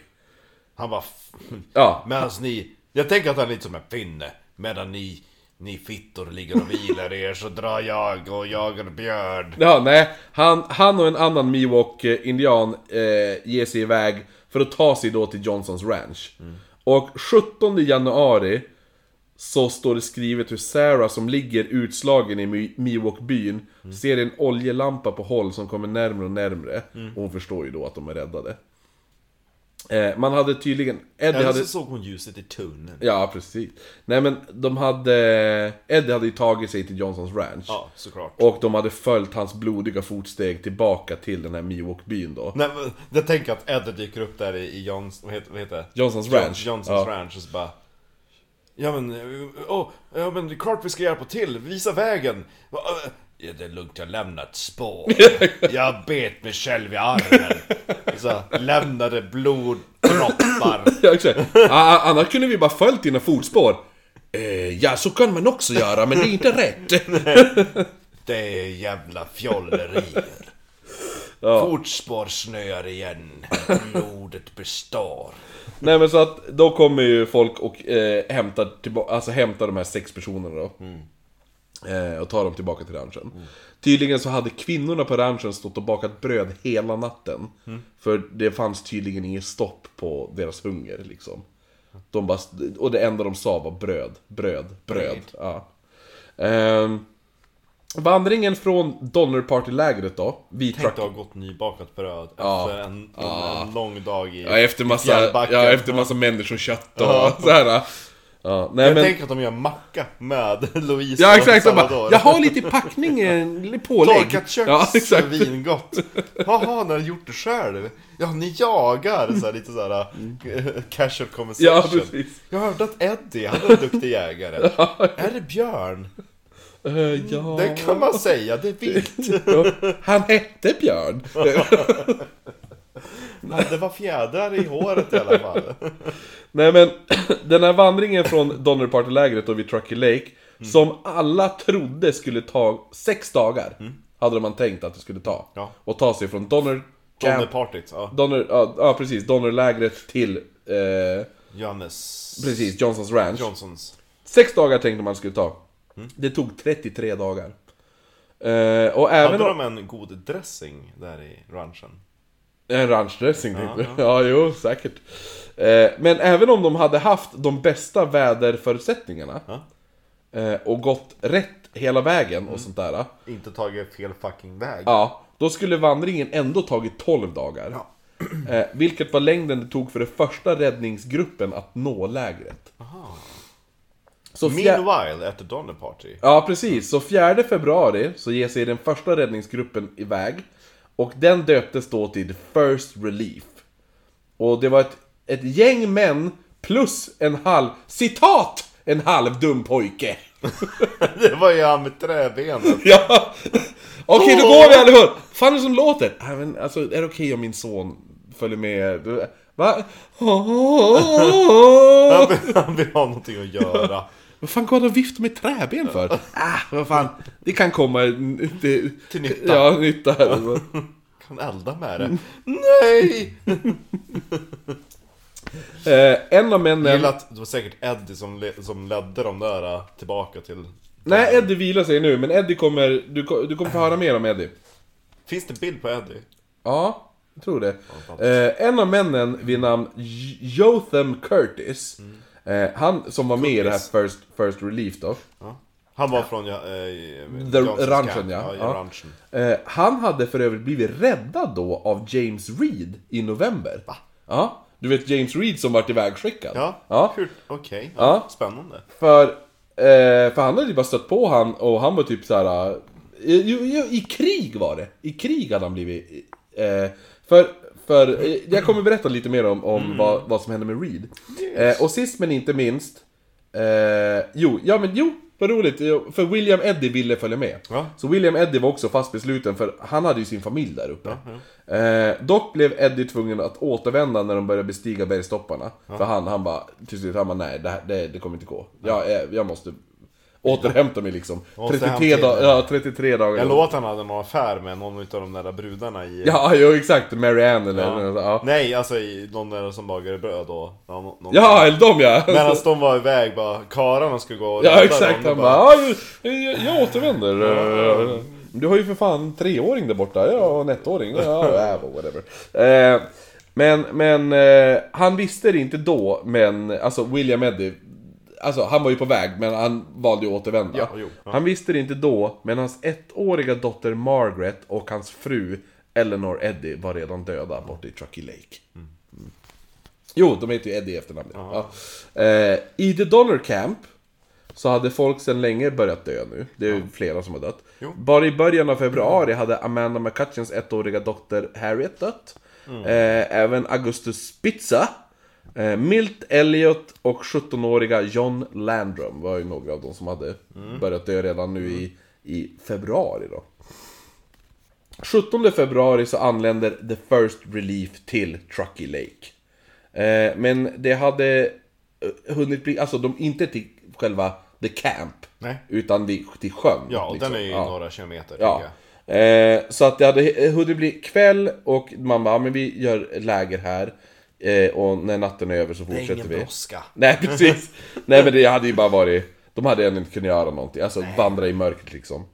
Han f- Ja, Medan ni... Jag tänker att han är lite som en finne. Medan ni... Ni fittor ligger och vilar er så drar jag och jagar björn. ja nej. Han, han och en annan Miwok-indian eh, ger sig iväg för att ta sig då till Johnsons Ranch. Och 17 januari så står det skrivet hur Sarah som ligger utslagen i Mi- Miwok-byn ser en oljelampa på håll som kommer närmre och närmre. Och hon förstår ju då att de är räddade. Eh, man hade tydligen... Eddie Eller hade... så såg hon ljuset i tunneln. Ja, precis. Nej men de hade... Eddie hade ju tagit sig till Johnsons Ranch. Ja, såklart. Och de hade följt hans blodiga fotsteg tillbaka till den här Miwok-byn då. Nej, men jag tänker att Eddie dyker upp där i, i Johns... Vad heter, vad heter det? Johnsons John- Ranch. Johnsons Ja. Ranch och så bara... Ja men, åh, ja men det är klart vi ska hjälpa till, visa vägen! Eh, Ja, det är lugnt, jag lämnar ett spår. Jag bet mig själv i armen. Så, lämnade bloddroppar. Ja, exakt. Annars kunde vi bara följt dina fotspår. Eh, ja, så kan man också göra, men det är inte rätt. Det är jävla fjollerier. Ja. Fotspår snöar igen, blodet består. Nej men så att då kommer ju folk och eh, hämtar, tillba- alltså, hämtar de här sex personerna då. Eh, och tar dem tillbaka till ranchen. Tydligen så hade kvinnorna på ranchen stått och bakat bröd hela natten. För det fanns tydligen inget stopp på deras hunger liksom. De bara, och det enda de sa var bröd, bröd, bröd. Ja. Ehm, vandringen från Donner Party-lägret då, vid Tänk truck... att ha gått nybakat bröd Ja. efter en, en lång dag i Ja, efter massa, ja, efter massa människokött och så här. Ja, nej Jag men... tänker att de gör macka med Louise Ja exakt, och bara, Salvador. jag har lite i packningen, lite pålägg. Torkat kött, Ja exakt. svingott. Jaha, när har gjort det själv? Ja, ni jagar! Så här, lite såhär uh, casual conversation. Ja precis. Jag hörde att Eddie, han är en duktig jägare. Är det björn? Eh, ja. Det kan man säga, det är vilt. Han hette Björn. Men det var fjädrar i håret i alla fall. nej men, den här vandringen från Donner Party-lägret och vid Truckee Lake, som alla trodde skulle ta sex dagar. Hade man tänkt att det skulle ta. Ja. Och ta sig från Donner... Donner Camp, partyt, ja. Donner, ja, ja precis, Donner-lägret till... Eh, Johannes precis, Johnsons Ranch. Johnsons. Sex dagar tänkte man skulle ta. Det tog 33 dagar. Eh, och även Hade de en god dressing där i ranchen? En ranchdressing tänkte jag. Ja, jo, säkert. Eh, men även om de hade haft de bästa väderförutsättningarna Ja. eh, och gått rätt hela vägen och sånt där. Inte tagit fel fucking väg. Ja, då skulle vandringen ändå tagit 12 dagar. Eh, vilket var längden det tog för den första räddningsgruppen att nå lägret. Så fjär- Meanwhile, at the Donner party. Ja, precis. Så 4 februari så ger sig den första räddningsgruppen iväg. Och den döptes då till First Relief. Och det var ett, ett gäng män plus en halv, citat! En halv dum pojke. Det var ju han med träbenet. ja! Okej, då går vi allihop! Fan är det som låter? Ja, men, alltså, är det okej om min son följer med? Va? Han vill, han vill ha någonting att göra. Vad fan går det och vifta med träben för? Ah, vad fan. Det kan komma till, Till nytta. Ja, nytta här. Kan elda med det. Nej! Eh, en av Jag männen... gillar att det var säkert Eddie som, le, som ledde de där äh, tillbaka till Nej, Eddie vilar sig nu, men Eddie kommer... Du, du kommer få höra mer om Eddie. Finns det bild på Eddie? Ja, jag tror det. Eh, en av männen vid namn J- Jotham Curtis, eh, han som var med i det här First, first Relief då. Ja. Han var från eh, The ranchen, ja. ja, Ja. Eh, han hade för övrigt blivit räddad då av James Reed i november. Va? Ja, du vet James Reed som vart ivägskickad? Ja, ja. Okej. Ja. Ja. Spännande. För, eh, för han hade ju bara stött på han och han var typ så här. eh, I, i, I krig var det. I krig hade han blivit. Eh, för, för eh, jag kommer berätta lite mer om, om vad, vad som hände med Reed. Eh, och sist men inte minst. Eh, jo, ja men jo, vad roligt. Jo, För William Eddie ville följa med. Ja. Så William Eddie var också fast besluten för han hade ju sin familj där uppe. Eh, dock blev Eddie tvungen att återvända när de började bestiga bergstopparna. För han, han bara, till slut han bara nej, det, här, det, det kommer inte gå. Jag, är- jag måste återhämta mig liksom. Måste 33, hem da, till- ja, 33 dagar. Jag att han hade någon affär med någon av de där brudarna i... Ja, jo exakt. Mary Ann eller... Ja. Ja, ja. Nej, alltså i någon där som bagade bröd nå- någon- ja eller de ja! Medan de var iväg bara, karlarna skulle gå och Ja exakt, dem, han då bara ja, jag, jag, jag återvänder. Du har ju för fan treåring där borta, ja och en ettåring, ja ja, whatever. Eh, men, men eh, han visste det inte då, men alltså William Eddie Alltså han var ju på väg, men han valde ju att återvända. Ja, jo, ja. Han visste det inte då, men hans ettåriga dotter Margaret och hans fru Eleanor Eddie var redan döda borta i Truckee Lake. Mm. Jo, de heter ju Eddie i efternamn. Ja. Eh, I The Donner Camp så hade folk sedan länge börjat dö nu. Det är ju flera som har dött. Jo. Bara i början av februari hade Amanda McCutcheons ettåriga dotter Harriet dött. Eh, även Augustus Spitza. Eh, Milt Elliot och 17-åriga John Landrum var ju några av de som hade börjat dö redan nu i, i februari då. 17 februari så anländer The First Relief till Truckee Lake. Eh, men det hade eh, hunnit bli, alltså de inte till själva The Camp. Nej. Utan till sjön. Ja, och liksom. den är ju Ja. några kilometer. Ja. Eh, så att det hade hunnit bli kväll och man bara, men vi gör läger här. Eh, och när natten är över så Det är fortsätter ingen vi. brådska. Nej precis. Nej men det hade ju bara varit, de hade ännu inte kunnat göra någonting. Alltså vandra i mörkret liksom.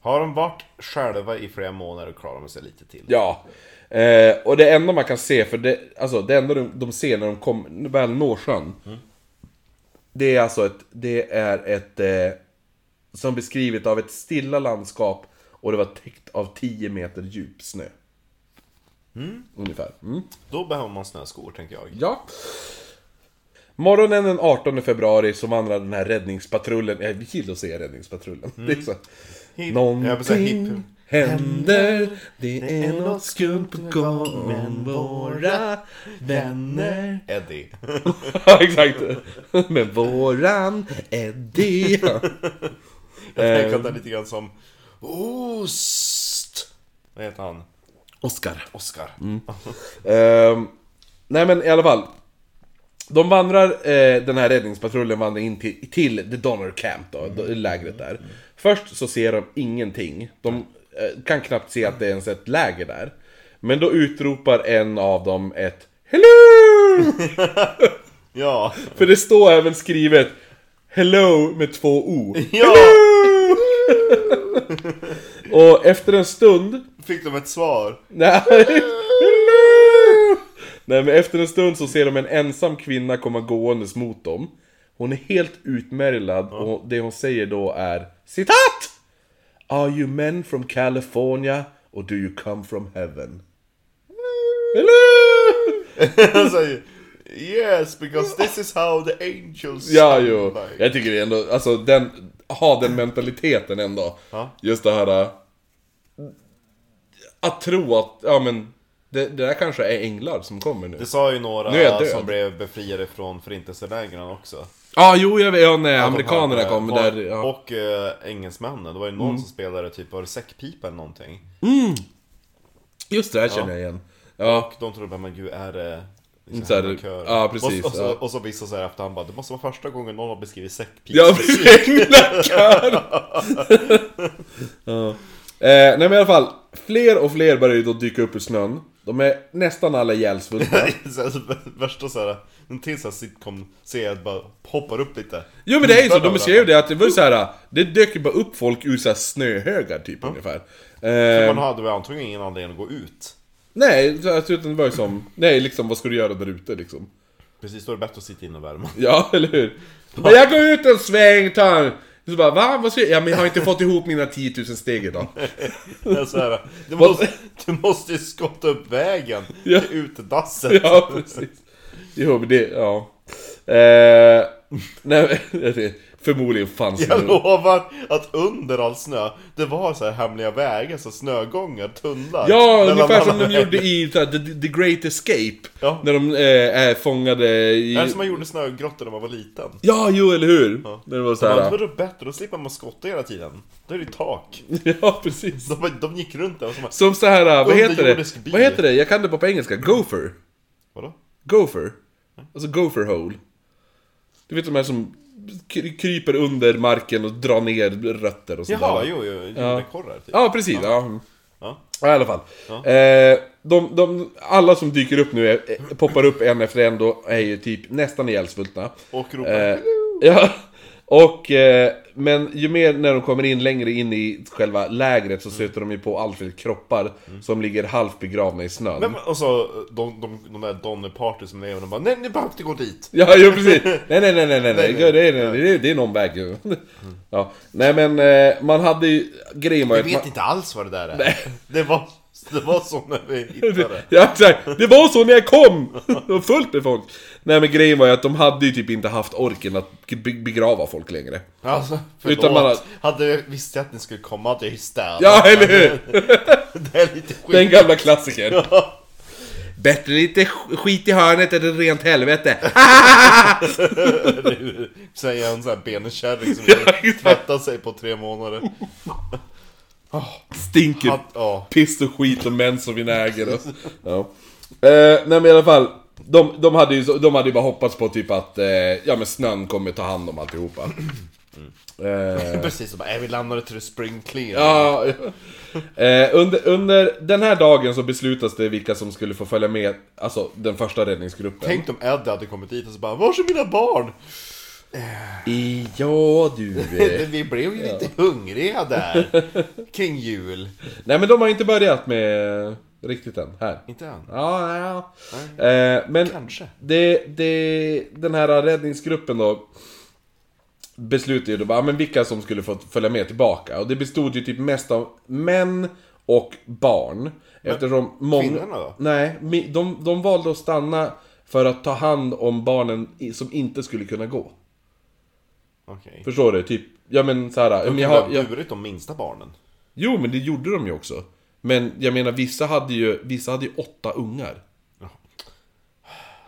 Har de varit själva i flera månader och klarar de sig lite till? Ja. Eh, och det enda man kan se, för det, alltså det enda de, de ser när de kom, väl når sjön. Det är alltså ett, det är ett, eh, som beskrivet av ett stilla landskap och det var täckt av 10 meter djup snö. Ungefär. Mm. Då behöver man snöskor, tänker jag. Ja. Morgonen den 18 februari så vandrar den här räddningspatrullen, jag gillar att säga räddningspatrullen. Det är så. Hip. Någonting händer, det är något skumt på gång Men våra vänner Eddie. Ja exakt, men våran Eddie Jag Eh. tänker att det är lite grann som Ost! Vad heter han? Oscar. Oscar. Ehm, Nej men i alla fall. De vandrar, eh, den här räddningspatrullen vandrar in till, till The Donner Camp då, då, lägret där. Först så ser de ingenting. De eh, kan knappt se att det är ens ett läger där. Men då utropar en av dem ett Hello! Ja. För det står även skrivet Hello med två O. Ja! Och efter en stund Fick de ett svar? Nej. Nej men efter en stund så ser de en ensam kvinna komma gåendes mot dem. Hon är helt utmärglad och det hon säger då är Citat! Are you men from California or do you come from heaven? Hello! Yes, because this is how the angels Ja jo, like." jag tycker det ändå, alltså den, ha den mentaliteten ändå. Ja. Just det här... äh, Att tro att, ja men, det, det där kanske är änglar som kommer nu. Det sa ju några som blev befriade från förintelselägren också. Ja, jo jag vet, ja, när de amerikanerna kom var- där, ja. Mm. Och eh, engelsmännen, det var ju någon som spelade typ, var det säckpipa eller någonting? Just det, här känner jag igen. Ja, Och de trodde bara, men gud är det... liksom Så här, kör? ja, precis, Och, och, så, ja. och så vissa säger efterhand bara, det måste vara första gången någon har beskrivit säckpipa. ja precis, änglakör! ja. Eh, nej men i alla fall, fler och fler börjar ju då dyka upp ur snön. De är nästan alla ihjälsvultna. Så Värsta såhär, en till såhär sitcom ser bara hoppar upp lite Jo men det är ju så, de över skrev det att det var så här. Det dök ju bara upp folk ur så här snöhögar typ ungefär. varandra. Eh, Man hade väl antagligen ingen anledning att gå ut nej, så utan det var ju som, nej liksom vad ska du göra där ute liksom? Precis, då är det bättre att sitta inne och värma Ja, eller hur? Men jag går ut en sväng, tar en... Så bara, va? Vad ska jag? Ja men jag har inte fått ihop mina 10 000 steg idag. Det är så här, du, måste, du måste ju skotta upp vägen Ja. till utedasset Ja, precis. Jo, men det, ja. Eh, nej, förmodligen fanns det Jag lovar att under all snö, det var så här hemliga vägar, så snögångar, tunnlar Ja, ungefär som de gjorde i så här, the, the Great Escape. Ja. När de eh, är fångade i... Är det som man gjorde snögrottor när man var liten? Ja, jo, eller hur? När det var så här, det var bättre, då slipper man skotta hela tiden Då är det tak Ja, precis. De, de gick runt där och så bara, Som så här, vad heter det? Bil. Vad heter det? Jag kan det bara på engelska. Gopher. vadå? Gopher. Alltså gopher hole. Du vet de här som kryper under marken och drar ner rötter och sådär. Jaha, jo, jo, jordekorrar typ Ja, precis. Ja. Ja. Ja, i alla fall. Eh, de, de, alla som dyker upp nu, är, eh, poppar upp en efter en då, är ju typ nästan ihjälsvultna. Och ropar Eh, ja, och, eh, men ju mer när de kommer in längre in i själva lägret så stöter de ju på allt fler kroppar som ligger halvt begravna i snön. Men, och så de, de, de där Donny Party som lever, de bara Nej, ni behöver inte gå dit! Ja, jo precis. Nej, nej, nej, nej, nej, nej. Nej, Det, är, nej. det, är, det är någon väg ju. Ja, nej men eh, man hade ju, grejen var att vet man, inte alls vad det där är Det var, det var så när vi hittade Ja exakt, det var så när jag kom! Det var fullt med folk. Nej men grejen var ju att de hade ju typ inte haft orken att be- begrava folk längre. Alltså, förlåt. Utan man har- Hade jag visst att ni skulle komma hade jag ju städat Ja, eller hur? Det är lite skit Den gamla klassikern. Bättre lite sk- skit i hörnet än ett rent helvete. Säger en sån här benkärring som Ja, vill exakt. tvätta sig på tre månader Stinker Att, ja. piss och skit och mens och vinäger och... Ja. Eh, nej men i alla fall. De, de, hade ju, de hade ju bara hoppats på typ att, eh, ja men snön kommer ta hand om alltihopa. Eh, Precis, så bara, äh, vi lämnade till spring clean Ja, ja. Eh, under, under den här dagen så beslutas det vilka som skulle få följa med, alltså den första räddningsgruppen. Tänk om Eddie hade kommit dit och så bara, var är mina barn? Ja du. eh. Vi blev ju lite hungriga där Kring jul Nej men de har inte börjat med riktigt än, här. Inte än Ja, ja. Eh, men Kanske. det, det, den här räddningsgruppen då beslutade ju då bara, men vilka som skulle få följa med tillbaka. Och det bestod ju typ mest av män och barn. Eftersom många... kvinnorna då? Nej, de, de valde att stanna för att ta hand om barnen som inte skulle kunna gå. Okej Förstår du? Typ, ja men såhär... De jag, ha har- jag, burit de minsta barnen jo men det gjorde de ju också. Men jag menar vissa hade ju, vissa hade ju åtta ungar.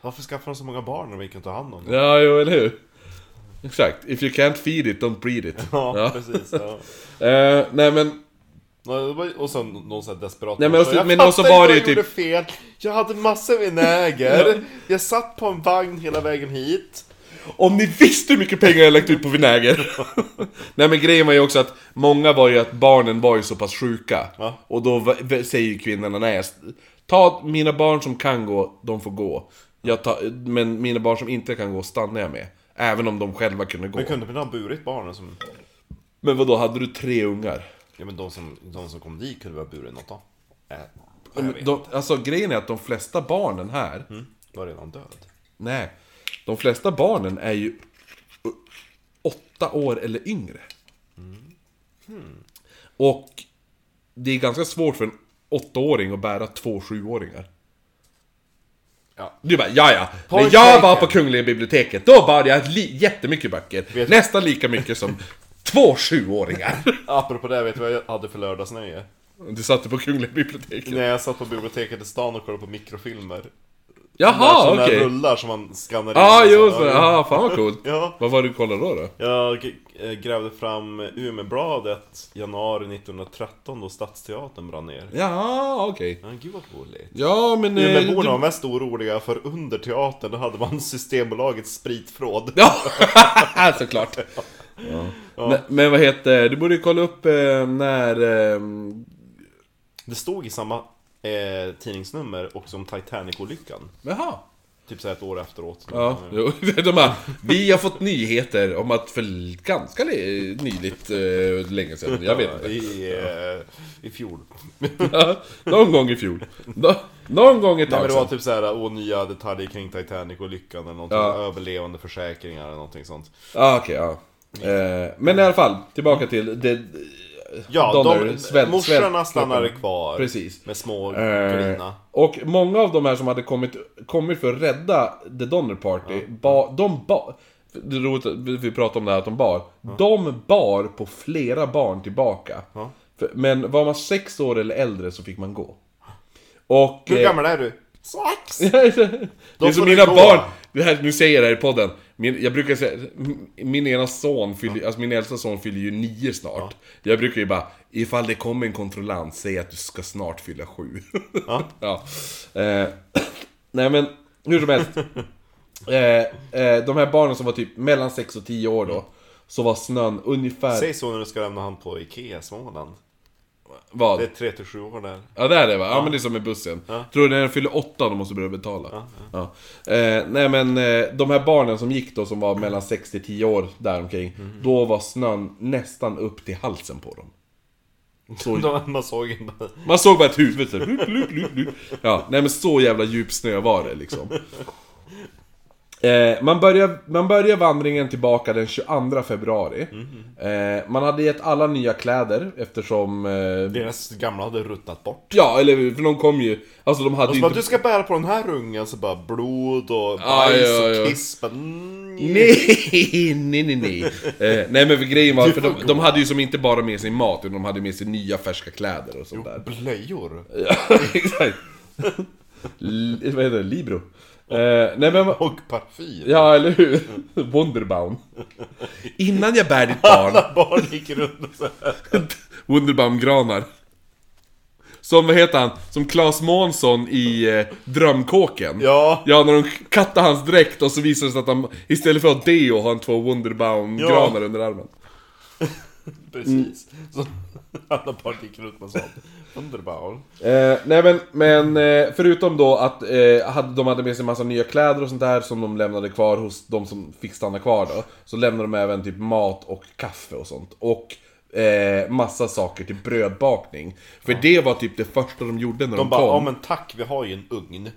Varför skaffar de så många barn om vi kan ta hand om dem? Ja, jo, eller hur? Exakt. If you can't feed it, don't breed it. Ja, precis ja. Eh, nej men, Och så någon sån här desperat Nej, men också- Jag men också var det jag gjorde typ- fel Jag hade massor vinäger Jag satt på en vagn hela vägen hit om ni visste hur mycket pengar jag lagt ut på vinäger! nej men grejen var ju också att många var ju att barnen var ju så pass sjuka. Ja. Och då v- säger ju kvinnorna, nej, ta mina barn som kan gå, de får gå. Jag tar, men mina barn som inte kan gå stannar jag med. Även om de själva kunde gå. Men kunde man ha burit barnen som... Men vad då hade du tre ungar? Ja men de som, de som kom dit kunde väl ha burit något då? Äh, jag vet. De, alltså grejen är att de flesta barnen här, Var redan död nej. De flesta barnen är ju åtta år eller yngre. Och det är ganska svårt för en åttaåring att bära två sjuåringar. Ja. Du bara, ja ja. När jag var på Kungliga biblioteket, då bar jag li- jättemycket böcker. Vet- Nästan lika mycket som två sjuåringar. Apropå det, vet du vad jag hade för lördagsnöje? Du satte på Kungliga biblioteket. När jag satt på biblioteket i stan och kollade på mikrofilmer Jaha, okej. rullar som man skannar in Ja, och jo, så. ja, fan vad coolt. Ja. Vad var det du kollade då? då? Jag eh, grävde fram Umebladet januari 1913 då Stadsteatern brann ner Ja, okej. Ja, gud vad roligt Ja, men... eh, Umeborna var du- mest oroliga för under teatern då hade man Systembolagets spritförråd Ja, såklart. Ja. Men, men vad heter, du borde ju kolla upp eh, när... Eh, Det stod i samma eh, tidningsnummer också om Titanic-olyckan. Jaha. Typ så här ett år efteråt. Ja, jo, de bara, vi har fått nyheter om att för ganska li- nyligt, eh, länge sedan, jag vet inte. I, eh, I fjol. Ja, någon gång i fjol. Nå, någon gång ett Nej men tag det var sedan. typ såhär, åh nya detaljer kring Titanic-olyckan eller någonting. Ja. Överlevande försäkringar eller någonting sånt. Ah, okej, ja. Eh, men i alla fall, tillbaka till det... Ja, Donner, de, svält- morsorna svält- stannade kvar. Precis. Med små Eh, grina. och många av de här som hade kommit, kommit för att rädda The Donner Party, ba, de bar... Det är roligt att vi pratar om det här att de bar. De bar på flera barn tillbaka. Ja. För, men var man sex år eller äldre så fick man gå. Och... Hur eh, gammal är du? Sex! det är som mina gå. barn, det här, nu säger jag det här i podden. Min, jag brukar säga, min ena son, fyller, alltså min äldsta son fyller ju nio snart. Jag brukar ju bara, ifall det kommer en kontrollant, säg att du ska snart fylla sju. Ja. ja. Eh, nej men, hur som helst. Eh, eh, de här barnen som var typ mellan 6 och 10 år då, så var snön ungefär... Säg så när du ska lämna han på Ikea Småland. Vad? Det är 3-7 år där. Ja det är det va? Ja, men det är som med bussen. Tror du när den fyller åtta de måste börja betala? Ja. Eh, nej men eh, de här barnen som gick då som var mellan 6 till 10 år däromkring. Då var snön nästan upp till halsen på dem. Så, Man såg bara... man såg bara ett huvud så lup. Ja, nej men så jävla djup snö var det liksom. Eh, man, börjar, man börjar vandringen tillbaka den 22 februari. Eh, man hade gett alla nya kläder eftersom... Eh, Deras gamla hade ruttnat bort. ja, eller? För de kom ju... Alltså de hade Och så ju bara, inte... du ska bära på den här ungen, så bara blod och bajs ja, ja. och kiss. Mm, Nej, nej, nej, nej. Eh, nej men för grejen var, för de, de hade ju som inte bara med sig mat, utan de hade med sig nya färska kläder och sånt där. Blöjor. Ja, exakt. L- vad heter det? Libro? Eh, nej men, Och parfym. ja eller hur? Wonderbaum. Innan jag bär ditt barn, Alla barn gick runt och så här. Wunderbaum-granar. Som, vad heter han? Som Claes Månsson i eh, Drömkåken. Ja. Ja, när de kattade hans dräkt och så visade det sig att han istället för att ha deo har han två Wunderbaum-granar under armen. Precis. Så alla barn gick runt med sånt. Underbar. Eh, nej men, men eh, förutom då att eh, hade, de hade med sig massa nya kläder och sånt där som de lämnade kvar hos de som fick stanna kvar då. Så lämnade de även typ mat och kaffe och sånt. Och eh, massa saker till brödbakning. För det var typ det första de gjorde när de, De bara, ja kom. men tack, vi har ju en ugn.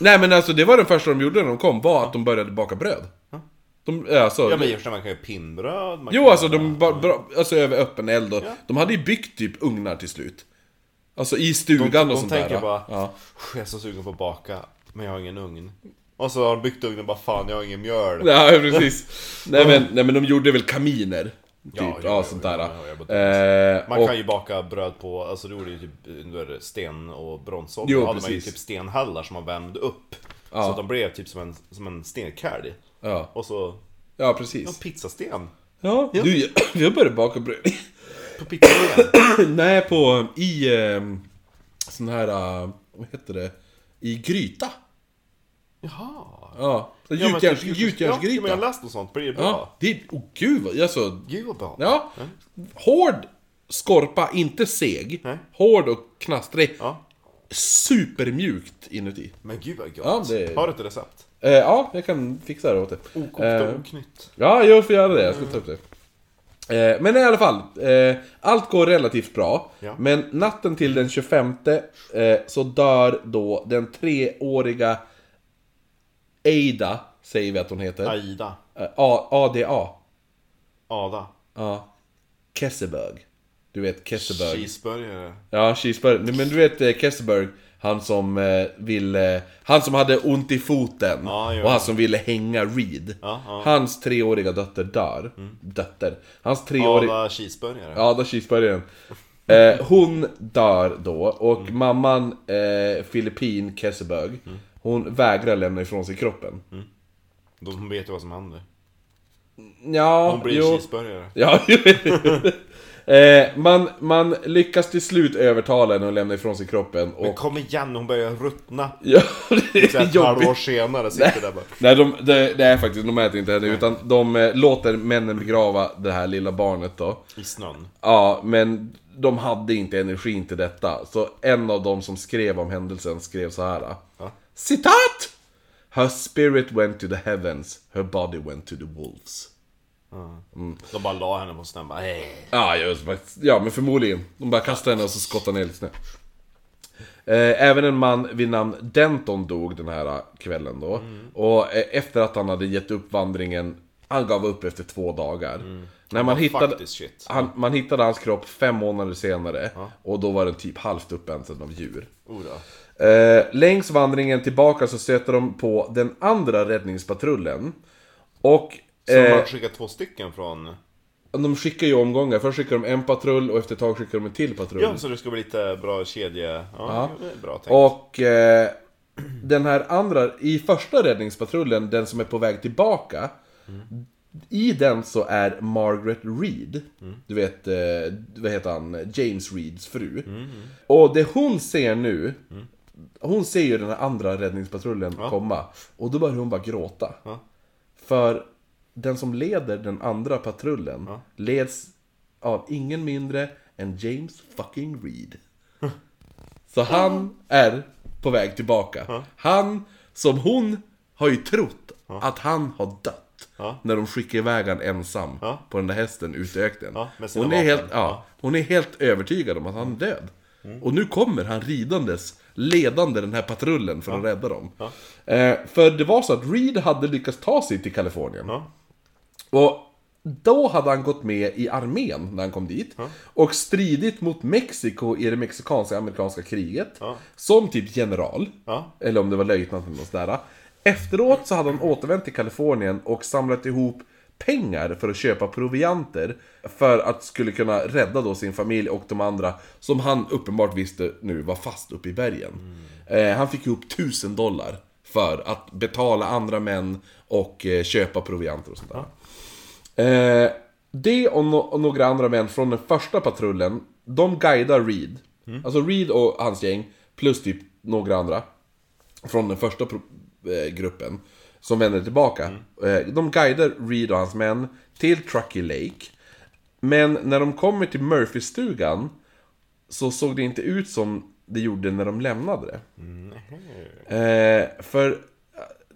Nej men alltså det var det första de gjorde när de kom, var att de började baka bröd. De, alltså, Ja men just det, man kan ju pinnbröd. Man Jo kan alltså de bara, bra, alltså över öppen eld och, Ja. De hade ju byggt typ ugnar till slut. Alltså i stugan de, och de sånt tänker där. bara, Ja. jag är så sugen på att baka, men jag har ingen ugn. Och så har de byggt ugnen bara, fan jag har ingen mjöl. Ja, precis. nej, men, nej men de gjorde väl kaminer. Typ, Ja, ja, jo, sånt där. eh, Man och, kan ju baka bröd på, alltså det gjorde ju typ under sten och bronsålder. Då hade man ju precis. typ stenhallar som man värmde upp. Ja. Så att de blev typ som en, som en stenkärl. Ja, Och så, ja, ja precis. pizzasten. Ja, du, jag, jag började baka bröd. På pizzasten. nej, på, i eh, sån här, eh, vad heter det? I gryta. Jaha. Ja, så Ja, men typ- gjutjärnsgryta. Ja, men jag har läst något sånt, blir det bra? Ja, det är, oh gud vad, alltså, Gud vad bra. ja. Hård skorpa, inte seg. Nej. Hård och knastrig. Ja. Supermjukt inuti. Men gud vad gott. Ja, det- Har du ett recept? Eh, ja, jag kan fixa det åt dig. Okokta Eh, oknytt. Ja, jag får göra det. Jag ska ta upp det. Eh, men i alla fall, eh, allt går relativt bra. Ja. Men natten till den 25 eh, så dör då den treåriga Ada, säger vi att hon heter. Aida. Eh, A- ADA. Ada. Ja. Kesseberg. Du vet Kesseberg. Cheeseburgare. Ja, cheeseburger. Men du vet eh, Kesseberg, han som eh, ville... Han som hade ont i foten. Jo. och han som ville hänga Reed. Ja, ja. Hans treåriga dotter dör. Dotter. Hans treåriga... Ada cheeseburgare. Ja, då cheeseburgaren. Eh, hon dör då och Mm. mamman eh, Filippin Kesseberg, hon vägrar lämna ifrån sig kroppen. De vet ju vad som händer. Ja, Hon blir jo. cheeseburgare. Ja, eh, man, man lyckas till slut övertala henne att lämna ifrån sig kroppen Men och... kom igen, hon börjar ruttna. Ja, det är ett halvår jobbigt. senare sitter där bara. Nej, de, det, det är faktiskt, de äter inte henne utan de eh, låter männen begrava det här lilla barnet då. I snön. Ja, men de hade inte energin till detta. Så en av dem som skrev om händelsen skrev så här. Citat! Her spirit went to the heavens, her body went to the wolves. De bara la henne på snön bara hej. Ja, just, ja, men förmodligen. De bara kastade henne och så skottade ner lite snö. Eh, Även en man vid namn Denton dog den här kvällen då. Och eh, efter att han hade gett upp vandringen, han gav upp efter två dagar. När man hittade, Faktiskt shit. han, man hittade hans kropp fem månader senare. Och då var den typ halvt uppäten av djur. Oh. Eh, längs vandringen tillbaka så stöter de på den andra räddningspatrullen. Och Så eh, man skickar två stycken från... de skickar ju omgångar. Först skickar de en patrull och efter ett tag skickar de en till patrull. Ja, så det ska bli lite bra kedje... Ja, Ja. bra tänkt. Och eh, den här andra, i första räddningspatrullen, den som är på väg tillbaka. I den så är Margaret Reed, du vet, eh, vad heter han, James Reeds fru. Och det hon ser nu, hon ser ju den här andra räddningspatrullen komma. Och då börjar hon bara gråta. Ja. För den som leder den andra patrullen leds av ingen mindre än James fucking Reed. Så han är på väg tillbaka. Han, som hon har ju trott att han har dött. Ja. När de skickar iväg han ensam Ja. på den där hästen ut i öknen. Ja, hon, är helt, ja, hon är helt övertygad om att han är död. Och nu kommer han ridandes, ledande den här patrullen för att rädda dem. Eh, för det var så att Reed hade lyckats ta sig till Kalifornien. Ja. Och då hade han gått med i armén när han kom dit. Och stridit mot Mexiko i det mexikanska-amerikanska kriget. Ja. Som typ general. Ja. Eller om det var löjtnant eller något sådär. Efteråt så hade han återvänt till Kalifornien och samlat ihop pengar för att köpa provianter. För att skulle kunna rädda då sin familj och de andra som han uppenbart visste nu var fast uppe i bergen. Eh, han fick ihop tusen dollar för att betala andra män och eh, köpa provianter och sånt där. Eh, det och, no och några andra män från den första patrullen, de guidar Reed. Alltså Reed och hans gäng, plus typ några andra. Från den första eh, gruppen. Som vänder tillbaka. Eh, de guidar Reed och hans män till Truckee Lake. Men när de kommer till Murphy-stugan så såg det inte ut som det gjorde när de lämnade det. Eh, för eh,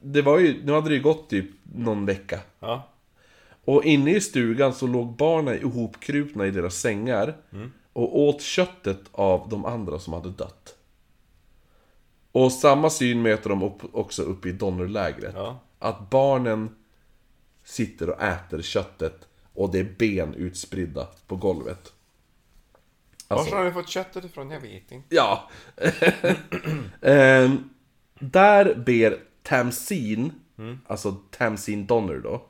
det var ju, nu hade det ju gått typ någon vecka. Ja. Och inne i stugan så låg barnen ihopkrupna i deras sängar och åt köttet av de andra som hade dött. Och samma syn möter de upp, också uppe i Donnerlägret. Ja. Att barnen sitter och äter köttet och det är ben utspridda på golvet. Alltså, Var har ni fått köttet ifrån? Jag vet inte. Ja. Ehm, där ber Tamsin, alltså Tamsin Donner då,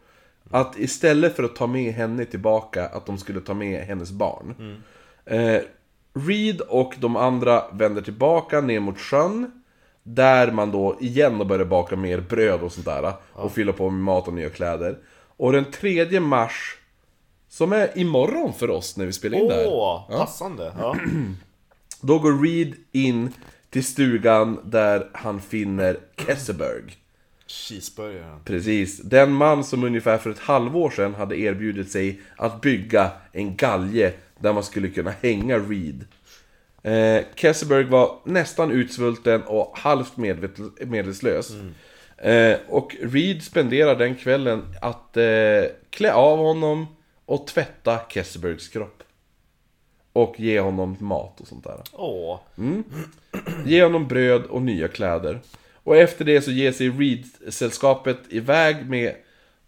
att istället för att ta med henne tillbaka, att de skulle ta med hennes barn. Eh, Reed och de andra vänder tillbaka ner mot sjön. Där man då igen börjar baka mer bröd och sånt där. Och fylla på med mat och nya kläder. Och den 3 mars, som är imorgon för oss när vi spelar in det här. Åh, passande. Ja. Då går Reed in till stugan där han finner Kesseberg. Cheeseburgaren. Precis, den man som ungefär för ett halvår sedan hade erbjudit sig att bygga en galge där man skulle kunna hänga Reed. Eh, Kesseberg var nästan utsvulten och halvt medvet- medvetslös. Eh, och Reed spenderar den kvällen att eh, klä av honom och tvätta Kessebergs kropp. Och ge honom mat och sånt där. Åh. Ge honom bröd och nya kläder. Och efter det så ger sig Reed-sällskapet iväg med...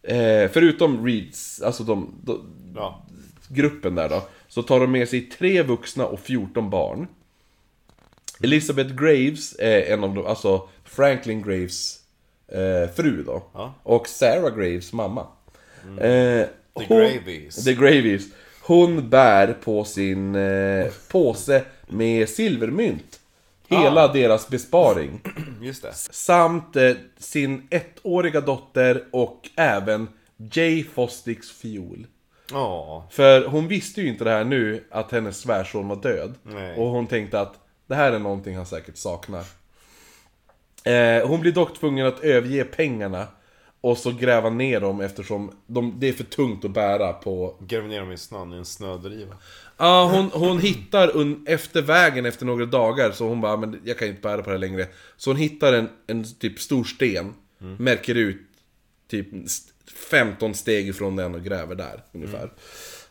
Eh, förutom Reeds, alltså de, de, Ja. gruppen där då. Så tar de med sig tre vuxna och 14 barn. Elizabeth Graves är en av dem, alltså Franklin Graves eh, fru då. Ja. Och Sarah Graves mamma. Eh, The hon- Gravies. The Gravies. Hon bär på sin eh, påse med silvermynt. Hela Ah. deras besparing. Just det. Samt eh, sin ettåriga dotter och även Jay Fosticks fiol. Åh. För hon visste ju inte det här nu, att hennes svärson var död. Nej. Och hon tänkte att det här är någonting han säkert saknar. Eh, hon blir dock tvungen att överge pengarna Och så gräva ner dem eftersom de, det är för tungt att bära på... Gräv ner dem i snön i en snödriva. Ja, hon, hon hittar un, efter vägen efter några dagar, så hon bara men jag kan inte bära på det här längre. Så hon hittar en, en typ stor sten, märker ut typ 15 steg ifrån den och gräver där ungefär.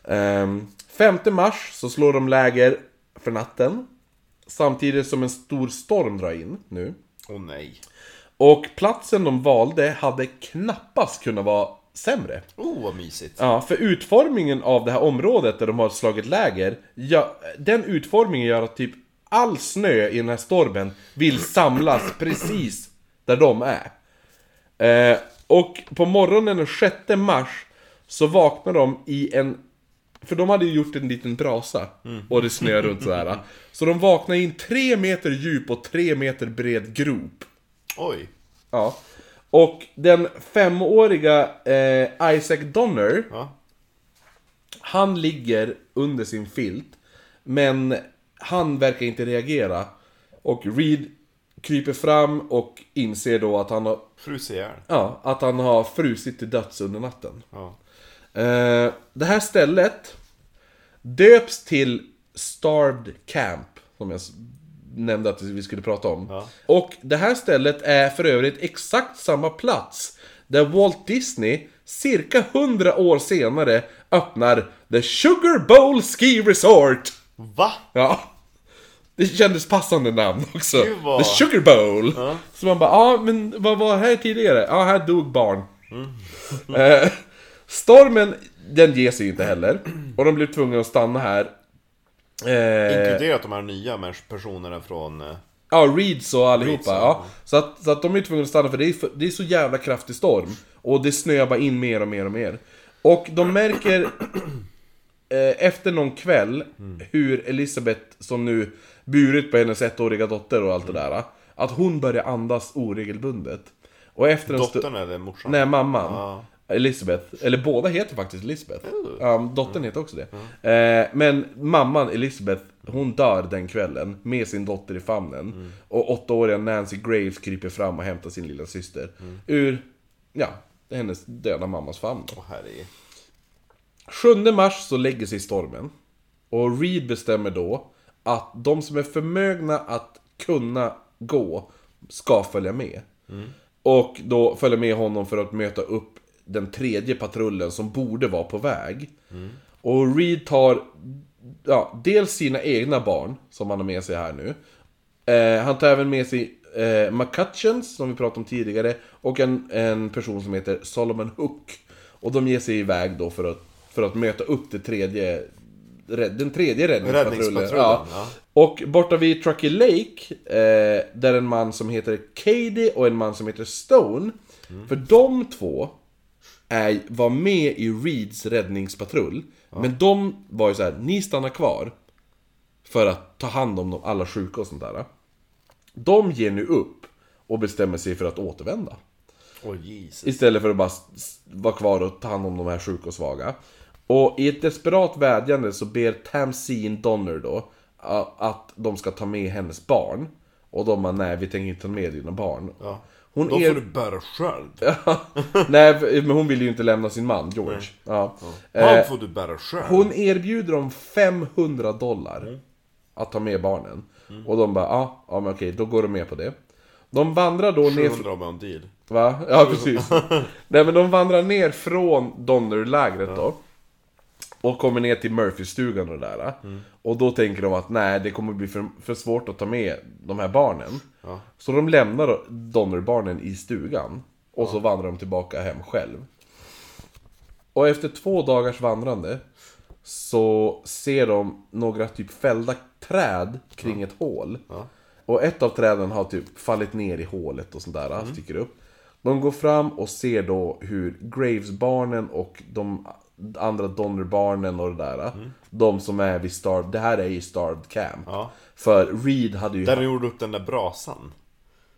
Ehm, 5 mars så slår de läger för natten. Samtidigt som en stor storm drar in nu. Åh nej. Och platsen de valde hade knappast kunnat vara sämre. Oh vad mysigt. Ja, för utformningen av det här området där de har slagit läger, ja, den utformningen gör att typ all snö i den här stormen vill samlas precis där de är. Eh, och på morgonen den 6 mars så vaknar de i en... För de hade ju gjort en liten brasa och det snöar runt sådär. Så de vaknar i en tre meter djup och tre meter bred grop. Oj. Ja. Och den femåriga eh, Isaac Donner, Ja. han ligger under sin filt. Men han verkar inte reagera. Och Reed kryper fram och inser då att han har, Frus ihjäl. ja, att han har frusit till döds under natten. Ja. Eh, det här stället döps till Starved Camp, som jag nämnde att vi skulle prata om. Ja. Och det här stället är för övrigt exakt samma plats där Walt Disney cirka 100 år senare öppnar The Sugar Bowl Ski Resort. Va? Ja. Det kändes passande namn också. Vad- The Sugar Bowl. Så man bara, ja men vad var här tidigare? Ja, här dog barn. Eh, stormen, den ger sig inte heller. Och de blev tvungna att stanna här. Eh, Inkluderat de här nya personerna från... eh, Ja, Reeds och allihopa. Reeds, ja. ja. Så, att, så att de är tvungna att stanna för det är, för det är så jävla kraftig storm. Och det snöar bara in mer och mer och mer. Och de märker eh, efter någon kväll hur Elisabeth, som nu burit på hennes ettåriga dotter och allt det där. Att hon börjar andas oregelbundet. Och efter en. Dottern eller morsan? Nej, mamman. Ja. Elisabeth. Eller båda heter faktiskt Elisabeth. Ja, dottern heter också det. Eh, men mamman Elisabeth, hon dör den kvällen med sin dotter i famnen. Och åttaåriga Nancy Graves kryper fram och hämtar sin lilla syster. Ur, ja, hennes döda mammas famn. då. Herre. 7 mars så lägger sig stormen. Och Reed bestämmer då att de som är förmögna att kunna gå ska följa med. Och då följa med honom för att möta upp den tredje patrullen som borde vara på väg. Och Reed tar ja, dels sina egna barn, som han har med sig här nu. Eh, han tar även med sig eh, McCutcheons, som vi pratade om tidigare, och en, en person som heter Solomon Hook. Och de ger sig iväg då för att, för att möta upp det tredje, den tredje räddningspatrullen. Räddningspatrullen, Ja. ja. Och borta vid Truckee Lake, eh, där en man som heter Cady och en man som heter Stone. För de två är, var med i Reeds räddningspatrull. Men de var ju så här: ni stannar kvar. För att ta hand om de, alla sjuka och sånt där. De ger nu upp och bestämmer sig för att återvända. Jesus. Istället för att bara vara kvar och ta hand om de här sjuka och svaga. Och i ett desperat vädjande så ber Tamsine Donner då att de ska ta med hennes barn. Och de bara, nej vi tänker inte ta med dina barn. Ja. Hon Då er... får du bära själv. nej, men hon vill ju inte lämna sin man, George. Ja. Han Eh, får du bära själv. hon erbjuder dem 500 dollar att ta med barnen. Och de bara, ja, ja men okej, då går de med på det. De vandrar då ner... 700 med en deal. Va? Ja, precis. Nej men de vandrar ner från Donner-lägret då. Och kommer ner till Murphy-stugan och det där. Och då tänker de att nej, det kommer bli för, för svårt att ta med de här barnen. Ja. Så de lämnar Donner-barnen i stugan. Och så vandrar de tillbaka hem själv. Och efter två dagars vandrande så ser de några typ fällda träd kring ett hål. Och ett av träden har typ fallit ner i hålet och sånt där, sticker upp. De går fram och ser då hur Graves-barnen och de andra Donner-barnen och det där. De som är vid Starved, det här är i Starved Camp. Ja. För Reed hade ju... Där de gjorde upp den där brasan.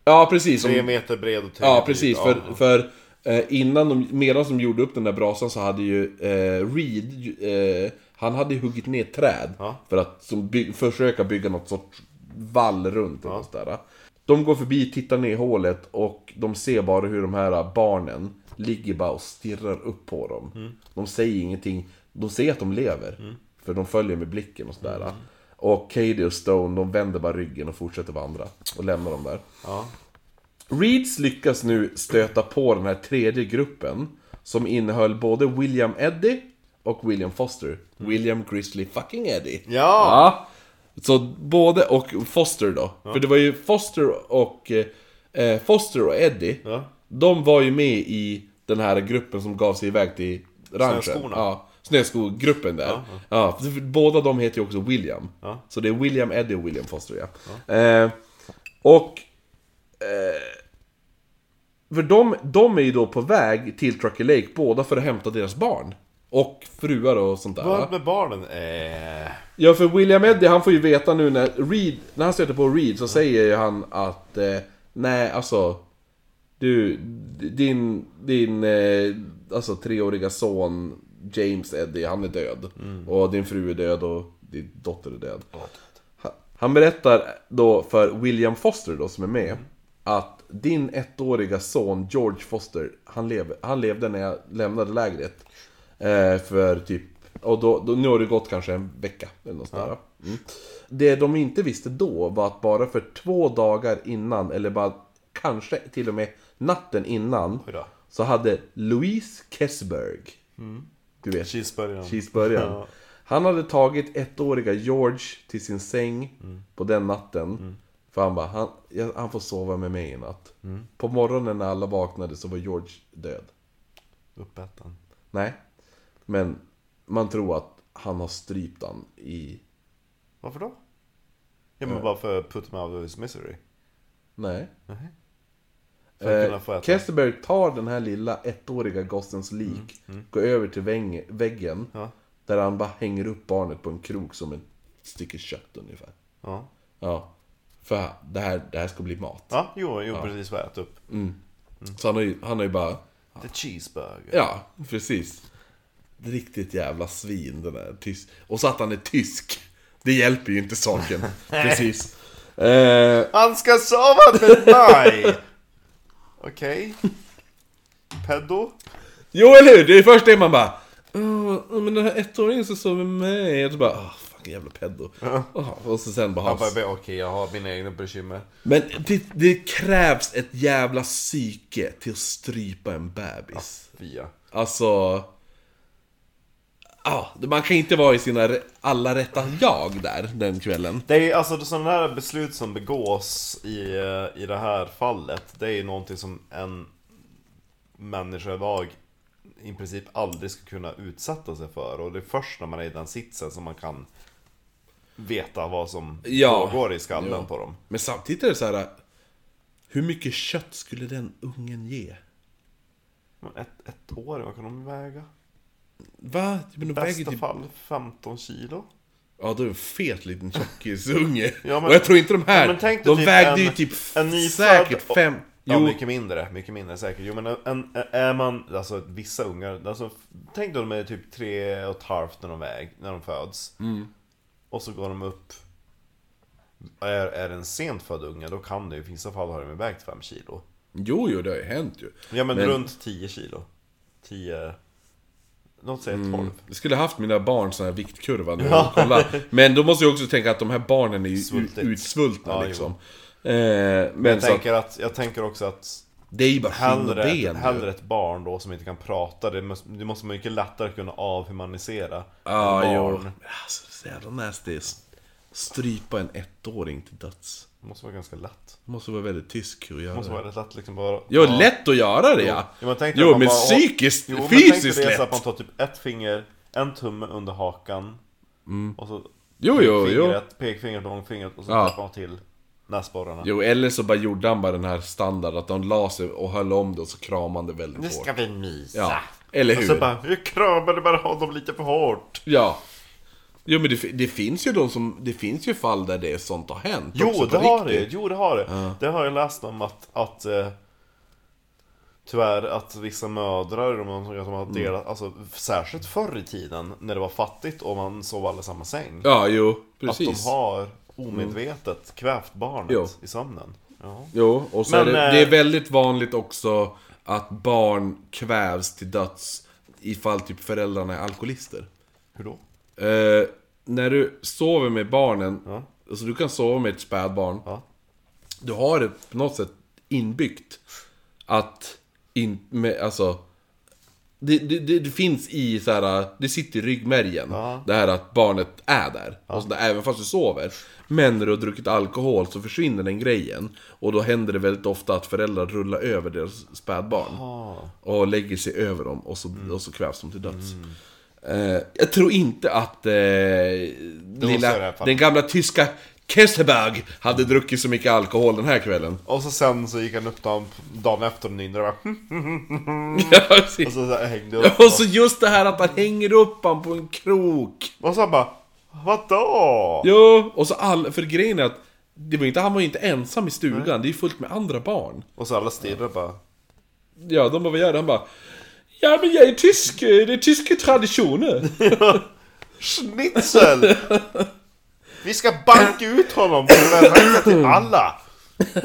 Ja, precis. Tre meter bred och tre Ja, precis. djup. För, för eh, innan de, medan de gjorde upp den där brasan så hade ju eh, Reed, ju- eh, han hade ju huggit ner träd Ja. för att som by, försöka bygga något sorts vall runt ja. där. De går förbi, tittar ner i hålet och de ser bara hur de här barnen ligger bara och stirrar upp på dem. Mm. De säger ingenting. De ser att de lever. För de följer med blicken och sådär. Mm. Och Katie och Stone, de vänder bara ryggen och fortsätter vandra. Och lämnar dem där. Ja. Reeds lyckas nu stöta på den här tredje gruppen Som innehöll både William Eddie och William Foster William Grizzly fucking Eddie Mm. Ja. Så både, och Foster då För det var ju Foster och eh, Foster och Eddie Ja. De var ju med i den här gruppen som gav sig iväg till ranchen Snöskorna. Ja, snöskogruppen där Ja, för båda de heter ju också William Ja. Så det är William Eddie och William Foster ja, Eh, Och för de, de är ju då på väg till Truckee Lake, båda för att hämta deras barn. Och fruar och sånt där. Vad med barnen? Eh... Ja, för William Eddie, han får ju veta nu när Reed, när han stöter på Reed så säger ju han att eh, Nej, alltså Du, din, din eh, alltså treåriga son James Eddie, han är död. Och din fru är död och din dotter är död. Ha- Han berättar då för William Foster då, som är med, att din ettåriga son George Foster, han, lev, han levde när jag lämnade lägret. Eh, för typ, och då, då, nu har det gått kanske en vecka eller något sådär. Mm. Det de inte visste då var att bara för två dagar innan, eller bara kanske till och med natten innan, så hade Louise Kessberg, du vet, Cheeseburgaren. cheeseburgaren. Ja. Han hade tagit ettåriga George till sin säng på den natten. För han bara, han, han får sova med mig i natt. På morgonen när alla vaknade så var George död. Uppäten. Nej. Men man tror att han har strypt han i... Varför då? Ja men bara för put him out of his misery. Nej. Kunna Eh. Kesselberg tar den här lilla ettåriga gossens lik, går över till väng, väggen. Ja. Där han bara hänger upp barnet på en krok som ett stycke kött ungefär. Ja. Ja. För det här, det här ska bli mat. Ja, jo, jo precis vad jag ätit upp. Så han har ju, han har ju bara... The cheeseburger. Ja, precis. Riktigt jävla svin den där tysk. Och så att han är tysk. Det hjälper ju inte saken. precis. Eh, Han ska sova med mig! Okej. Pedo? jo, eller hur? Det är först det man bara... "Åh, men den här ettåringen som sover med mig. Och så bara... Åh, fucking jävla pedo. Åh, och så sen bara... Han bara, okej jag har mina egna bekymmer. Men det, det krävs ett jävla psyke till att strypa en bebis. Via. Alltså... Ja, man kan inte vara i sina alla rätta jag där den kvällen. Det är alltså sådana här beslut som begås i, eh, i det här fallet Det är ju någonting som en människa idag i princip aldrig ska kunna utsätta sig för Och det är först när man är i den sitsen som man kan veta vad som Ja. pågår i skallen Ja. på dem Men samtidigt är det så här. Hur mycket kött skulle den ungen ge? Ett, ett år, vad kan de väga? Va? Men de I väger bästa typ... fall 15 kilo Ja, då är det en fet liten tjockisunge. Ja, men- Och jag tror inte de här... Ja, men tänk dig de typ vägde en- ju typ en nyfödd säkert och- fem... Ja, Jo, mycket mindre, mycket mindre säkert. Jo men en, en, är man, alltså vissa ungar, alltså tänk då de är typ tre och ett halvt när de, väg, när de föds. Mm. Och så går de upp, är, är det en sent född unge, då kan det i vissa fall har de vägt 5 kilo. jo, jo, det har ju hänt ju. Ja men, Men- runt 10 kilo. 10, låt säga 12. Jag skulle haft mina barn sån här viktkurva nu och kolla. Men då måste jag också tänka att de här barnen är ju Svultigt. ut, utsvultna Ja, liksom. Eh, men Jag tänker, att, jag tänker också att det är ju bara hellre, ben hellre ett barn då som inte kan prata, det måste, det måste mycket lättare kunna avhumanisera Ja, ett jo. barn. Alltså, så jävla nasty. Strypa en ettåring till döds. Det måste vara ganska lätt. Det måste vara väldigt tysk att Det göra måste det. vara rätt lätt liksom bara... Jo, lätt att göra det ja! Jo, men, tänk dig Jo, att man men bara- psykiskt, Jo, men fysiskt tänk dig det så att man lätt! tar typ ett finger, en tumme under hakan Och så Mm. Jo, jo, jo. fingret, pekfingret och långfingret och så Ja. man till näsborrarna Jo, eller så bara gjorde han bara den här standard att de la sig och höll om det och så kramade väldigt Nu hårt. ska vi mysa! Ja, eller Och så hur? bara, jag kramade bara honom lite för hårt Ja. Jo men det, det finns ju de som, det finns ju fall där det är sånt har hänt Jo, också det har det, riktigt. jo det har det Det har jag läst om att, att eh, Tyvärr att vissa mödrar, de, har delat, alltså särskilt förr i tiden När det var fattigt och man sov alla i samma säng Ja, jo, Att precis. de har omedvetet kvävt barnet Jo. i sömnen ja. Jo, och så Men, är det, eh, det är väldigt vanligt också att barn kvävs till döds ifall typ föräldrarna är alkoholister. Hur då? Eh, när du sover med barnen, Ja. alltså du kan sova med ett spädbarn. Ja. Du har det på något sätt inbyggt. Att, in, med, alltså... Det, det, det, finns i så här, det sitter i ryggmärgen. Ja. Det här att barnet är där. Och så där, även fast du sover. Men när du har druckit alkohol så försvinner den grejen. Och då händer det väldigt ofta att föräldrar rullar över deras spädbarn. Och lägger sig över dem och så, och så kvävs de till döds. Eh, jag tror inte att eh, lilla, den gamla tyska Kesseberg hade druckit så mycket alkohol den här kvällen. Och så sen så gick han upp dagen, dagen efter och nynnade bara. Ja, precis. Och så så hängde upp Och så just det här att han hänger upp han på en krok. och så han bara Vadå? Jo, och så all, för grejen är att det var inte, han var ju inte ensam i stugan, det är ju fullt med andra barn. Och så alla stirrar bara Ja, de bara, vad gör du? Han bara Ja men jag är tysk, det är tyska traditioner. Schnitzel! Vi ska banka ut honom räcka till alla!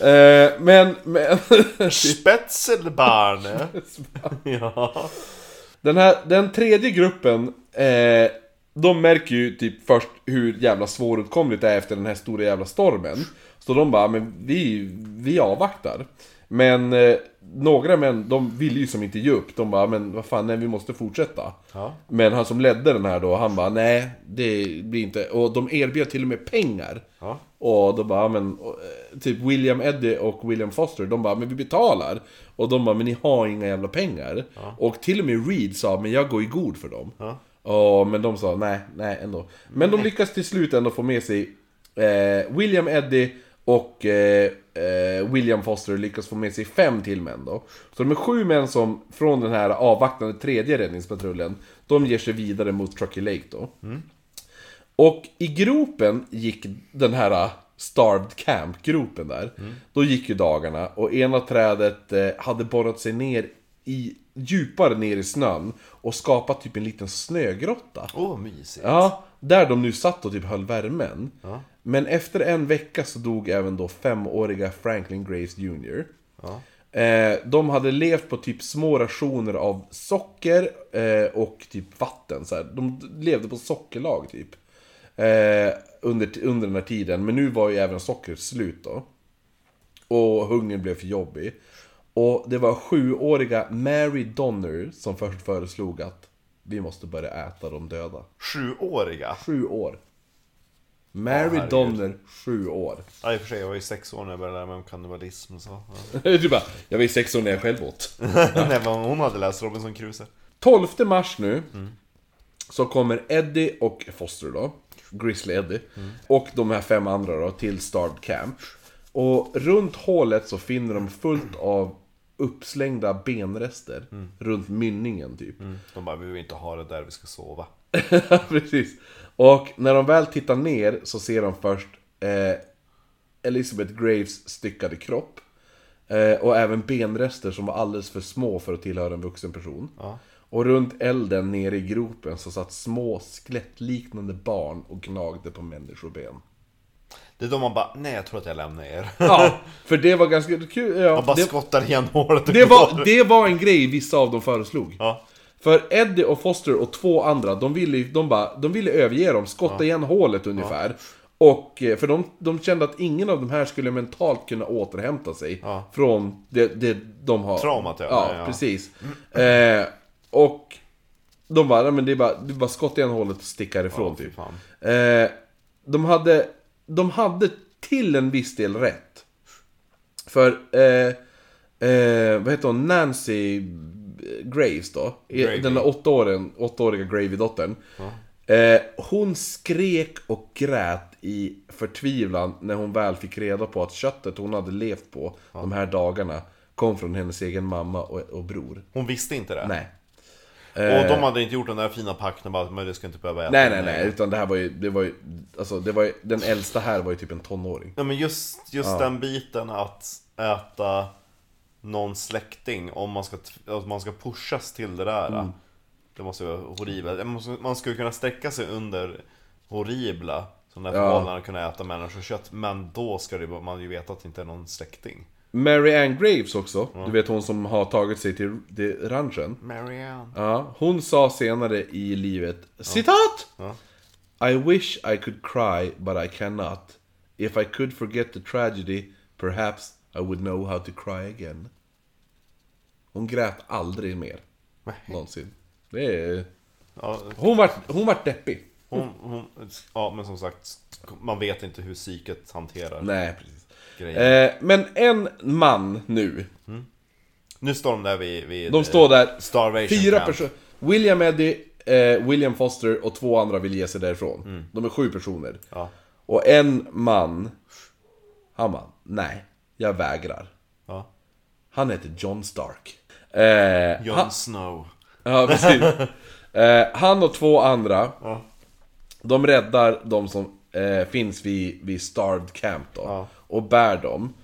eh, men, men Spetzelbarne! ja. den här, den tredje gruppen, eh, de märker ju typ först hur jävla svåråtkomligt det är efter den här stora jävla stormen. Så de bara, men vi, vi avvaktar. Men eh, några män, de ville ju som inte ge upp. De bara, men vad fan, nej vi måste fortsätta. Ja. Men han som ledde den här då, han bara, nej det blir inte... Och de erbjöd till och med pengar. Ja. Och då bara, men... och, eh, Typ William Eddie och William Foster, de bara, men vi betalar. Och de bara, men ni har inga jävla pengar. Och till och med Reed sa, men jag går i god för dem. Ja. Och, men de sa, nej, nej ändå. Men de lyckas till slut ändå få med sig eh, William Eddie och eh, eh, William Foster lyckas få med sig fem till män då. Så de är sju män som, från den här avvaktande tredje räddningspatrullen, de ger sig vidare mot Truckee Lake då. Och i gropen gick den här uh, Starved Camp-gropen där. Då gick ju dagarna och ena trädet eh, hade borrat sig ner i djupare ner i snön och skapat typ en liten snögrotta. Åh, mysigt. Ja, där de nu satt och typ höll värmen. Ja. Men efter en vecka så dog även då femåriga Franklin Grace Jr. Ja. Eh, de hade levt på typ små rationer av socker eh, och typ vatten. Så här. De levde på sockerlag typ. Eh, under, under den här tiden. Men nu var ju även sockret slut då. Och hungern blev för jobbig. Och det var sjuåriga Mary Donner som först föreslog att vi måste börja äta de döda. Sjuåriga? Sju år. Mary herregud. Donner, sju år. Ja, i och för sig, jag var ju sex år när jag började lära mig om kannibalism så. Ja. du bara, jag var ju sex år när jag själv åt. Nej, men hon hade läst Robinson Crusoe. 12 mars nu Så kommer Eddie och Foster då Grizzly Eddie Och de här fem andra då till Starved Camp Och runt hålet så finner de fullt av uppslängda benrester Runt mynningen typ De bara, vi vill inte ha det där vi ska sova. Precis Och när de väl tittar ner så ser de först eh, Elizabeth Graves styckade kropp eh, Och även benrester som var alldeles för små för att tillhöra en vuxen person Ja. Och runt elden nere i gropen så satt små skelettliknande barn och gnagde på människoben. Det är då man bara, nej jag tror att jag lämnar er. Ja, för det var ganska kul. Ja, Man bara det, skottar igen hålet och det, går. var, det var en grej vissa av dem föreslog. Ja. För Eddie och Foster och två andra, de ville, de bara, de ville överge dem, skotta igen hålet ungefär. Och, eh, för de, de kände att ingen av de här skulle mentalt kunna återhämta sig Ja. från det, det de har... Traumat, ja. Ja, Ja. precis. Eh, och de bara, "Nej, men det är bara, det är bara skotta igen hålet och sticka ifrån typ. Eh, de, hade, de hade till en viss del rätt. För, eh, eh, vad heter hon, Nancy Graves då? Gravy. Den där åttaåriga, åttaåriga Gravy-dottern. Eh, hon skrek och grät i förtvivlan när hon väl fick reda på att köttet hon hade levt på de här dagarna kom från hennes egen mamma och, och bror. Hon visste inte det. Nej. Och de hade inte gjort den där fina pakten bara, men du ska inte behöva äta Nej, nej, nej, utan det här var ju, det var ju, alltså det var ju, den äldsta här var ju typ en tonåring. Ja men just, just den biten att äta någon släkting om man ska, att man ska pushas till det där. Mm. Det måste vara horribelt. Man skulle kunna sträcka sig under horribla sådana där Ja. förhållanden att kunna äta människokött. Men då ska det, man ju veta att det inte är någon släkting. Mary Ann Graves också, du vet hon som har tagit sig till, till ranchen. Marianne. Ja, hon sa senare i livet, citat! I wish I could cry, but I cannot. If I could forget the tragedy, perhaps I would know how to cry again. Hon grät aldrig mer. Nej. Någonsin. Det är... Ja, Hon vart, hon vart deppig. hon, hon, ja, men som sagt, man vet inte hur psyket hanterar Nej, precis. Eh, men en man nu. Nu står de där vid... vid De står där, Starvation fyra personer. William Eddie, eh, William Foster och två andra vill ge sig därifrån. De är sju personer. Mm. Ja. Och en man, han bara, nej, jag vägrar. Ja. Han heter John Stark. Eh, Jon Snow. ja, precis. eh, han och två andra, Ja. de räddar de som eh, finns vid, vid Starved Camp då. Ja. Mm. Och bär dem.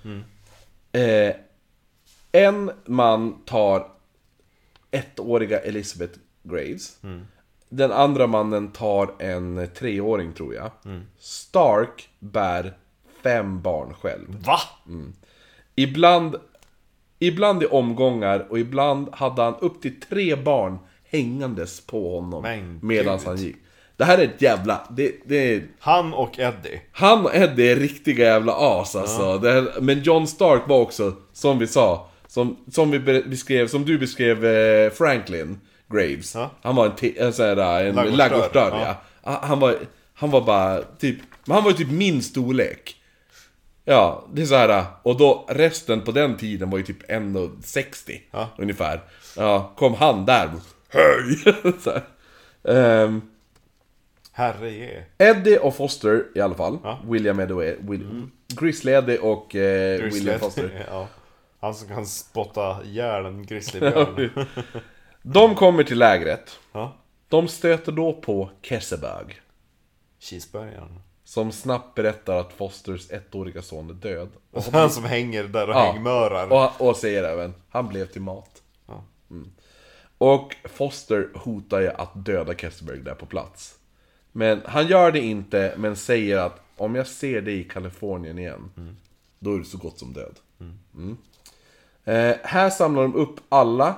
Eh, en man tar ettåriga Elizabeth Graves. Mm. Den andra mannen tar en treåring tror jag. Mm. Stark bär fem barn själv. Va? Ibland, ibland i omgångar och ibland hade han upp till tre barn hängandes på honom medan han gick. Det här är ett jävla... Det, det är, Han och Eddie. han och Eddie är riktiga jävla as alltså. Det här, men John Stark var också, som vi sa, som, som vi be- beskrev, som du beskrev eh, Franklin Graves. Ja. Han var en, en, sån här, en Ladugårdsdörr, ladugårdsdörr, ja. ja. Han- Han var, han var bara typ, men han var ju typ min storlek. Ja, det är så här och då resten på den tiden var ju typ 1,60 Ja. ungefär. Ja, kom han där, hej! så här. Herre. Eddie och Foster i alla fall. Ja. William Eddie Will, Grizzly Eddie och eh, William Foster. ja. Han som kan spotta ihjäl en grizzlybjörn. De kommer till lägret. ja. De stöter då på Kesebag. Cheeseburgaren. Som snabbt berättar att Fosters ettåriga son är död. Och, Han som hänger där och Ja. hängmörar. och, och säger även, han blev till mat. Ja. Mm. Och Foster hotar ju att döda Kesselberg där på plats. Men han gör det inte, men säger att om jag ser dig i Kalifornien igen, då är du så gott som död. Mm. Eh, här samlar de upp alla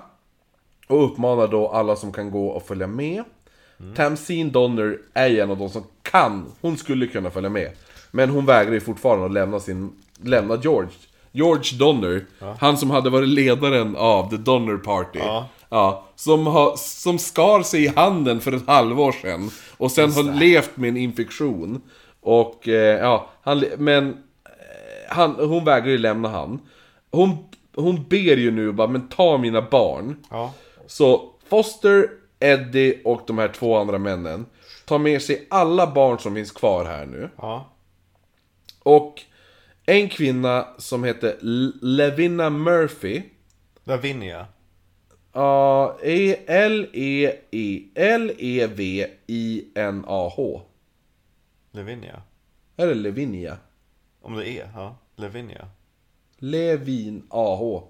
och uppmanar då alla som kan gå och följa med. Tamsin Donner är en av de som kan, hon skulle kunna följa med. Men hon vägrar ju fortfarande att lämna sin, lämna George. George Donner, han som hade varit ledaren av The Donner Party. Ja. Ja, som, har, som skar sig i handen för ett halvår sedan. Och sen har levt med en infektion. Och eh, ja, han, men eh, han, hon vägrar ju lämna han. Hon, hon ber ju nu bara, men ta mina barn. Ja. Så Foster, Eddie och de här två andra männen tar med sig alla barn som finns kvar här nu. Ja. Och en kvinna som heter L- Levina Murphy. Lavinia. E- L-E-V-I-N-A-H. Lavinia. Är det Levinia? Om det är, ja. Lavinia. Levin A-H.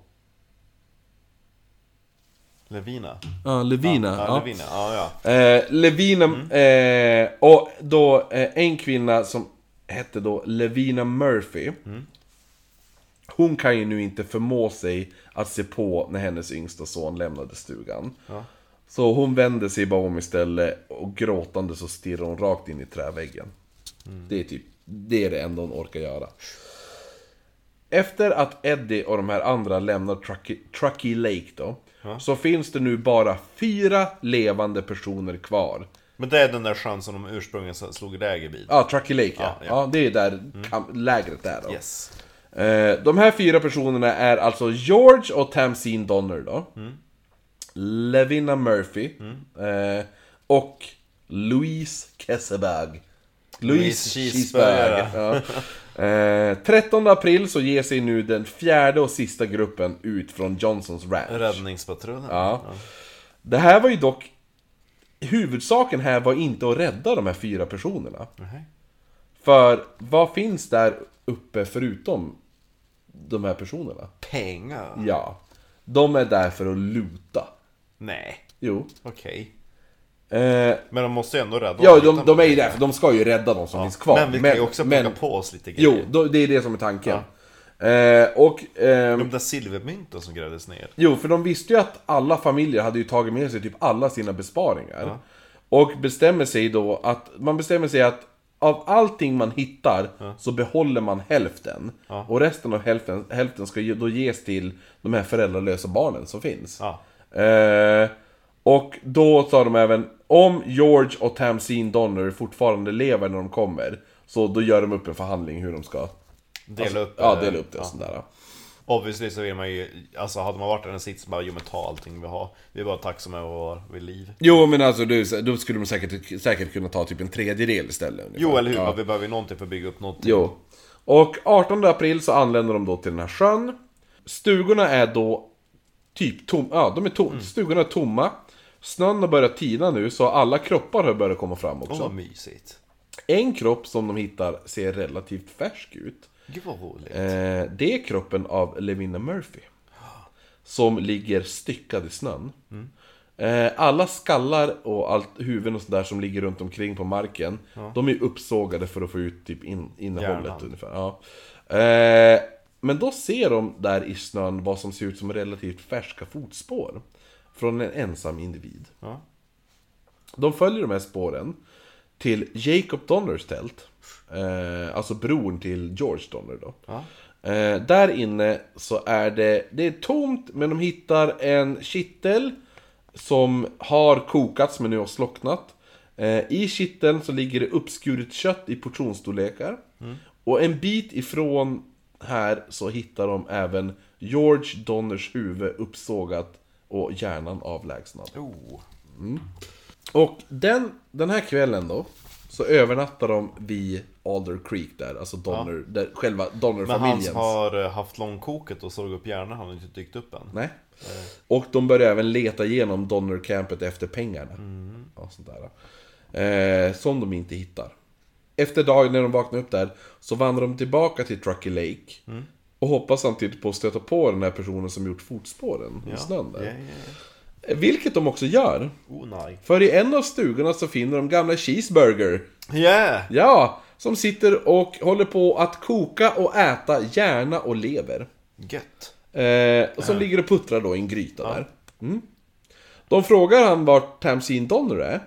Levina. Ja, Levina. Ja, Ja, Levina. Ja, ja. Eh, Levina, eh, och då eh, en kvinna som hette då Levina Murphy. Hon kan ju nu inte förmå sig att se på när hennes yngsta son lämnade stugan. Ja. Så hon vänder sig bara om istället och gråtande så stirrar hon rakt in i träväggen. Det är typ, det är det enda hon orkar göra. Efter att Eddie och de här andra lämnar Truckee, Truckee Lake då, så finns det nu bara fyra levande personer kvar. Men det är den där sjön som de ursprungligen slog läger vid. Ja, Truckee Lake ja. Ja, Ja, ja. det är där kam- lägret är då. Yes. Eh, de här fyra personerna är alltså George och Tamsin Donner då. Levina Murphy. Eh, och Louise Kesselberg. Louise Cheeseburger. Ja. Eh, 13 april så ger sig nu den fjärde och sista gruppen ut från Johnsons Ranch. Räddningspatrullen. Ja. Det här var ju dock... Huvudsaken här var inte att rädda de här fyra personerna. Nej. För vad finns där uppe förutom de här personerna? Pengar? Ja. De är där för att luta. Nej. Jo. Okej. Eh, Men de måste ju ändå rädda ja, oss de, utan de är ju där för de ska ju rädda de som finns kvar. Men vi kan ju också plocka på oss lite Jo, grejer. då, det är det som är tanken. Eh, och... ehm, De där silvermynten som grävdes ner. Jo, för de visste ju att alla familjer hade ju tagit med sig typ alla sina besparingar. Och bestämmer sig då att, man bestämmer sig att av allting man hittar så behåller man hälften. Och resten av hälften, hälften ska då ges till de här föräldralösa barnen som finns. Ja. Eh, och då sa de även, om George och Tamsin Donner fortfarande lever när de kommer, så då gör de upp en förhandling hur de ska Dela upp Ja, dela upp det och ja. sådär. Obviously så vill man ju, alltså hade man varit i den sitsen bara, jo men ta allting vi har. Vi är bara tacksamma över att vara vid liv. Jo men alltså du, då skulle de säkert, säkert kunna ta typ en tredjedel istället ungefär. Jo eller hur, Ja. vi behöver ju någonting för att bygga upp någonting. Jo. Och 18 april så anländer de då till den här sjön. Stugorna är då typ tom, ja de är tom, Mm. stugorna är tomma. Snön har börjat tina nu så alla kroppar har börjat komma fram Åh också. vad mysigt. En kropp som de hittar ser relativt färsk ut. Gud vad roligt. Eh, det är kroppen av Levina Murphy. Som ligger styckad i snön. Eh, alla skallar och allt huvuden och sådär som ligger runt omkring på marken. De är uppsågade för att få ut typ in, innehållet Hjärnan. ungefär. Ja. Eh, men då ser de där i snön vad som ser ut som relativt färska fotspår. Från en ensam individ. Ja. De följer de här spåren till Jacob Donners tält. Eh, alltså bron till George Donner då. Ja. Eh, där inne så är det, det är tomt, men de hittar en kittel som har kokats men nu har slocknat. Eh, I kitteln så ligger det uppskuret kött i portionsstorlekar. Och en bit ifrån här så hittar de även George Donners huvud uppsågat och hjärnan avlägsnad. Oh. Och den, den här kvällen då, så övernattar de vid Alder Creek där, alltså Donner, där, själva Men han Donner-familjens. har eh, haft långkoket och såg upp hjärnan, han har inte dykt upp än. Nej. Och de börjar även leta igenom Donner-campet efter pengarna. Ja, sånt där. Eh, som de inte hittar. Efter dagen när de vaknar upp där, så vandrar de tillbaka till Truckee Lake. Och hoppas samtidigt på att stöta på den här personen som gjort fotspåren i snön där. Ja, ja, ja. Vilket de också gör. Oh nej. För i en av stugorna så finner de gamla Cheeseburger. Yeah! Ja, som sitter och håller på att koka och äta hjärna och lever. Gött. Eh, och som ligger och puttrar då i en gryta där. Mm. De frågar han vart Tamsin Donner är.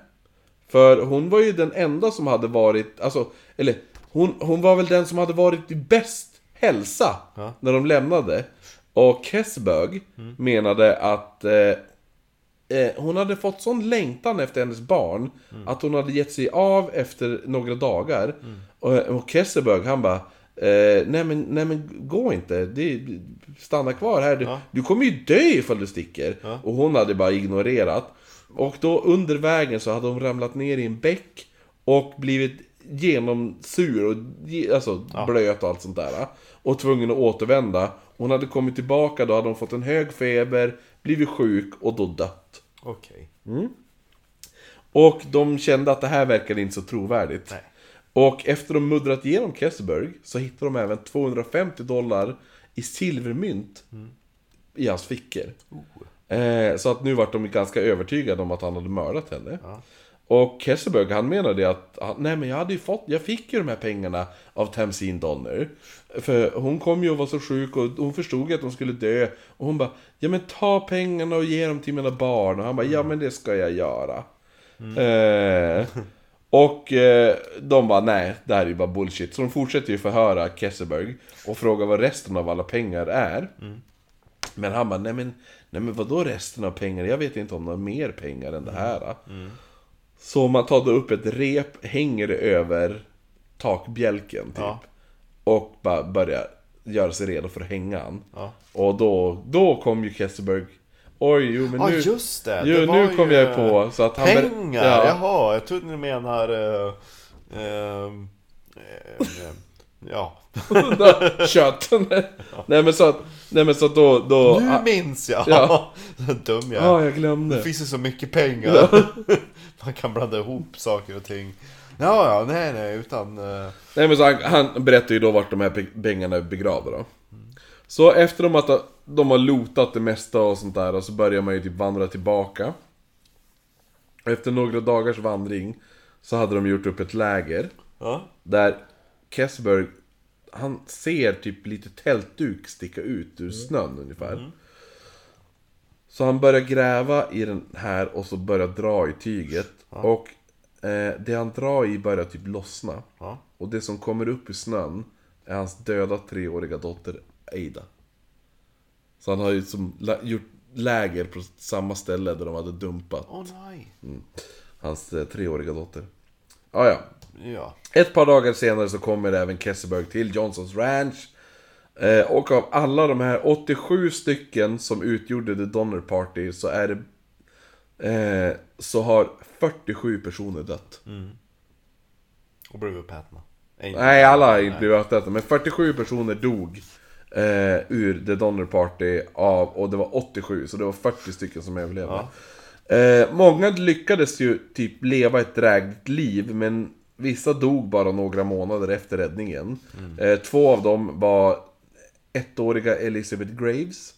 För hon var ju den enda som hade varit, alltså, eller hon, hon var väl den som hade varit i bäst hälsa Ja. när de lämnade. Och Kessbög menade att eh, eh, hon hade fått sån längtan efter hennes barn att hon hade gett sig av efter några dagar. Och, och Kesselberg han bara eh, nej, men, nej men gå inte, det, stanna kvar här. Du, Ja. du kommer ju dö ifall du sticker. Ja. Och hon hade bara ignorerat. Och då under vägen så hade hon ramlat ner i en bäck och blivit genomsur och alltså blöt och allt sånt där. Och tvungen att återvända. Hon hade kommit tillbaka, då hade hon fått en hög feber, blivit sjuk och då dött. Okej. Och de kände att det här verkade inte så trovärdigt. Nej. Och efter de muddrat igenom Kesselberg så hittade de även 250 dollar i silvermynt i hans fickor. Eh, så att nu vart de ganska övertygade om att han hade mördat henne. Ja. Och Kesselberg han menade att, han- nej men jag hade ju fått, jag fick ju de här pengarna av Tamsin Donner. För hon kom ju och var så sjuk och hon förstod ju att hon skulle dö. Och hon bara, ja men ta pengarna och ge dem till mina barn. Och han bara, ja men det ska jag göra. Eh, och eh, de bara, nej det här är ju bara bullshit. Så de fortsätter ju förhöra Kesselberg och fråga vad resten av alla pengar är. Men han bara, nej men, nej men vadå resten av pengar? Jag vet inte om de har mer pengar än det här. Så man tar då upp ett rep, hänger det över takbjälken typ. Ja. Och bara börjar göra sig redo för att hänga han. Ja. Och då, då kom ju Kesselberg Oj, jo men Ja nu... just det! Jo, det nu kom jag på så att han... Pengar! Ja. Jaha, jag trodde ni menar... Uh, ehm, eh, ja. Kött! nej men så att, nej men så att då... då Nu minns jag! Ja. Dum jag Ja, jag glömde. Det finns ju så mycket pengar. Man kan blanda ihop saker och ting. Ja, ja, nej, nej, utan... eh, Nej men så han, han berättar ju då vart de här pe- pengarna är begravda då. Så efter de att de har lotat det mesta och sånt där, och så börjar man ju typ vandra tillbaka. Efter några dagars vandring så hade de gjort upp ett läger. ja. Där Kessberg han ser typ lite tältduk sticka ut ur snön ungefär. Så han börjar gräva i den här och så börjar dra i tyget. Och eh, det han drar i börjar typ lossna. Ja. Och det som kommer upp ur snön är hans döda treåriga dotter Ada. Så han har ju som lä- gjort läger på samma ställe där de hade dumpat Åh nej. hans eh, treåriga dotter. Ah, ja. Ja. Ett par dagar senare så kommer även Kesselberg till Johnsons Ranch. Eh, och av alla de här 87 stycken som utgjorde The Donner Party så är det... Eh, så har 47 personer dött. Och blev uppätna. Nej, alla har inte blivit uppätna, men 47 personer dog eh, ur The Donner Party av, och det var 87, så det var 40 stycken som överlevde. Eh, många lyckades ju typ leva ett drägligt liv, men vissa dog bara några månader efter räddningen. Eh, två av dem var ettåriga Elizabeth Graves,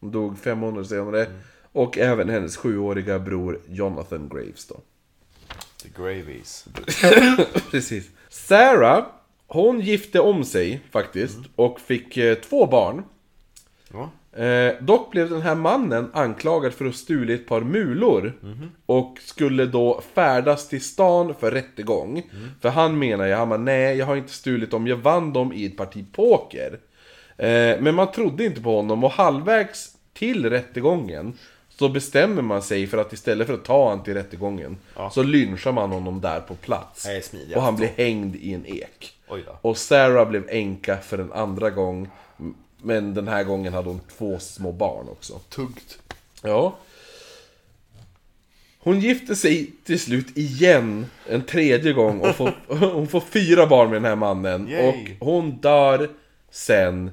hon dog fem månader senare. Och även hennes sjuåriga bror Jonathan Graves då. The Gravies. Precis. Sarah, hon gifte om sig faktiskt och fick eh, två barn. Ja. Eh, dock blev den här mannen anklagad för att ha stulit ett par mulor. Och skulle då färdas till stan för rättegång. För han menar ju, han bara, nej jag har inte stulit dem, jag vann dem i ett parti poker. Eh, men man trodde inte på honom och halvvägs till rättegången så bestämmer man sig för att istället för att ta han till rättegången så lynchar man honom där på plats. Och han blir hängd i en ek. Och Sarah blev änka för en andra gång. Men den här gången hade hon två små barn också. Tungt. Ja. Hon gifte sig till slut igen en tredje gång och får, hon får fyra barn med den här mannen. Yay. Och hon dör sen.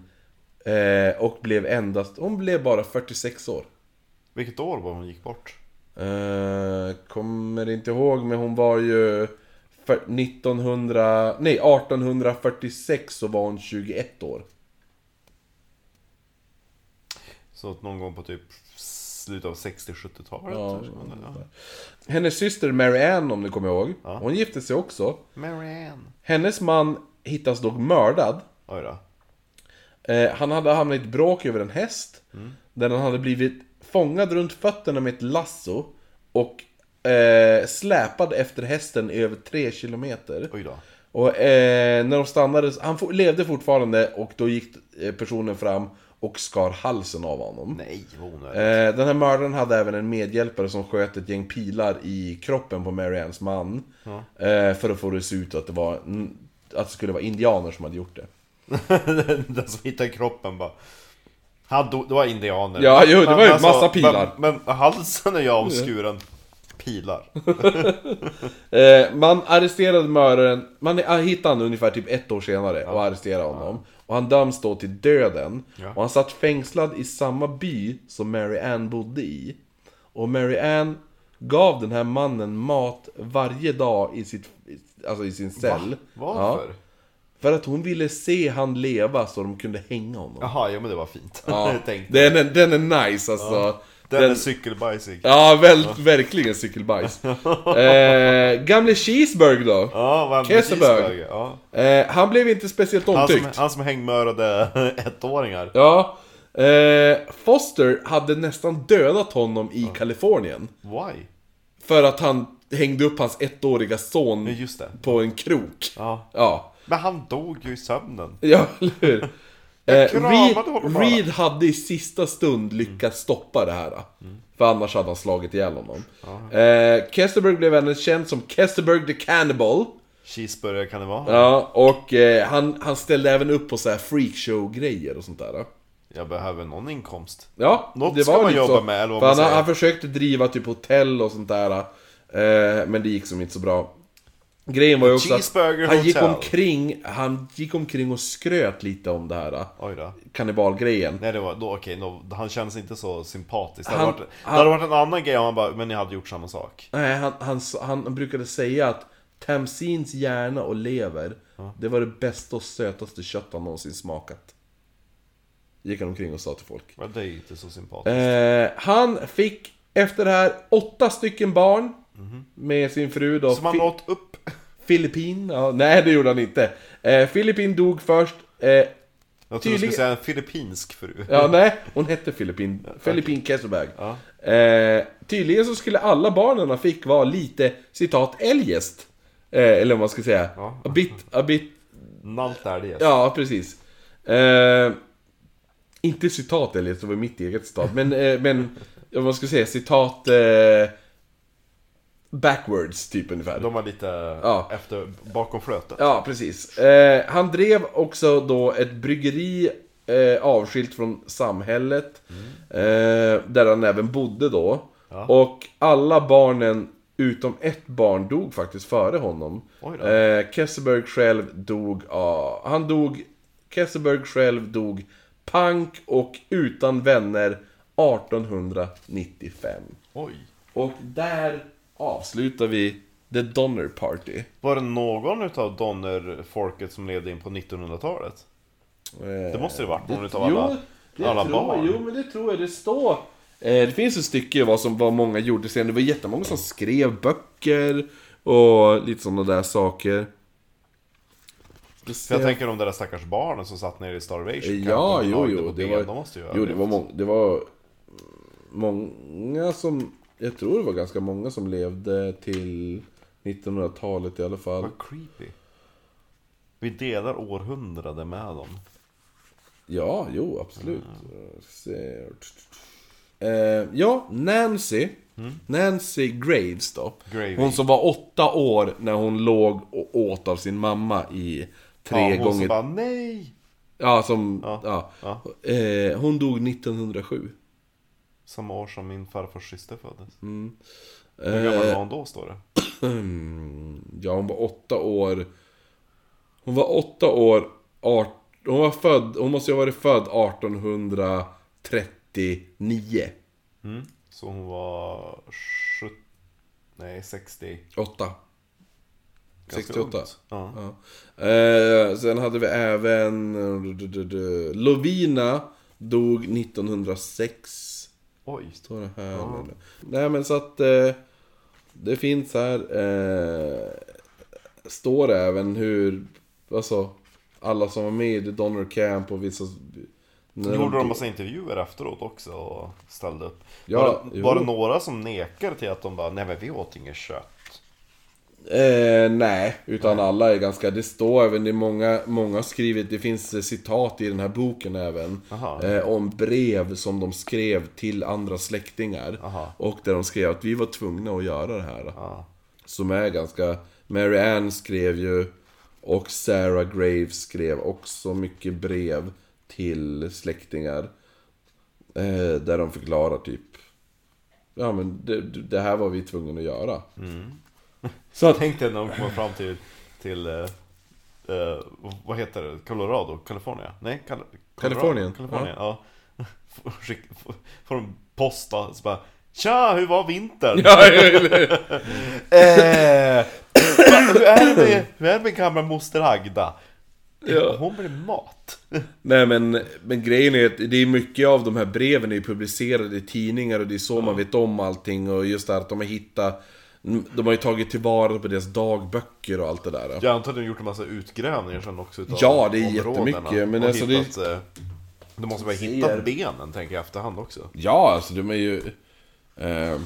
Eh, och blev endast, hon blev bara 46 år. Vilket år var hon gick bort? Eh, kommer inte ihåg, men hon var ju... För 1900... Nej, 1846 så var hon 21 år. Så att någon gång på typ slutet av 60-70-talet? Ja, ja. Hennes syster Mary Ann, om ni kommer ihåg, hon gifte sig också. Marianne. Hennes man hittas dock mördad. Oj då. Eh, han hade hamnat i ett bråk över en häst. Där han hade blivit fångad runt fötterna med ett lasso. Och eh, släpad efter hästen i över 3 kilometer. Oj då. Och eh, när de stannade, han for, levde fortfarande och då gick eh, personen fram och skar halsen av honom. Nej, vad. Eh, den här mördaren hade även en medhjälpare som sköt ett gäng pilar i kroppen på Mariannes man. Eh, för att få det att se ut att det var mm, att det skulle vara indianer som hade gjort det. Den som hittade kroppen bara Han dog, det var indianer Ja, jo, det var ju alltså, massa pilar. Men, men halsen är ju avskuren Pilar Eh, man arresterade mördaren, man hittade han ungefär typ ett år senare och arresterade honom. Och han döms då till döden. Ja. Och han satt fängslad i samma by som Mary Ann bodde i. Och Mary Ann gav den här mannen mat varje dag i, sitt, alltså i sin cell. Varför? Ja, för att hon ville se han leva så de kunde hänga honom. Jaha, ja men det var fint Ja, den, är, den är nice alltså. Den är cykelbajsig Ja, väl, verkligen cykelbajs. eh, gamle Cheeseburg då? Ja, cheeseburger, ja. Eh, han blev inte speciellt han, som, omtyckt. han som hängmördade ettåringar Ja. Eh, Foster hade nästan dödat honom i Kalifornien. Why? För att han hängde upp hans ettåriga Ja, son på en krok. Ja Ja, Men han dog ju i sömnen ja eller hur? Eh, kramade Reed, honom bara. Reed hade i sista stund lyckats stoppa det här. För annars hade han slagit ihjäl honom. Eh, Kesterberg blev även känd som Kesterberg the Cannibal. Cheeseburgare kan det vara Ja, och eh, han, han ställde även upp på så här freakshow-grejer och sånt där. Jag behöver någon inkomst Ja, Något det ska var man lite jobba så. med, eller vad För man han, säger. han försökte driva typ hotell och sånt där. Eh, men det gick som inte så bra. Grejen var ju också att han gick, omkring, han gick omkring och skröt lite om det här. Oj då Kannibalgrejen. Nej det var, då, okej, då, han känns inte så sympatisk Det Han- hade, varit, det han- hade varit en annan grej om han bara, men ni hade gjort samma sak Nej, han, han, han brukade säga att Tamsins hjärna och lever, det var det bästa och sötaste kött han någonsin smakat. Gick han omkring och sa till folk. Men det är ju inte så sympatiskt Eh, han fick efter det här åtta stycken barn med sin fru då. Som han åt upp Filippin? Ja, nej, det gjorde han inte. Eh, Filippin dog först Eh, Jag trodde du skulle säga en filippinsk fru. ja, nej, hon hette Filippin, Filippin Kesselberg. Ja. Eh, tydligen så skulle alla barnen han fick vara lite, citat, eljest. Eh, eller vad man ska säga. Ja. A bit, a bit Nalt det. Ja, precis. Eh, inte citat eller det var mitt eget citat, men, eh, men vad man ska säga, citat eh, backwards typ ungefär. De var lite Ja. efter, bakom flötet. Ja, precis. Eh, han drev också då ett bryggeri eh, avskilt från samhället. Eh, där han även bodde då. Ja. Och alla barnen utom ett barn dog faktiskt före honom. Eh, Kesselberg själv dog av... Han dog... Kesselberg själv dog pank och utan vänner 1895. Oj. Och där avslutar vi The Donner Party. Var det någon utav Donner-folket som levde in på 1900-talet? Det måste det varit någon utav alla, det alla tror, barn. Jo, men det tror jag. Det står... Eh, det finns ett stycke vad, som, vad många gjorde sen. Det var jättemånga som skrev böcker och lite sådana där saker. För jag tänker de där stackars barnen som satt nere i Starvation Ja, jo, jo. Det var, de måste ju jo, det var, mång, det var många som... Jag tror det var ganska många som levde till 1900-talet i alla fall. Vad creepy. Vi delar århundrade med dem. Ja, jo, absolut. Se. Eh, ja, Nancy. Nancy Graves då. Gravy. Hon som var åtta år när hon låg och åt av sin mamma i tre ja, hon gånger... som bara nej! Ja, som... Ja, Ja. ja. Eh, hon dog 1907. Samma år som min farfars syster föddes. Mm. Hur gammal Eh, var hon då står det? ja, hon var åtta år. Hon var åtta år... Art, hon var född... Hon måste ju ha varit född 1839. Mm. Så hon var 70... Nej, 60. Åtta. Ganska 68. ungt. Ja. Ja. Eh, sen hade vi även... eh, Lovina dog 1906. Oj. Står det här? eller? Nej men så att... Eh, det finns här... Eh, står det även hur... Alltså... Alla som var med i Donner Camp och vissa... Gjorde de massa intervjuer efteråt också och ställde upp? Ja, var, det, var det några som nekar till att de bara, nej men vi åt inget kött? Eh, nej, utan alla är ganska... Det står även, det är många, många har skrivit, det finns citat i den här boken även. Aha. Eh, om brev som de skrev till andra släktingar. Aha. Och där de skrev att vi var tvungna att göra det här. Ja. Som är ganska... Mary Ann skrev ju, och Sarah Graves skrev också mycket brev till släktingar. Eh, där de förklarar typ... Ja men det, det här var vi tvungna att göra. Så Tänk dig när de kommer fram till, till eh, eh, vad heter det? Colorado? California? Nej, Cal? Kalifornien, Kalifornien, ja. Skick- får- de posta så bara Tja, hur var vintern? ja, Eh, hur, är det med, hur är det med gamla moster Agda? Ja. Hon blir mat. Nej men, men grejen är att det är mycket av de här breven är publicerade i tidningar och det är så man vet om allting och just det här att de har hittat De har ju tagit tillvara på deras dagböcker och allt det där. Jag antar att de har gjort en massa utgrävningar sen också utav Ja, det är jättemycket, men alltså det- hittat, eh, De måste väl hittat benen, tänker jag, efterhand också. Ja, alltså de är ju... Eh,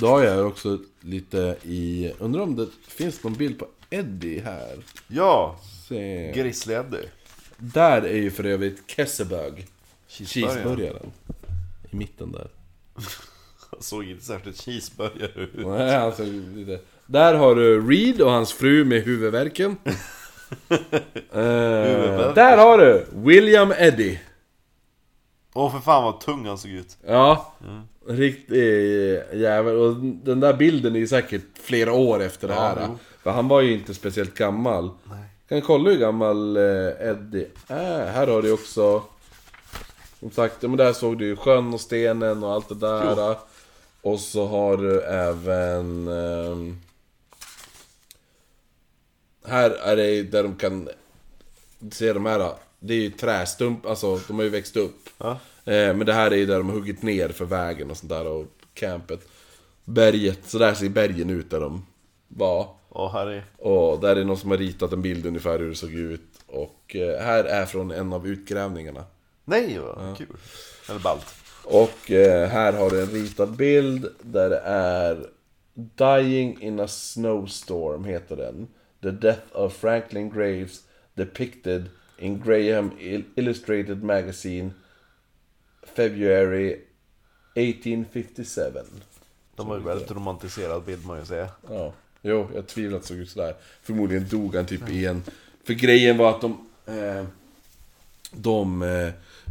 då har jag också lite i... Undrar om det finns någon bild på Eddie här? Ja, Se. Grizzly Eddie. Där är ju för övrigt. Cheeseburgaren. Cheeseburgaren. I mitten där. Såg inte särskilt cheeseburgare ut. Nej, alltså. Där har du Reed och hans fru med huvudvärken. eh, Huvudvärk. där har du William Eddie. Åh för fan vad tung han såg ut. Ja, riktig jävel. Och den där bilden är säkert flera år efter det Ja, här. jo. För han var ju inte speciellt gammal. Nej. Kan kolla hur gammal eh, Eddie är. Här har du också... Som sagt, men där såg du ju sjön och stenen och allt det där. Och så har du även... ehm, här är det där de kan se de här. Det är ju trästump, alltså de har ju växt upp. Ja. Eh, men det här är ju där de har huggit ner för vägen och sånt där och campet. Berget, så där ser bergen ut där de var. Och här är... Och där är någon som har ritat en bild ungefär hur det såg ut. Och eh, här är från en av utgrävningarna. Nej, vad kul. Eller ballt. Och eh, här har du en ritad bild där det är Dying in a snowstorm heter den. The death of Franklin Graves depicted in Graham Il- Illustrated Magazine February 1857. De har ju väldigt romantiserad bild man ju säga. Ja, jo, jag tvivlar att det såg ut sådär. Förmodligen dog han typ i en... För grejen var att de... Eh, de eh,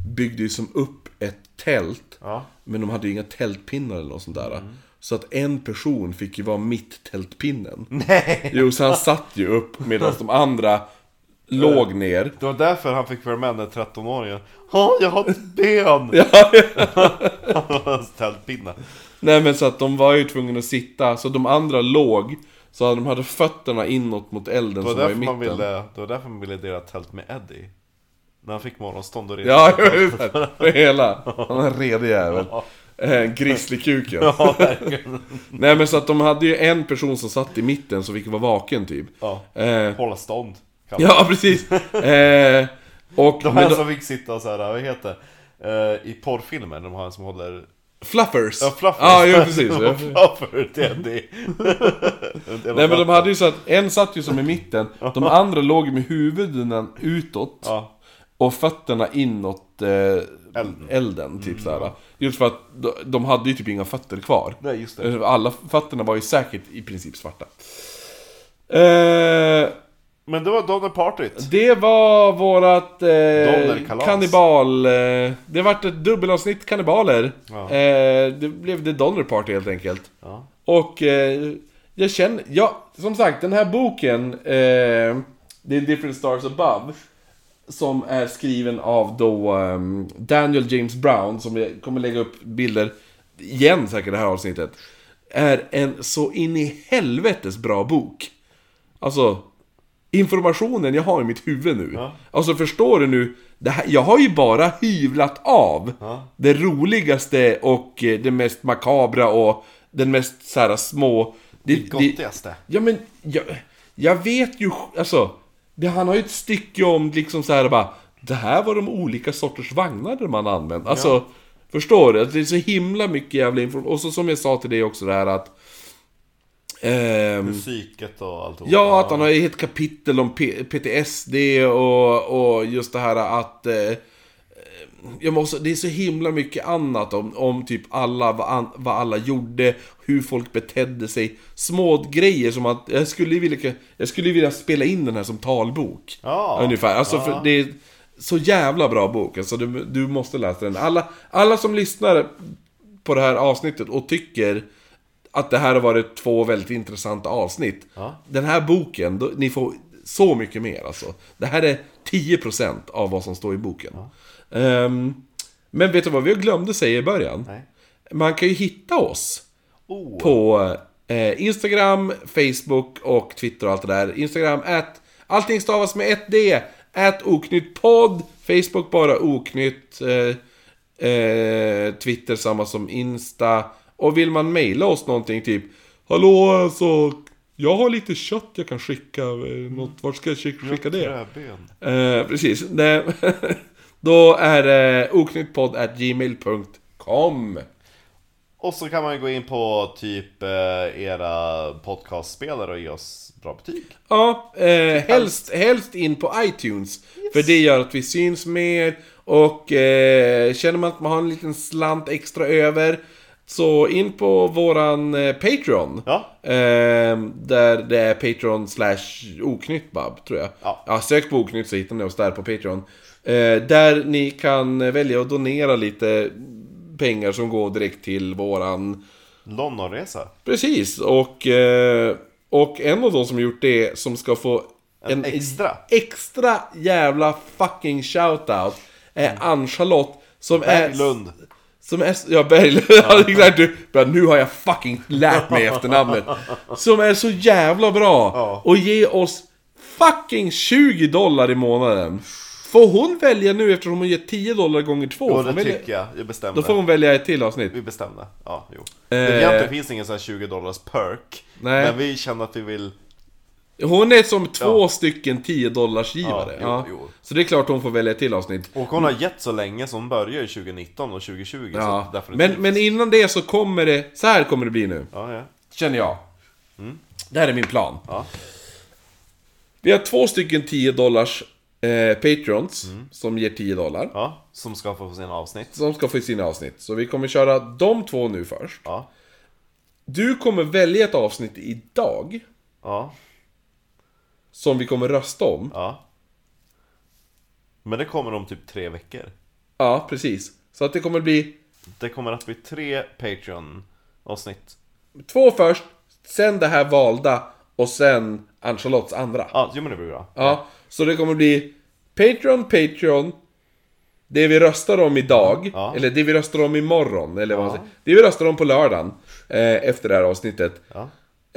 byggde ju som upp ett tält. Ja. Men de hade ju inga tältpinnar eller något sånt där. Så att en person fick ju vara mitt tältpinnen. Nej! Jo, så han satt ju upp medan de andra låg ner. Det var därför han fick följa med den där 13-åringen. Ja, jag har ett ben! Ja, Tältpinne. Nej men så att de var ju tvungna att sitta, så de andra låg. Så de hade fötterna inåt mot elden som var i därför mitten. man ville, det var därför man ville dela tält med Eddie. När han fick morgonstånd och resa. Ja, ungefär. Med hela. Han är en redig jävel. Eh, Grizzlykuken. Ja. Nej men så att de hade ju en person som satt i mitten som fick vara vaken typ. Ja. Eh, Hålla stånd. ja precis. Eh, och De här då, som fick sitta så här, vad heter det? Eh, I porrfilmer, de en som håller... Fluffers. Ja, fluffers. Ja, jo precis. Ja. Fluffer Eddie. Nej men de hade ju så att en satt ju som i mitten. De andra låg med huvuden utåt. Ja. Och fötterna inåt eh, Elden. elden. typ såhär. Just för att de, de hade ju typ inga fötter kvar. Nej, just det. Alla fötterna var ju säkert i princip svarta. Eh, Men det var Donner Partyt. det var vårat eh, kannibal... Eh, det vart ett dubbelavsnitt kannibaler. Ja. Eh, det blev The Donner Party helt enkelt. Ja. Och eh, jag känner, ja, som sagt den här boken, eh, The Different Stars Above, som är skriven av då ehm, Daniel James Brown, som jag kommer lägga upp bilder igen säkert det här avsnittet, är en så in i helvetes bra bok. Alltså, informationen jag har i mitt huvud nu. Ja. Alltså förstår du nu? Det här, jag har ju bara hyvlat av Ja. det roligaste och eh, det mest makabra och den mest så här små... Det, Det gottigaste. Ja men, jag, jag vet ju, alltså. Det, han har ju ett stycke om liksom så här bara. Det här var de olika sorters vagnar man använt. Alltså, förstår du? Det är så himla mycket jävla information. Och så som jag sa till dig också det här att... ehm, Psyket och allt. Ja, att han har ett kapitel om P- PTSD och, och just det här att... Eh, jag måste, det är så himla mycket annat om, om typ alla, vad, an, vad alla gjorde, hur folk betedde sig. Små grejer som att jag skulle vilja, jag skulle vilja spela in den här som talbok. Ja. Ungefär. Alltså för det är så jävla bra bok. Alltså du, du måste läsa den. Alla, alla som lyssnar på det här avsnittet och tycker att det här har varit två väldigt intressanta avsnitt. Ja. Den här boken, då, ni får så mycket mer alltså. Det här är 10% av vad som står i boken. Ehm, men vet du vad vi glömde säga i början? Nej. Man kan ju hitta oss Oh. på eh, Instagram, Facebook och Twitter och allt det där. Instagram, at, allting stavas med ett D. At oknytt podd. Facebook bara oknytt. Eh, eh, Twitter samma som Insta. Och vill man mejla oss någonting typ Hallå alltså, jag har lite kött jag kan skicka. eh, Något, vart ska jag skicka, det? Eh, precis. Det, då är det oknyttpodd.gmail.com Och så kan man ju gå in på typ eh, era podcastspelare och ge oss bra betyg. Ja, eh, helst, helst in på iTunes. För det gör att vi syns mer. Och eh, känner man att man har en liten slant extra över. Så in på våran eh, Patreon. Ja. Eh, där det är Patreon slash oknyttbab, tror jag. Ja. sök på oknytt så hittar ni oss där på Patreon. Eh, där ni kan välja att donera lite pengar som går direkt till våran Londonresa. Precis, och, eh, och en av de som gjort det som ska få En extra. extra jävla fucking shoutout är Ann-Charlotte som är... Berglund. Som är, ja Berglund, ja. exakt du, bara, nu har jag fucking lärt mig efternamnet. Som är så jävla bra Ja. och ge oss fucking 20 dollar i månaden. Får hon välja nu eftersom hon ger 10 dollar gånger två? Jo, Får det hon välja- tycker jag. Jag bestämde. Då får hon välja ett till avsnitt. Vi bestämde. Ja, jo. Eh. Det egentligen finns ingen sån här 20 dollars perk. Nej. Men vi känner att vi vill Hon är som två Ja. stycken 10 dollars givare. Ja, jo, jo. Så det är klart hon får välja ett till avsnitt. Och hon har gett så länge som börjar i 2019 och 2020 Ja. så. Men, men innan det så kommer det, så här kommer det bli nu. Ja, ja. Känner jag. Det här är min plan. Ja. Vi har två stycken 10 dollars eh, patrons som ger 10 dollar. ja, som ska få sina avsnitt. Som ska få sina avsnitt. Så vi kommer köra de två nu först. Ja. Du kommer välja ett avsnitt idag. Ja. Som vi kommer rösta om. Ja. Men det kommer om typ tre veckor. Ja, precis. Så att det kommer bli Det kommer att bli tre Patreon-avsnitt. två först, sen det här valda och sen Ann-Charlottes andra. Ja, jo men det blir bra. Ja, så det kommer bli Patreon, Patreon Det vi röstar om idag, Ja. eller det vi röstar om imorgon, eller vad man säger. Det vi röstar om på lördagen, eh, efter det här avsnittet. Ja.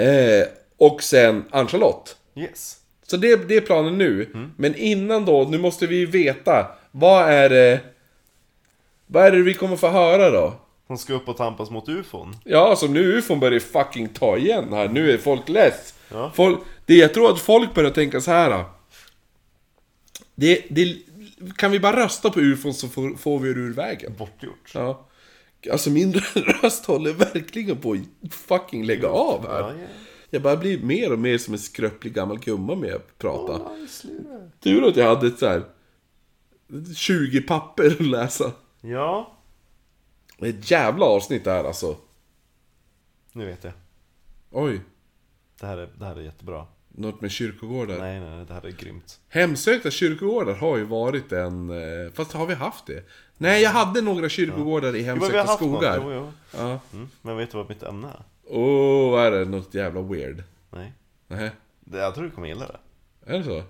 Eh, och sen Ann-Charlotte. Yes. Så det, det är planen nu. Mm. Men innan då, nu måste vi veta, vad är det... Vad är det vi kommer få höra då? Hon ska upp och tampas mot ufon. Ja, alltså nu ufon börjar fucking ta igen här. Nu är folk less. Ja. Folk, det, jag tror att folk börjar tänka så här. Det, det, kan vi bara rösta på ufon så får, får vi det ur vägen. Bortgjort. Ja. Alltså min röst håller verkligen på att fucking lägga av här. Ja, ja. Jag bara blir mer och mer som en skröplig gammal gumma med att prata. Tur att jag hade ett så här 20 papper att läsa. Ja, Det är ett jävla avsnitt det här alltså. nu vet jag. Oj. Det här är, det här är jättebra. Något med kyrkogårdar. Nej, nej, det här är grymt. Hemsökta kyrkogårdar har ju varit en... eh, Fast har vi haft det? Nej, jag hade några kyrkogårdar i Jo, men vi har hemsökta haft skogar. Jo, jo. Ja. Mm. Men vet du vad mitt ämne är? Åh, oh, är det något jävla weird? Nej. Nej, Det, jag tror du kommer gilla det. är det så?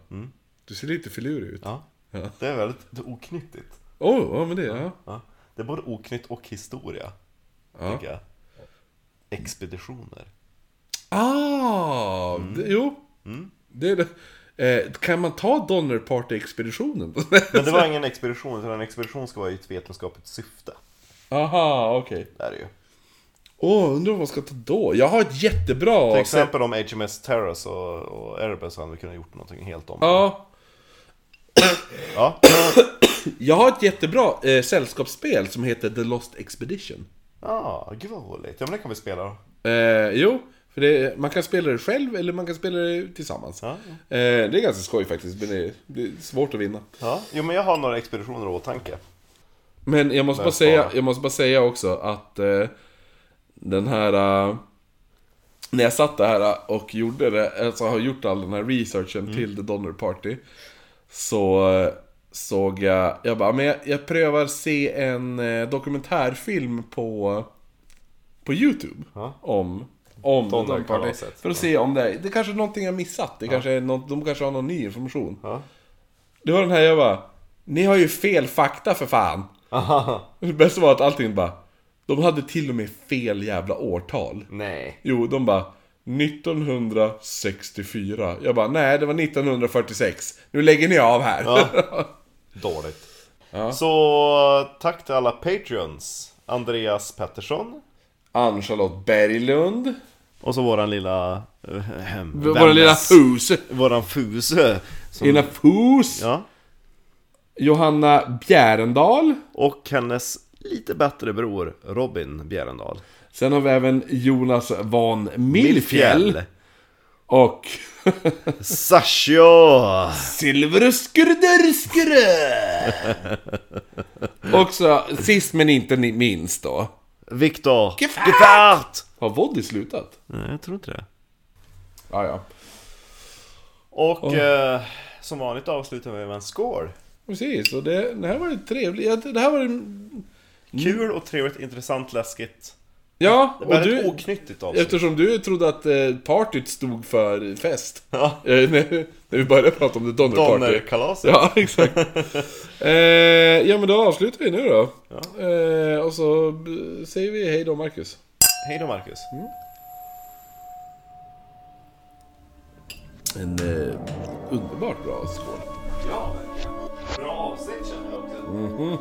Du ser lite filurig ut. Ja. Ja. Det är väldigt det är oknyttigt. Åh, oh, ja men det, ja. Ja. Det är både oknytt och historia, ja. tycker jag. Expeditioner. Ah, det, jo. Mm. Det det. Eh, kan man ta Donner Party-expeditionen? Men det var ingen expedition, utan en expedition ska vara i ett vetenskapligt syfte. Aha, okej. Det är det ju. Åh, undrar vad man ska ta då? Jag har ett jättebra... Till exempel om HMS Terrace och, och Erebus hade vi kunnat gjort någonting helt om. Ja, Ja. jag har ett jättebra eh, sällskapsspel som heter The Lost Expedition. Ja, gud vad roligt. Ja men det kan vi spela då. Eh, jo, för det, man kan spela det själv eller man kan spela det tillsammans. Ja, Eh, det är ganska skoj faktiskt, men det är, det är svårt att vinna. ja. Jo men jag har några expeditioner i åtanke. Men jag måste, bara säga, jag måste bara säga också att eh, den här... eh, när jag satt där och gjorde det, alltså har gjort all den här researchen Mm. till The Donner Party Så eh, såg jag, jag bara, men jag, jag prövar se en eh, dokumentärfilm på, på YouTube Ja. Om, om Donnerkalaset. För att se om det är, det kanske är någonting jag missat, det kanske är något, de kanske har någon ny information Ja. Det var den här jag bara, ni har ju fel fakta för fan Aha. det bästa var att allting bara... De hade till och med fel jävla årtal. Nej. Jo, de bara... 1964. Jag bara, nej det var 1946. Nu lägger ni av här. Ja. Dåligt. Ja. Så tack till alla Patreons. Andreas Pettersson. Ann-Charlotte Berglund. Och så våran lilla... Äh, Vår lilla fus. Våran Fuse. Som, Lilla fus. Ja. Johanna Bjärendal. Och hennes lite bättre bror Robin Bjärendal. Sen har vi även Jonas von Milfjäll. Och... Sashio! Silverskurderskure! Också sist men inte minst då. Viktor Gefärt! Gefärt! Har Voddy slutat? Nej, jag tror inte det. Ja, ja. Och eh, som vanligt avslutar vi med en score. Precis, och det, det här var ju trevligt. Det här var ju... Kul och trevligt, intressant, läskigt. Ja, och Väldigt du... oknyttigt avsnitt. Eftersom du trodde att eh, partyt stod för fest. Ja. Eh, när, när vi började prata om det Donner Party. Donnerkalaset. Ja, exakt. eh, ja, men då avslutar vi nu då. Ja. Eh, och så eh, säger vi hej då, Marcus. Hej då Marcus. En eh, underbart bra skål. Ja, Bra avsnitt känner jag också. Mhm.